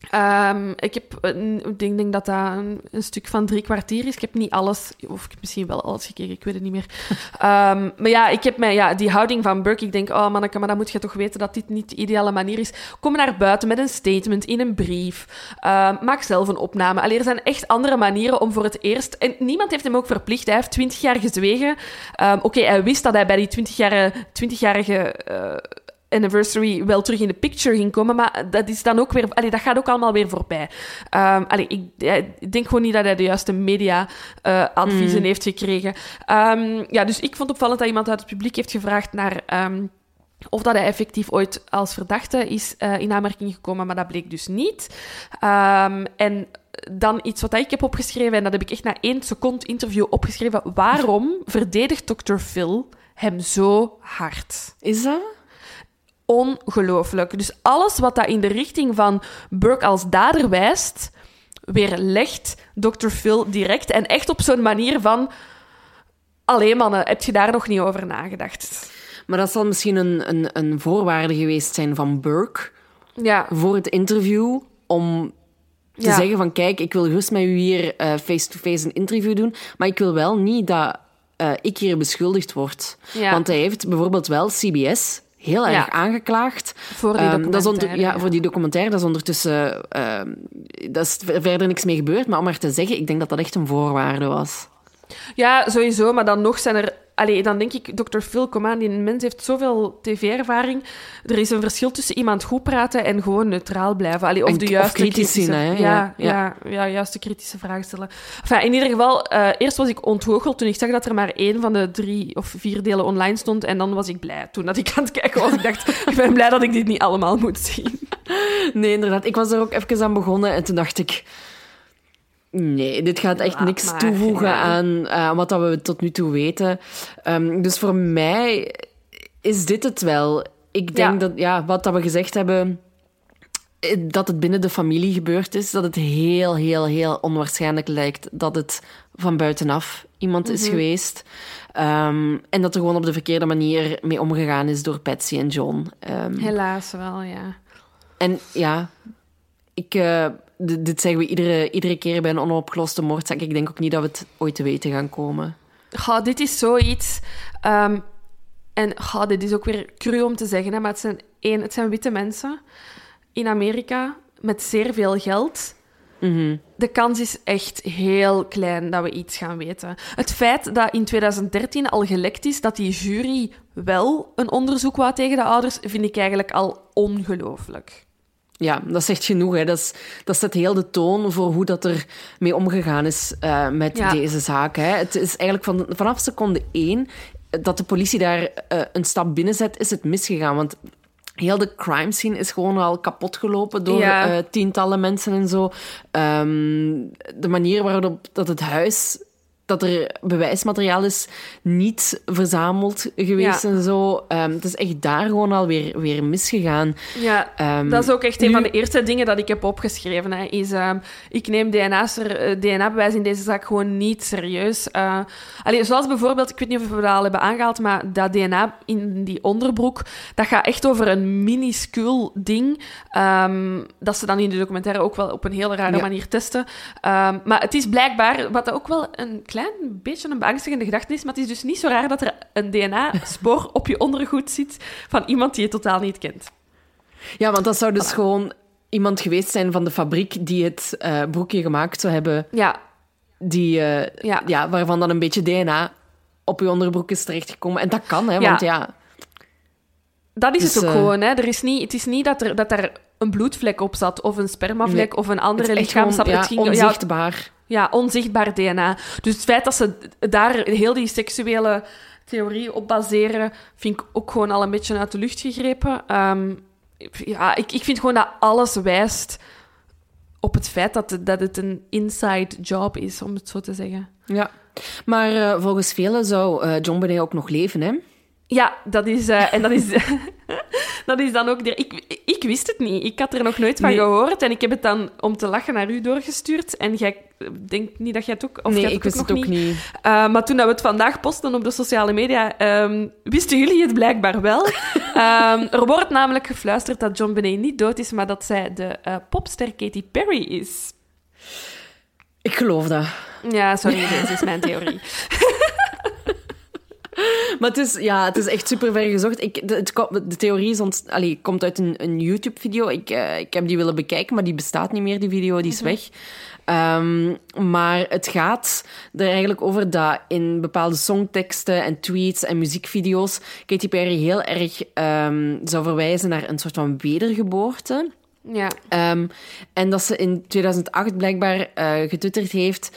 Ehm, ik heb, ik denk, denk dat dat een, een stuk van drie kwartier is. Ik heb niet alles, of ik heb misschien wel alles gekeken, ik weet het niet meer. Ehm, maar ja, ik heb mij, ja, die houding van Burke, ik denk, oh manneke, maar dan moet je toch weten dat dit niet de ideale manier is. Kom naar buiten met een statement in een brief. Ehm, maak zelf een opname. Allee, er zijn echt andere manieren om voor het eerst... En niemand heeft hem ook verplicht. Hij heeft twintig jaar gezwegen. Oké, hij wist dat hij bij die twintigjarige 20-jarige eh, anniversary wel terug in de picture ging komen, maar dat is dan ook weer... Allee, dat gaat ook allemaal weer voorbij. Allee, ik, ik denk gewoon niet dat hij de juiste media-adviezen heeft gekregen. Ehm, ja, dus ik vond opvallend dat iemand uit het publiek heeft gevraagd naar... ehm, of dat hij effectief ooit als verdachte is eh, in aanmerking gekomen, maar dat bleek dus niet. En dan iets wat ik heb opgeschreven, en dat heb ik echt na één seconde interview opgeschreven. Waarom verdedigt Dr. Phil hem zo hard? Is dat? Ongelooflijk. Dus alles wat dat in de richting van Burke als dader wijst, weerlegt Dr. Phil direct. En echt op zo'n manier van... Allee, mannen, heb je daar nog niet over nagedacht? Maar dat zal misschien een, een, een voorwaarde geweest zijn van Burke Ja, voor het interview om te Ja. zeggen van kijk, ik wil gerust met u hier eh, face-to-face een interview doen, maar ik wil wel niet dat eh, ik hier beschuldigd word. Ja. Want hij heeft bijvoorbeeld wel CBS heel erg Ja. aangeklaagd. Voor die Ehm, dat is onder- documentaire, ja, voor die documentaire. Dat is ondertussen... ehm, dat is ver- verder niks mee gebeurd. Maar om maar te zeggen, ik denk dat dat echt een voorwaarde was. Ja, sowieso. Maar dan nog zijn er... Allee, dan denk ik, Dr. Phil, kom aan, die mens heeft zoveel tv-ervaring. Er is een verschil tussen iemand goed praten en gewoon neutraal blijven. Allee, of En- de of juiste kritisch kritische... zien, hè? Ja, Ja, ja. Ja, juiste kritische vragen stellen. Enfin, in ieder geval, eh, eerst was ik ontgoocheld toen ik zag dat er maar één van de drie of vier delen online stond. En dan was ik blij toen dat ik aan het kijken was. Ik dacht, ik ben blij dat ik dit niet allemaal moet zien. Nee, inderdaad. Ik was er ook even aan begonnen en toen dacht ik... Nee, dit gaat echt niks maar, toevoegen ja. aan eh, wat dat we tot nu toe weten. Ehm, dus voor mij is dit het wel. Ik denk Ja. dat, ja, wat dat we gezegd hebben, eh, dat het binnen de familie gebeurd is. Dat het heel, heel, heel onwaarschijnlijk lijkt dat het van buitenaf iemand is geweest. Ehm, en dat er gewoon op de verkeerde manier mee omgegaan is door Patsy en John. Ehm, Helaas wel, ja. en ja, ik, eh, dit zeggen we iedere, iedere keer bij een onopgeloste moordzaak. Ik denk ook niet dat we het ooit te weten gaan komen. Goh, dit is zoiets. ehm, en goh, dit is ook weer cru om te zeggen, hè, maar het zijn, één, het zijn witte mensen in Amerika met zeer veel geld. De kans is echt heel klein dat we iets gaan weten. Het feit dat in 2013 al gelekt is dat die jury wel een onderzoek wou tegen de ouders, vind ik eigenlijk al ongelooflijk. Ja, dat zegt genoeg. Hè. Dat, is, dat zet heel de toon voor hoe dat er mee omgegaan is eh, met Ja. deze zaak. Hè. Het is eigenlijk van, vanaf seconde één dat de politie daar eh, een stap binnen zet, is het misgegaan. Want heel de crime scene is gewoon al kapot gelopen door Ja. eh, tientallen mensen en zo. Ehm, de manier waarop dat het huis dat er bewijsmateriaal is niet verzameld geweest Ja. en zo. Ehm, het is echt daar gewoon alweer weer misgegaan. Ja, Ehm, dat is ook echt een van de eerste dingen dat ik heb opgeschreven. Hè, is, ehm, ik neem DNA's er- eh, DNA-bewijs in deze zaak gewoon niet serieus. Eh allee, zoals bijvoorbeeld, ik weet niet of we dat al hebben aangehaald, maar dat DNA in die onderbroek, dat gaat echt over een minuscuul ding. ehm, dat ze dan in de documentaire ook wel op een hele rare Ja. manier testen. Ehm, maar het is blijkbaar, wat ook wel een klein beetje een beangstigende gedachte is, maar het is dus niet zo raar dat er een DNA-spoor op je ondergoed zit van iemand die je totaal niet kent. Ja, want dat zou dus gewoon iemand geweest zijn van de fabriek die het eh, broekje gemaakt zou hebben, Ja, die, eh, Ja. ja. waarvan dan een beetje DNA op je onderbroek is terechtgekomen. En dat kan, hè, want ja... Dat is Dus, het ook eh, gewoon. Hè. Er is niet, het is niet dat er, dat er een bloedvlek op zat, of een spermavlek, Nee, of een andere ging, ja, onzichtbaar. Ja, onzichtbaar DNA. Dus het feit dat ze daar heel die seksuele theorie op baseren, vind ik ook gewoon al een beetje uit de lucht gegrepen. Ehm, ja, ik, ik vind gewoon dat alles wijst op het feit dat het, dat het een inside job is, om het zo te zeggen. Ja. Maar eh, volgens velen zou eh, John Bonet ook nog leven, hè? Ja, dat is... eh, en dat is, dat is dan ook... Ik, ik wist het niet. Ik had er nog nooit van Nee. gehoord. En ik heb het dan om te lachen naar u doorgestuurd. En jij denkt niet dat jij het ook... Of nee, jij ik wist het ook niet. Uh, maar toen dat we het vandaag posten op de sociale media, ehm, wisten jullie het blijkbaar wel. Ehm, er wordt namelijk gefluisterd dat John Benet niet dood is, maar dat zij de eh, popster Katy Perry is. Ik geloof dat. Ja, sorry, deze is mijn theorie. Maar het is, ja, het is echt super ver gezocht. Ik, de, het, de theorie is ont, allee, komt uit een, een YouTube-video. Ik, eh, ik heb die willen bekijken, maar die bestaat niet meer, die video. Die is weg. Ehm, maar het gaat er eigenlijk over dat in bepaalde songteksten en tweets en muziekvideo's Katy Perry heel erg ehm, zou verwijzen naar een soort van wedergeboorte. Ja. Ehm, en dat ze in 2008 blijkbaar eh getwitterd heeft.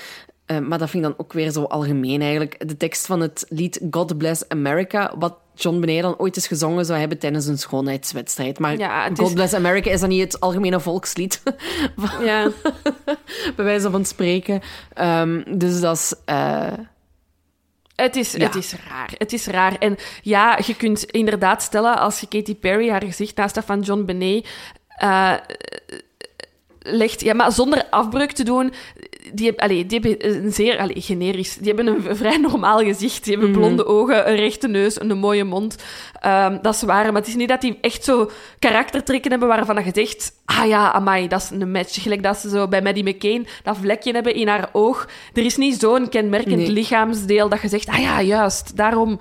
Eh, maar dat vind ik dan ook weer zo algemeen eigenlijk. De tekst van het lied God Bless America. Wat John Bonet dan ooit eens gezongen zou hebben tijdens een schoonheidswedstrijd. Maar Ja, God Bless America is dan niet het algemene volkslied. ja. bij wijze van spreken. Ehm, dus dat is. eh, Het is, Ja. het is raar. Het is raar. En ja, je kunt inderdaad stellen, als je Katy Perry haar gezicht naast dat van John Benet eh, legt, ja, maar zonder afbreuk te doen, die, allee, die hebben een zeer allee, generisch, die hebben een vrij normaal gezicht. Die hebben blonde ogen, een rechte neus, een mooie mond. Ehm, dat is waar, maar het is niet dat die echt zo karaktertrekken hebben waarvan je zegt, ah ja, amai, dat is een match. Gelijk dat ze zo bij Maddie McCain dat vlekje hebben in haar oog. Er is niet zo'n kenmerkend Nee. lichaamsdeel dat je zegt, ah ja, juist, daarom...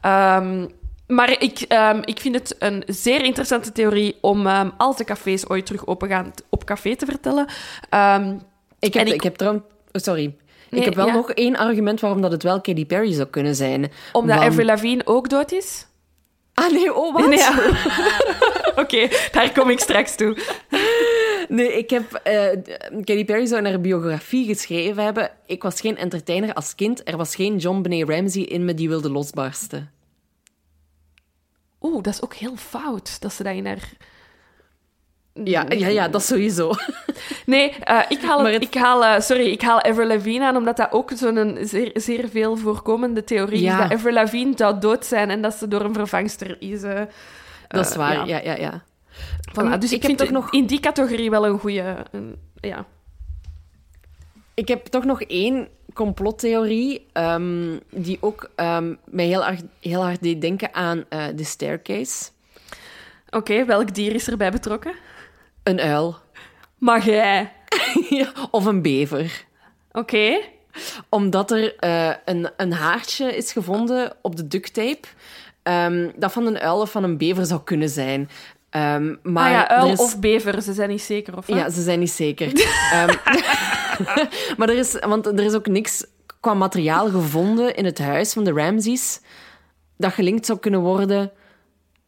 ehm, maar ik, ehm, ik vind het een zeer interessante theorie om, ehm, als de cafés ooit terug open gaan, op café te vertellen. Ehm, ik, heb, ik- ik... heb trouwens. oh, sorry. Nee, ik heb wel ja. nog één argument waarom dat het wel Katy Perry zou kunnen zijn. omdat Want- Avril Lavigne ook dood is. Ah nee, oh wat? Nee, ja. Oké, daar kom ik straks toe. Nee, ik heb... eh Katy Perry zou in haar biografie geschreven hebben... Ik was geen entertainer als kind. Er was geen John Benet Ramsey in me die wilde losbarsten. Oeh, dat is ook heel fout dat ze dat in haar... Ja, ja, ja dat sowieso. Nee, eh, ik haal, Maar het, het- ik haal eh, sorry, ik haal Lavigne aan, omdat dat ook zo'n zeer, zeer veel voorkomende theorie Ja. is. Dat Avril Lavigne zou dood zijn en dat ze door een vervangster is. eh. Dat is waar, ja. ja, ja, ja. Voilà, dus ik, vind toch toch nog- in die categorie wel een goede. Ja. Ik heb toch nog één complottheorie ehm, die ook ehm, mij heel hard, heel hard deed denken aan eh, de staircase. Oké, welk dier is erbij betrokken? Een uil. Maar jij. Of een bever. Oké. Omdat er eh, een, een haartje is gevonden op de ducttape ehm, dat van een uil of van een bever zou kunnen zijn. Maar ah ja, er uil is- of bever, ze zijn niet zeker. Of? Ja, ze zijn niet zeker. Ehm, maar er is, want er is ook niks qua materiaal gevonden in het huis van de Ramses dat gelinkt zou kunnen worden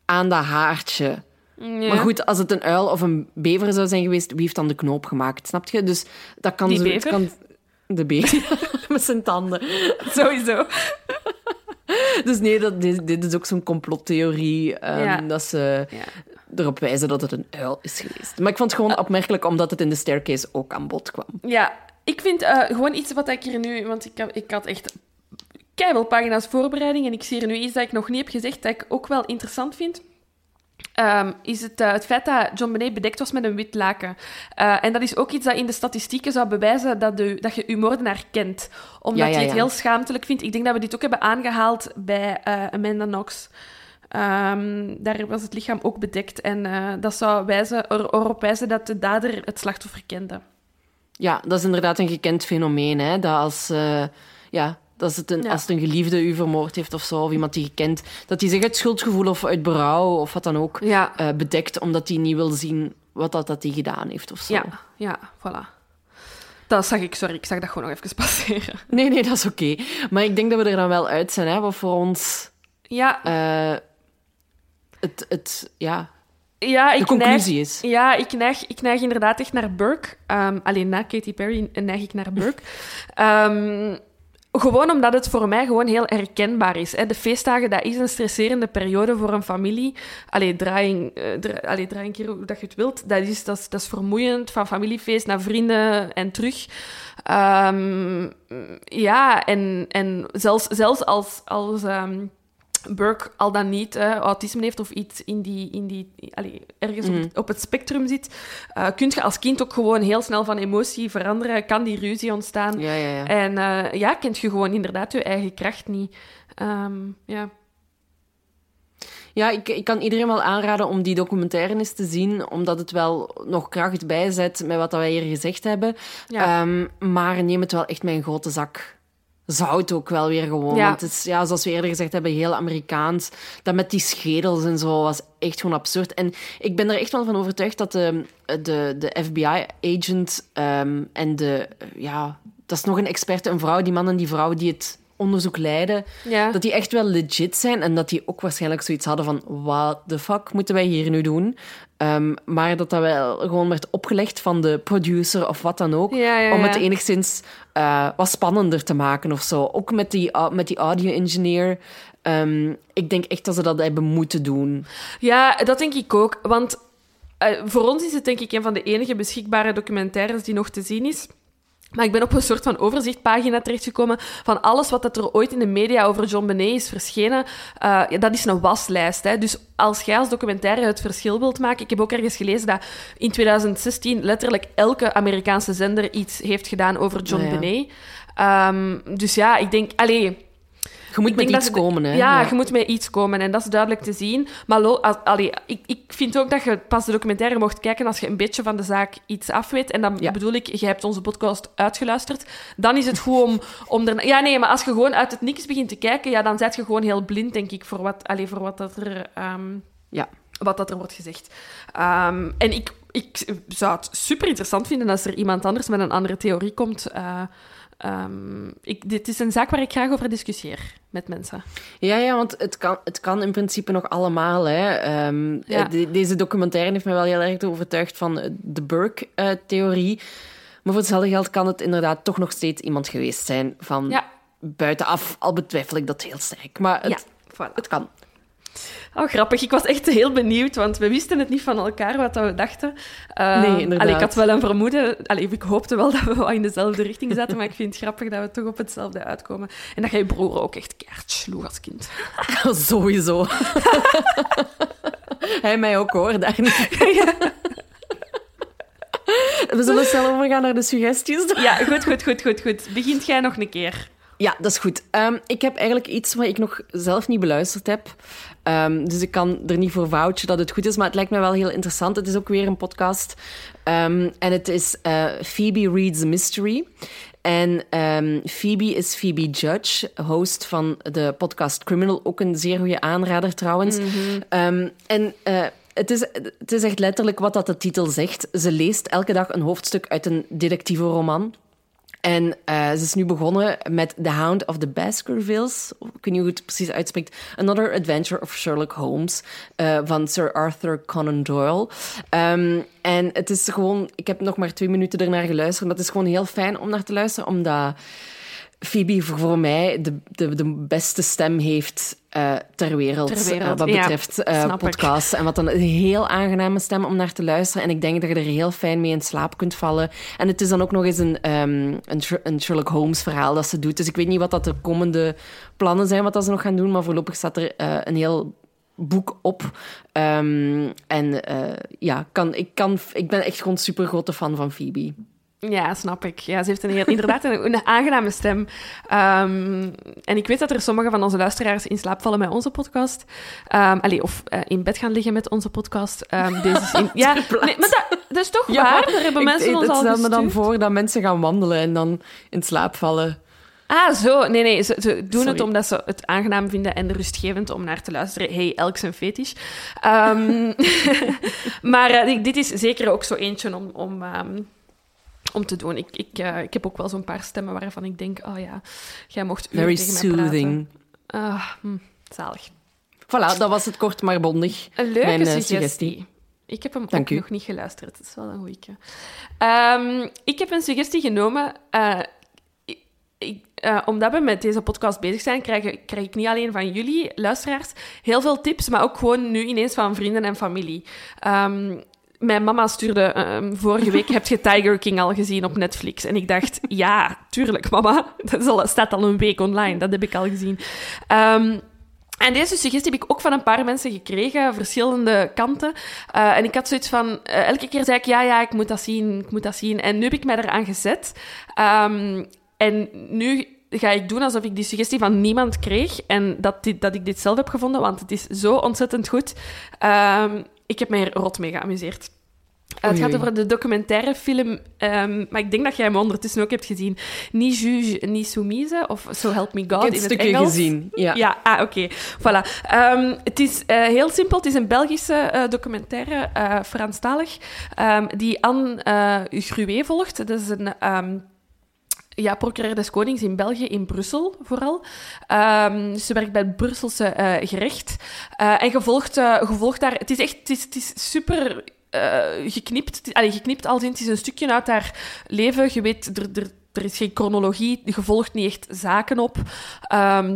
aan dat haartje. Ja. Maar goed, als het een uil of een bever zou zijn geweest, wie heeft dan de knoop gemaakt? Snap je? Dus dat kan Die zo... bever? Kan, de bever. Met zijn tanden. Sowieso. Dus nee, dat, dit, dit is ook zo'n complottheorie. ehm, Ja. Dat ze erop wijzen dat het een uil is geweest. Maar ik vond het gewoon opmerkelijk omdat het in de staircase ook aan bod kwam. Ja, ik vind eh, gewoon iets wat ik hier nu... Want ik, had- ik had echt keiveel pagina's voorbereiding en ik zie hier nu iets dat ik nog niet heb gezegd dat ik ook wel interessant vind. Ehm, is het, eh, het feit dat John Benet bedekt was met een wit laken. Eh, en dat is ook iets dat in de statistieken zou bewijzen dat, de, dat je je moordenaar kent. Omdat Ja, ja, hij het heel schaamtelijk vindt. Ik denk dat we dit ook hebben aangehaald bij eh, Amanda Knox. Ehm, daar was het lichaam ook bedekt. En dat zou wijzen, er, erop wijzen dat de dader het slachtoffer kende. Ja, dat is inderdaad een gekend fenomeen. Hè? Dat als, ja, dat het een, Ja. als het een geliefde u vermoord heeft of zo, of iemand die je kent, dat hij zich uit schuldgevoel of uit berouw of wat dan ook Ja. eh, bedekt, omdat hij niet wil zien wat dat, dat hij gedaan heeft of zo. Ja, ja, voilà. Dat zag ik, sorry, ik zag dat gewoon nog even passeren. Nee, nee, dat is oké. Maar ik denk dat we er dan wel uit zijn, hè, wat voor ons Ja, eh, het, het, ja, ja ik de conclusie neig, is. Ja, ik neig, ik neig inderdaad echt naar Burke. Ehm, alleen na Katy Perry neig ik naar Burke. Ehm, Gewoon omdat het voor mij gewoon heel herkenbaar is. Hè. De feestdagen, dat is een stresserende periode voor een familie. Allee, draai, eh, een keer hoe dat je het wilt. Dat is, dat, is, dat is vermoeiend, van familiefeest naar vrienden en terug. Ehm, ja, en, en zelfs, zelfs als... als ehm, Burke al dan niet hè, autisme heeft of iets in die, in die, allee, ergens op, het, op het spectrum zit, uh, kun je als kind ook gewoon heel snel van emotie veranderen. Kan die ruzie ontstaan? Ja, ja, ja. En uh, ja, kent je gewoon inderdaad je eigen kracht niet. Um, ja. Ja, ik, ik kan iedereen wel aanraden om die documentaire eens te zien, omdat het wel nog kracht bijzet met wat wij hier gezegd hebben. Ja. Um, maar neem het wel echt met een grote zak zout ook wel weer gewoon. Ja. Want het is, ja, zoals we eerder gezegd hebben, heel Amerikaans. Dat met die schedels en zo was echt gewoon absurd. En ik ben er echt wel van overtuigd dat de, de, de FBI-agent um, en de... Ja, dat is nog een experte, een vrouw, die man en die vrouw die het onderzoek leiden, Ja. dat die echt wel legit zijn en dat die ook waarschijnlijk zoiets hadden van what the fuck moeten wij hier nu doen? Um, maar dat dat wel gewoon werd opgelegd van de producer of wat dan ook, Ja, ja, om het enigszins uh, wat spannender te maken of zo. Ook met die, met die audio-engineer. Um, ik denk echt dat ze dat hebben moeten doen. Ja, dat denk ik ook. Want uh, voor ons is het denk ik een van de enige beschikbare documentaires die nog te zien is. Maar ik ben op een soort van overzichtpagina terechtgekomen van alles wat dat er ooit in de media over John Benet is verschenen. Uh, ja, dat is een waslijst. Hè. Dus als jij als documentaire het verschil wilt maken... Ik heb ook ergens gelezen dat in 2016 letterlijk elke Amerikaanse zender iets heeft gedaan over John Ja, ja. Benet. Um, dus ja, ik denk... Allee, Je moet ik met iets komen, hè? Ja, je moet met iets komen en dat is duidelijk te zien. Maar lo, als, allee, ik, ik vind ook dat je pas de documentaire mocht kijken als je een beetje van de zaak iets afweet. En dan Ja. bedoel ik, je hebt onze podcast uitgeluisterd. Dan is het goed om, om er... Ja, nee, maar als je gewoon uit het niks begint te kijken, ja, dan zet je gewoon heel blind, denk ik, voor wat, allee, voor wat dat er... ehm, Ja. wat dat er wordt gezegd. Ehm, en ik, ik zou het super interessant vinden als er iemand anders met een andere theorie komt. Eh, ehm, ik, dit is een zaak waar ik graag over discussieer met mensen. Ja, ja, want het kan, het kan in principe nog allemaal. Hè. Ehm, Ja. de- deze documentaire heeft me wel heel erg overtuigd van eh, de Burke-theorie. maar voor hetzelfde geld kan het inderdaad toch nog steeds iemand geweest zijn van Ja. buitenaf. Al betwijfel ik dat heel sterk. Maar het, ja, voilà. het kan. Oh, grappig. Ik was echt heel benieuwd, want we wisten het niet van elkaar wat we dachten. Ehm, Nee, inderdaad. allee, ik had wel een vermoeden. Allee, ik hoopte wel dat we wel in dezelfde richting zaten, maar ik vind het grappig dat we toch op hetzelfde uitkomen. En dat jij je broer ook echt keihard sloeg als kind. Sowieso. Hij mij ook hoor, daar niet. We zullen snel overgaan naar de suggesties. Ja, goed, goed, goed, goed, goed. Begint jij nog een keer? Ja, dat is goed. Ehm, ik heb eigenlijk iets wat ik nog zelf niet beluisterd heb. Ehm, dus ik kan er niet voor vouchen dat het goed is, maar het lijkt mij wel heel interessant. Het is ook weer een podcast. Ehm, en het is eh, Phoebe Reads Mystery. En ehm, Phoebe is Phoebe Judge, host van de podcast Criminal. Ook een zeer goede aanrader trouwens. Ehm, en eh, het, is, het is echt letterlijk wat dat de titel zegt. Ze leest elke dag een hoofdstuk uit een detectieve roman. En eh, ze is nu begonnen met The Hound of the Baskervilles. Ik weet niet hoe het precies uitspreekt. Another Adventure of Sherlock Holmes eh, van Sir Arthur Conan Doyle. Ehm, en het is gewoon... Ik heb nog maar twee minuten ernaar geluisterd, het is gewoon heel fijn om naar te luisteren, omdat Phoebe voor mij de, de, de beste stem heeft eh, ter wereld, Ter wereld, eh, wat ja, betreft eh, snap ik. podcasts. En wat een heel aangename stem om naar te luisteren. En ik denk dat je er heel fijn mee in slaap kunt vallen. En het is dan ook nog eens een, ehm, een, Sher- een Sherlock Holmes verhaal dat ze doet. Dus ik weet niet wat dat de komende plannen zijn, wat dat ze nog gaan doen. Maar voorlopig staat er eh, een heel boek op. Ehm, en eh, ja, kan, ik, kan, ik ben echt gewoon super grote fan van Phoebe. Ja, snap ik. Ja, ze heeft een heel, inderdaad een, een aangename stem. Ehm, en ik weet dat er sommige van onze luisteraars in slaap vallen met onze podcast. Ehm allee, of eh, in bed gaan liggen met onze podcast. Ehm, deze is in, ja, nee, maar dat, dat is toch waar? Daar hebben mensen ik, ons al stelt me dan voor dat mensen gaan wandelen en dan in slaap vallen. Ah, zo. Nee, nee. Ze, ze doen het omdat ze het aangenaam vinden en rustgevend om naar te luisteren. Hey, elk zijn fetish. Ehm, maar eh, dit is zeker ook zo eentje om, om, om te doen. Ik, ik, eh, ik heb ook wel zo'n paar stemmen waarvan ik denk, oh ja, jij mocht uren Very tegen soothing. Hm, zalig. Voilà, dat was het kort maar bondig. Een leuke Mijn, eh, suggestie. suggestie. Ik heb hem Dank ook u. nog niet geluisterd. Het is wel een goeie. Ehm ik heb een suggestie genomen. eh, ik, omdat we met deze podcast bezig zijn, krijg, ik- krijg ik niet alleen van jullie, luisteraars, heel veel tips, maar ook gewoon nu ineens van vrienden en familie. Ehm, mijn mama stuurde ehm, vorige week, heb je Tiger King al gezien op Netflix? En ik dacht, ja, tuurlijk, mama. Dat al, staat al een week online, dat heb ik al gezien. Ehm, en deze suggestie heb ik ook van een paar mensen gekregen, verschillende kanten. Eh, en ik had zoiets van, eh, elke keer zei ik, ja, ja, ik moet dat zien, ik moet dat zien. En nu heb ik mij eraan gezet. Ehm, en nu ga ik doen alsof ik die suggestie van niemand kreeg en dat, dat ik dit zelf heb gevonden, want het is zo ontzettend goed. Ik heb mij er rot mee geamuseerd. het Oei, gaat over de documentaire film, ehm, maar ik denk dat jij hem ondertussen ook hebt gezien. Ni juge, ni soumise, of So Help Me God in het het stukje Engels. gezien. Ja. Ja, ah, oké. Voilà. Ehm, het is eh, heel simpel. Het is een Belgische eh, documentaire, eh Franstalig, ehm, die Anne eh Gruwe volgt. Dat is een... ja, procureur des Konings in België, in Brussel vooral. Ehm, ze werkt bij het Brusselse eh, gerecht. Eh, en eh gevolgd daar... Het is echt het is, super geknipt. Het allee, geknipt in, het is een stukje uit haar leven. Je weet, er, er, is geen chronologie. Je volgt niet echt zaken op. Ehm,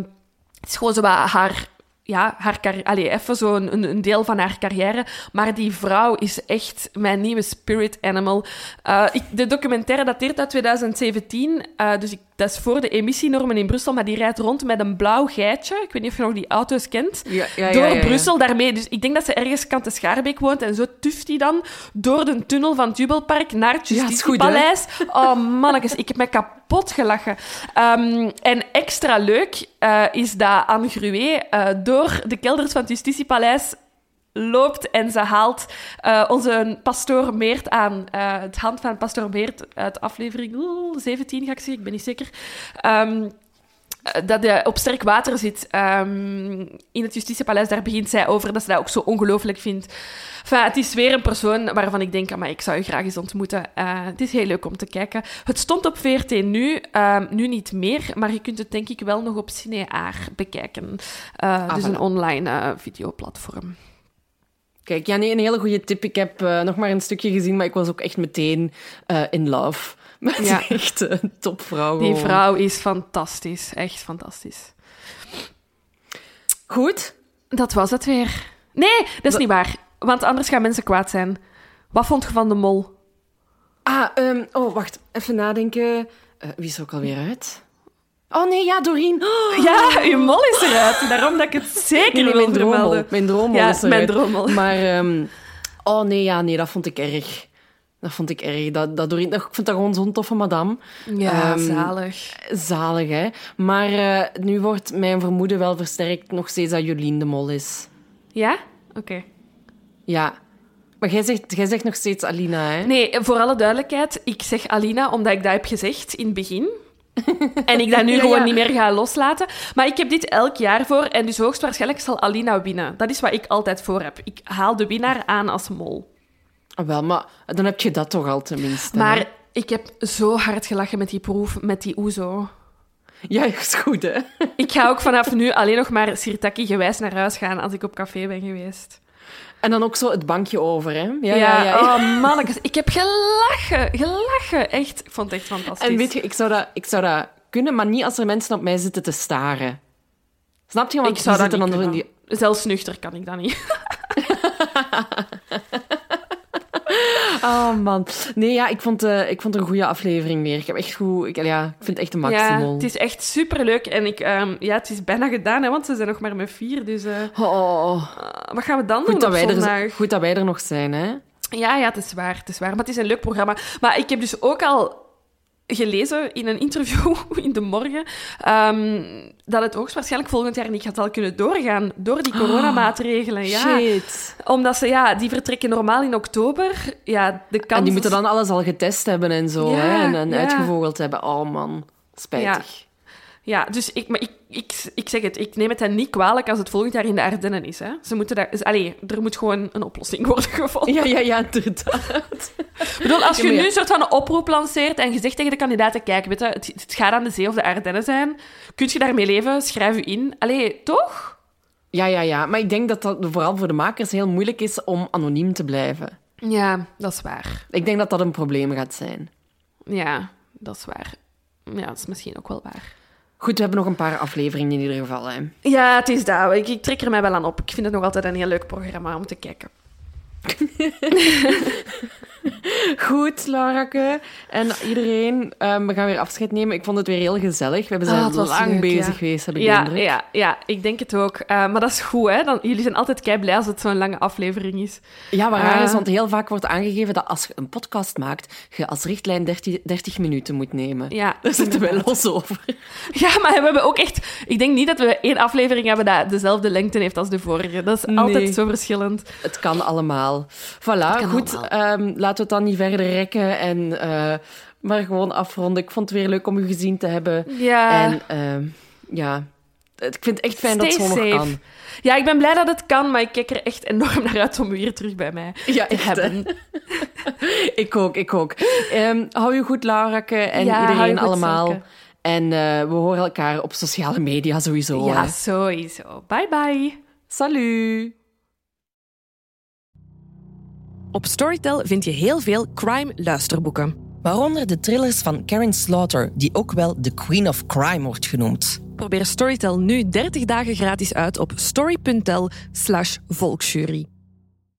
het is gewoon zo haar... Ja, haar allee, even zo een, een- deel van haar carrière. Maar die vrouw is echt mijn nieuwe spirit animal. Eh, de documentaire dateert uit 2017. eh, dus ik, dat is voor de emissienormen in Brussel. Maar die rijdt rond met een blauw geitje. Ik weet niet of je nog die auto's kent Ja, ja, ja, door ja. Brussel daarmee. Dus ik denk dat ze ergens kant de Schaarbeek woont. En zo tuft hij dan door de tunnel van het Jubelpark naar het goed? Justitiepaleis. oh, mannetjes, ik heb me kapot gelachen. Ehm, en extra leuk eh, is dat Anne Gruwe eh, door de kelders van het Justitiepaleis loopt en ze haalt eh, onze pastoor Meert aan. Eh, het hand van pastoor Meert uit aflevering oeh, 17, ga ik zeggen, ik ben niet zeker. Ehm, eh, dat hij op sterk water zit ehm, in het Justitiepaleis. Daar begint zij over dat ze dat ook zo ongelooflijk vindt. Enfin, het is weer een persoon waarvan ik denk, maar ik zou je graag eens ontmoeten. Het is heel leuk om te kijken. Het stond op VRT nu, ehm, nu niet meer, maar je kunt het denk ik wel nog op Cineaar bekijken. Eh, dus voilà. een online videoplatform. Kijk, ja, nee, een hele goede tip. Ik heb eh, nog maar een stukje gezien, maar ik was ook echt meteen eh, in love. Met Ja. echt een topvrouw. Die vrouw is fantastisch, echt fantastisch. Goed. Dat was het weer. Nee, dat is niet waar, want anders gaan mensen kwaad zijn. Wat vond je van de mol? Ah, ehm, oh, wacht. Even nadenken. Eh, wie is er ook alweer uit? Oh nee, ja, Doreen. Oh, Ja, je mol is eruit. Daarom dat ik het zeker nee, wil mijn vermelden. Mijn droommol Ja, is mijn eruit. droommel. Maar, ehm, oh nee, ja, nee, dat vond ik erg. Dat vond ik erg. Dat, dat Doreen, ik vind dat gewoon zo'n toffe madame. Ja, Ehm, zalig. Zalig, hè. Maar eh, nu wordt mijn vermoeden wel versterkt nog steeds dat Jolien de mol is. Ja? Oké. Ja. Maar jij zegt, jij zegt nog steeds Alina, hè? Nee, voor alle duidelijkheid, ik zeg Alina omdat ik dat heb gezegd in het begin. En ik dat nu Ja, gewoon ja. niet meer ga loslaten. Maar ik heb dit elk jaar voor en dus hoogstwaarschijnlijk zal Alina winnen. Dat is wat ik altijd voor heb. Ik haal de winnaar aan als mol. Ah, wel, maar dan heb je dat toch al tenminste. hè? Maar ik heb zo hard gelachen met die proef, met die oezo. Ja, is goed, hè? Ik ga ook vanaf nu alleen nog maar Sirtaki gewijs naar huis gaan als ik op café ben geweest. En dan ook zo het bankje over, hè? Ja, ja, ja. ja. Oh, mannetjes. Ik heb gelachen. Gelachen. Echt. Ik vond het echt fantastisch. En weet je, ik zou, dat, ik zou dat kunnen, maar niet als er mensen op mij zitten te staren. Snap je? Want ik zou dat niet zitten dan kunnen. in die... Zelfs nuchter kan ik dat niet. Oh, man. Nee, ja, ik vond, eh, ik vond het een goede aflevering weer. Ik heb echt goed... Ik, ja, ik vind het echt een maximal. Ja, het is echt superleuk. En ik, ehm, ja, het is bijna gedaan, hè, want ze zijn nog maar met vier. Dus eh, Oh, eh, wat gaan we dan goed, doen dat wij er, goed dat wij er nog zijn, hè? Ja, ja, het is waar. Het is waar. Maar het is een leuk programma. Maar ik heb dus ook al gelezen in een interview in de morgen ehm, dat het hoogstwaarschijnlijk volgend jaar niet gaat zal kunnen doorgaan door die coronamaatregelen. Ja. Ah, Shit. Omdat ze, ja, die vertrekken normaal in oktober. Ja, de kans En die moeten dan alles al getest hebben en zo, Ja, hè? En, en ja. uitgevogeld hebben. Oh, man. Spijtig. Ja, dus ik, maar ik, ik, ik zeg het, ik neem het hen niet kwalijk als het volgend jaar in de Ardennen is. Hè. Ze moeten daar, dus, allee, er moet gewoon een oplossing worden gevonden. Ja, ja, ja, inderdaad. Ik bedoel, als je Ja, nu ja. een soort van een oproep lanceert en je zegt tegen de kandidaten, kijk, weet je, het, het gaat aan de zee of de Ardennen zijn, kun je daarmee leven, schrijf u in. Allee, toch? Ja, ja, ja. Maar ik denk dat dat vooral voor de makers heel moeilijk is om anoniem te blijven. Ja, dat is waar. Ik denk dat dat een probleem gaat zijn. Ja, dat is waar. ja, dat is misschien ook wel waar. Goed, we hebben nog een paar afleveringen in ieder geval. Hè. Ja, het is dat. Ik, ik trek er mij wel aan op. Ik vind het nog altijd een heel leuk programma om te kijken. Goed, Laurake. En iedereen, ehm, we gaan weer afscheid nemen. Ik vond het weer heel gezellig. We hebben Ah, zijn was lang leuk, bezig ja. geweest, heb ik de Ja, indruk. ja, ja, ik denk het ook. Eh, maar dat is goed, hè. Dan, jullie zijn altijd kei blij als het zo'n lange aflevering is. Ja, wat raar is, Ah. want heel vaak wordt aangegeven dat als je een podcast maakt, je als richtlijn 30, 30 minuten moet nemen. Ja, Daar zitten wij los over. Ja, maar we hebben ook echt... Ik denk niet dat we één aflevering hebben dat dezelfde lengte heeft als de vorige. Dat is Nee. altijd zo verschillend. Het kan allemaal. Voilà, kan goed. allemaal. ehm, laten we het dan niet verder rekken en eh, maar gewoon afronden. Ik vond het weer leuk om u gezien te hebben. Ja. En ehm, ja, ik vind het echt fijn dat het zo nog kan. Ja, ik ben blij dat het kan, maar ik kijk er echt enorm naar uit om u hier terug bij mij Ja, te echt, hebben. Ik ook, ik ook. Ehm, hou je goed, Laurake, en Ja, iedereen allemaal. En eh, we horen elkaar op sociale media sowieso. Ja, hè. sowieso. Bye bye. Salut! Op Storytel vind je heel veel crime-luisterboeken. Waaronder de thrillers van Karen Slaughter, die ook wel de Queen of Crime wordt genoemd. Probeer Storytel nu 30 dagen gratis uit op story.tel volksjury.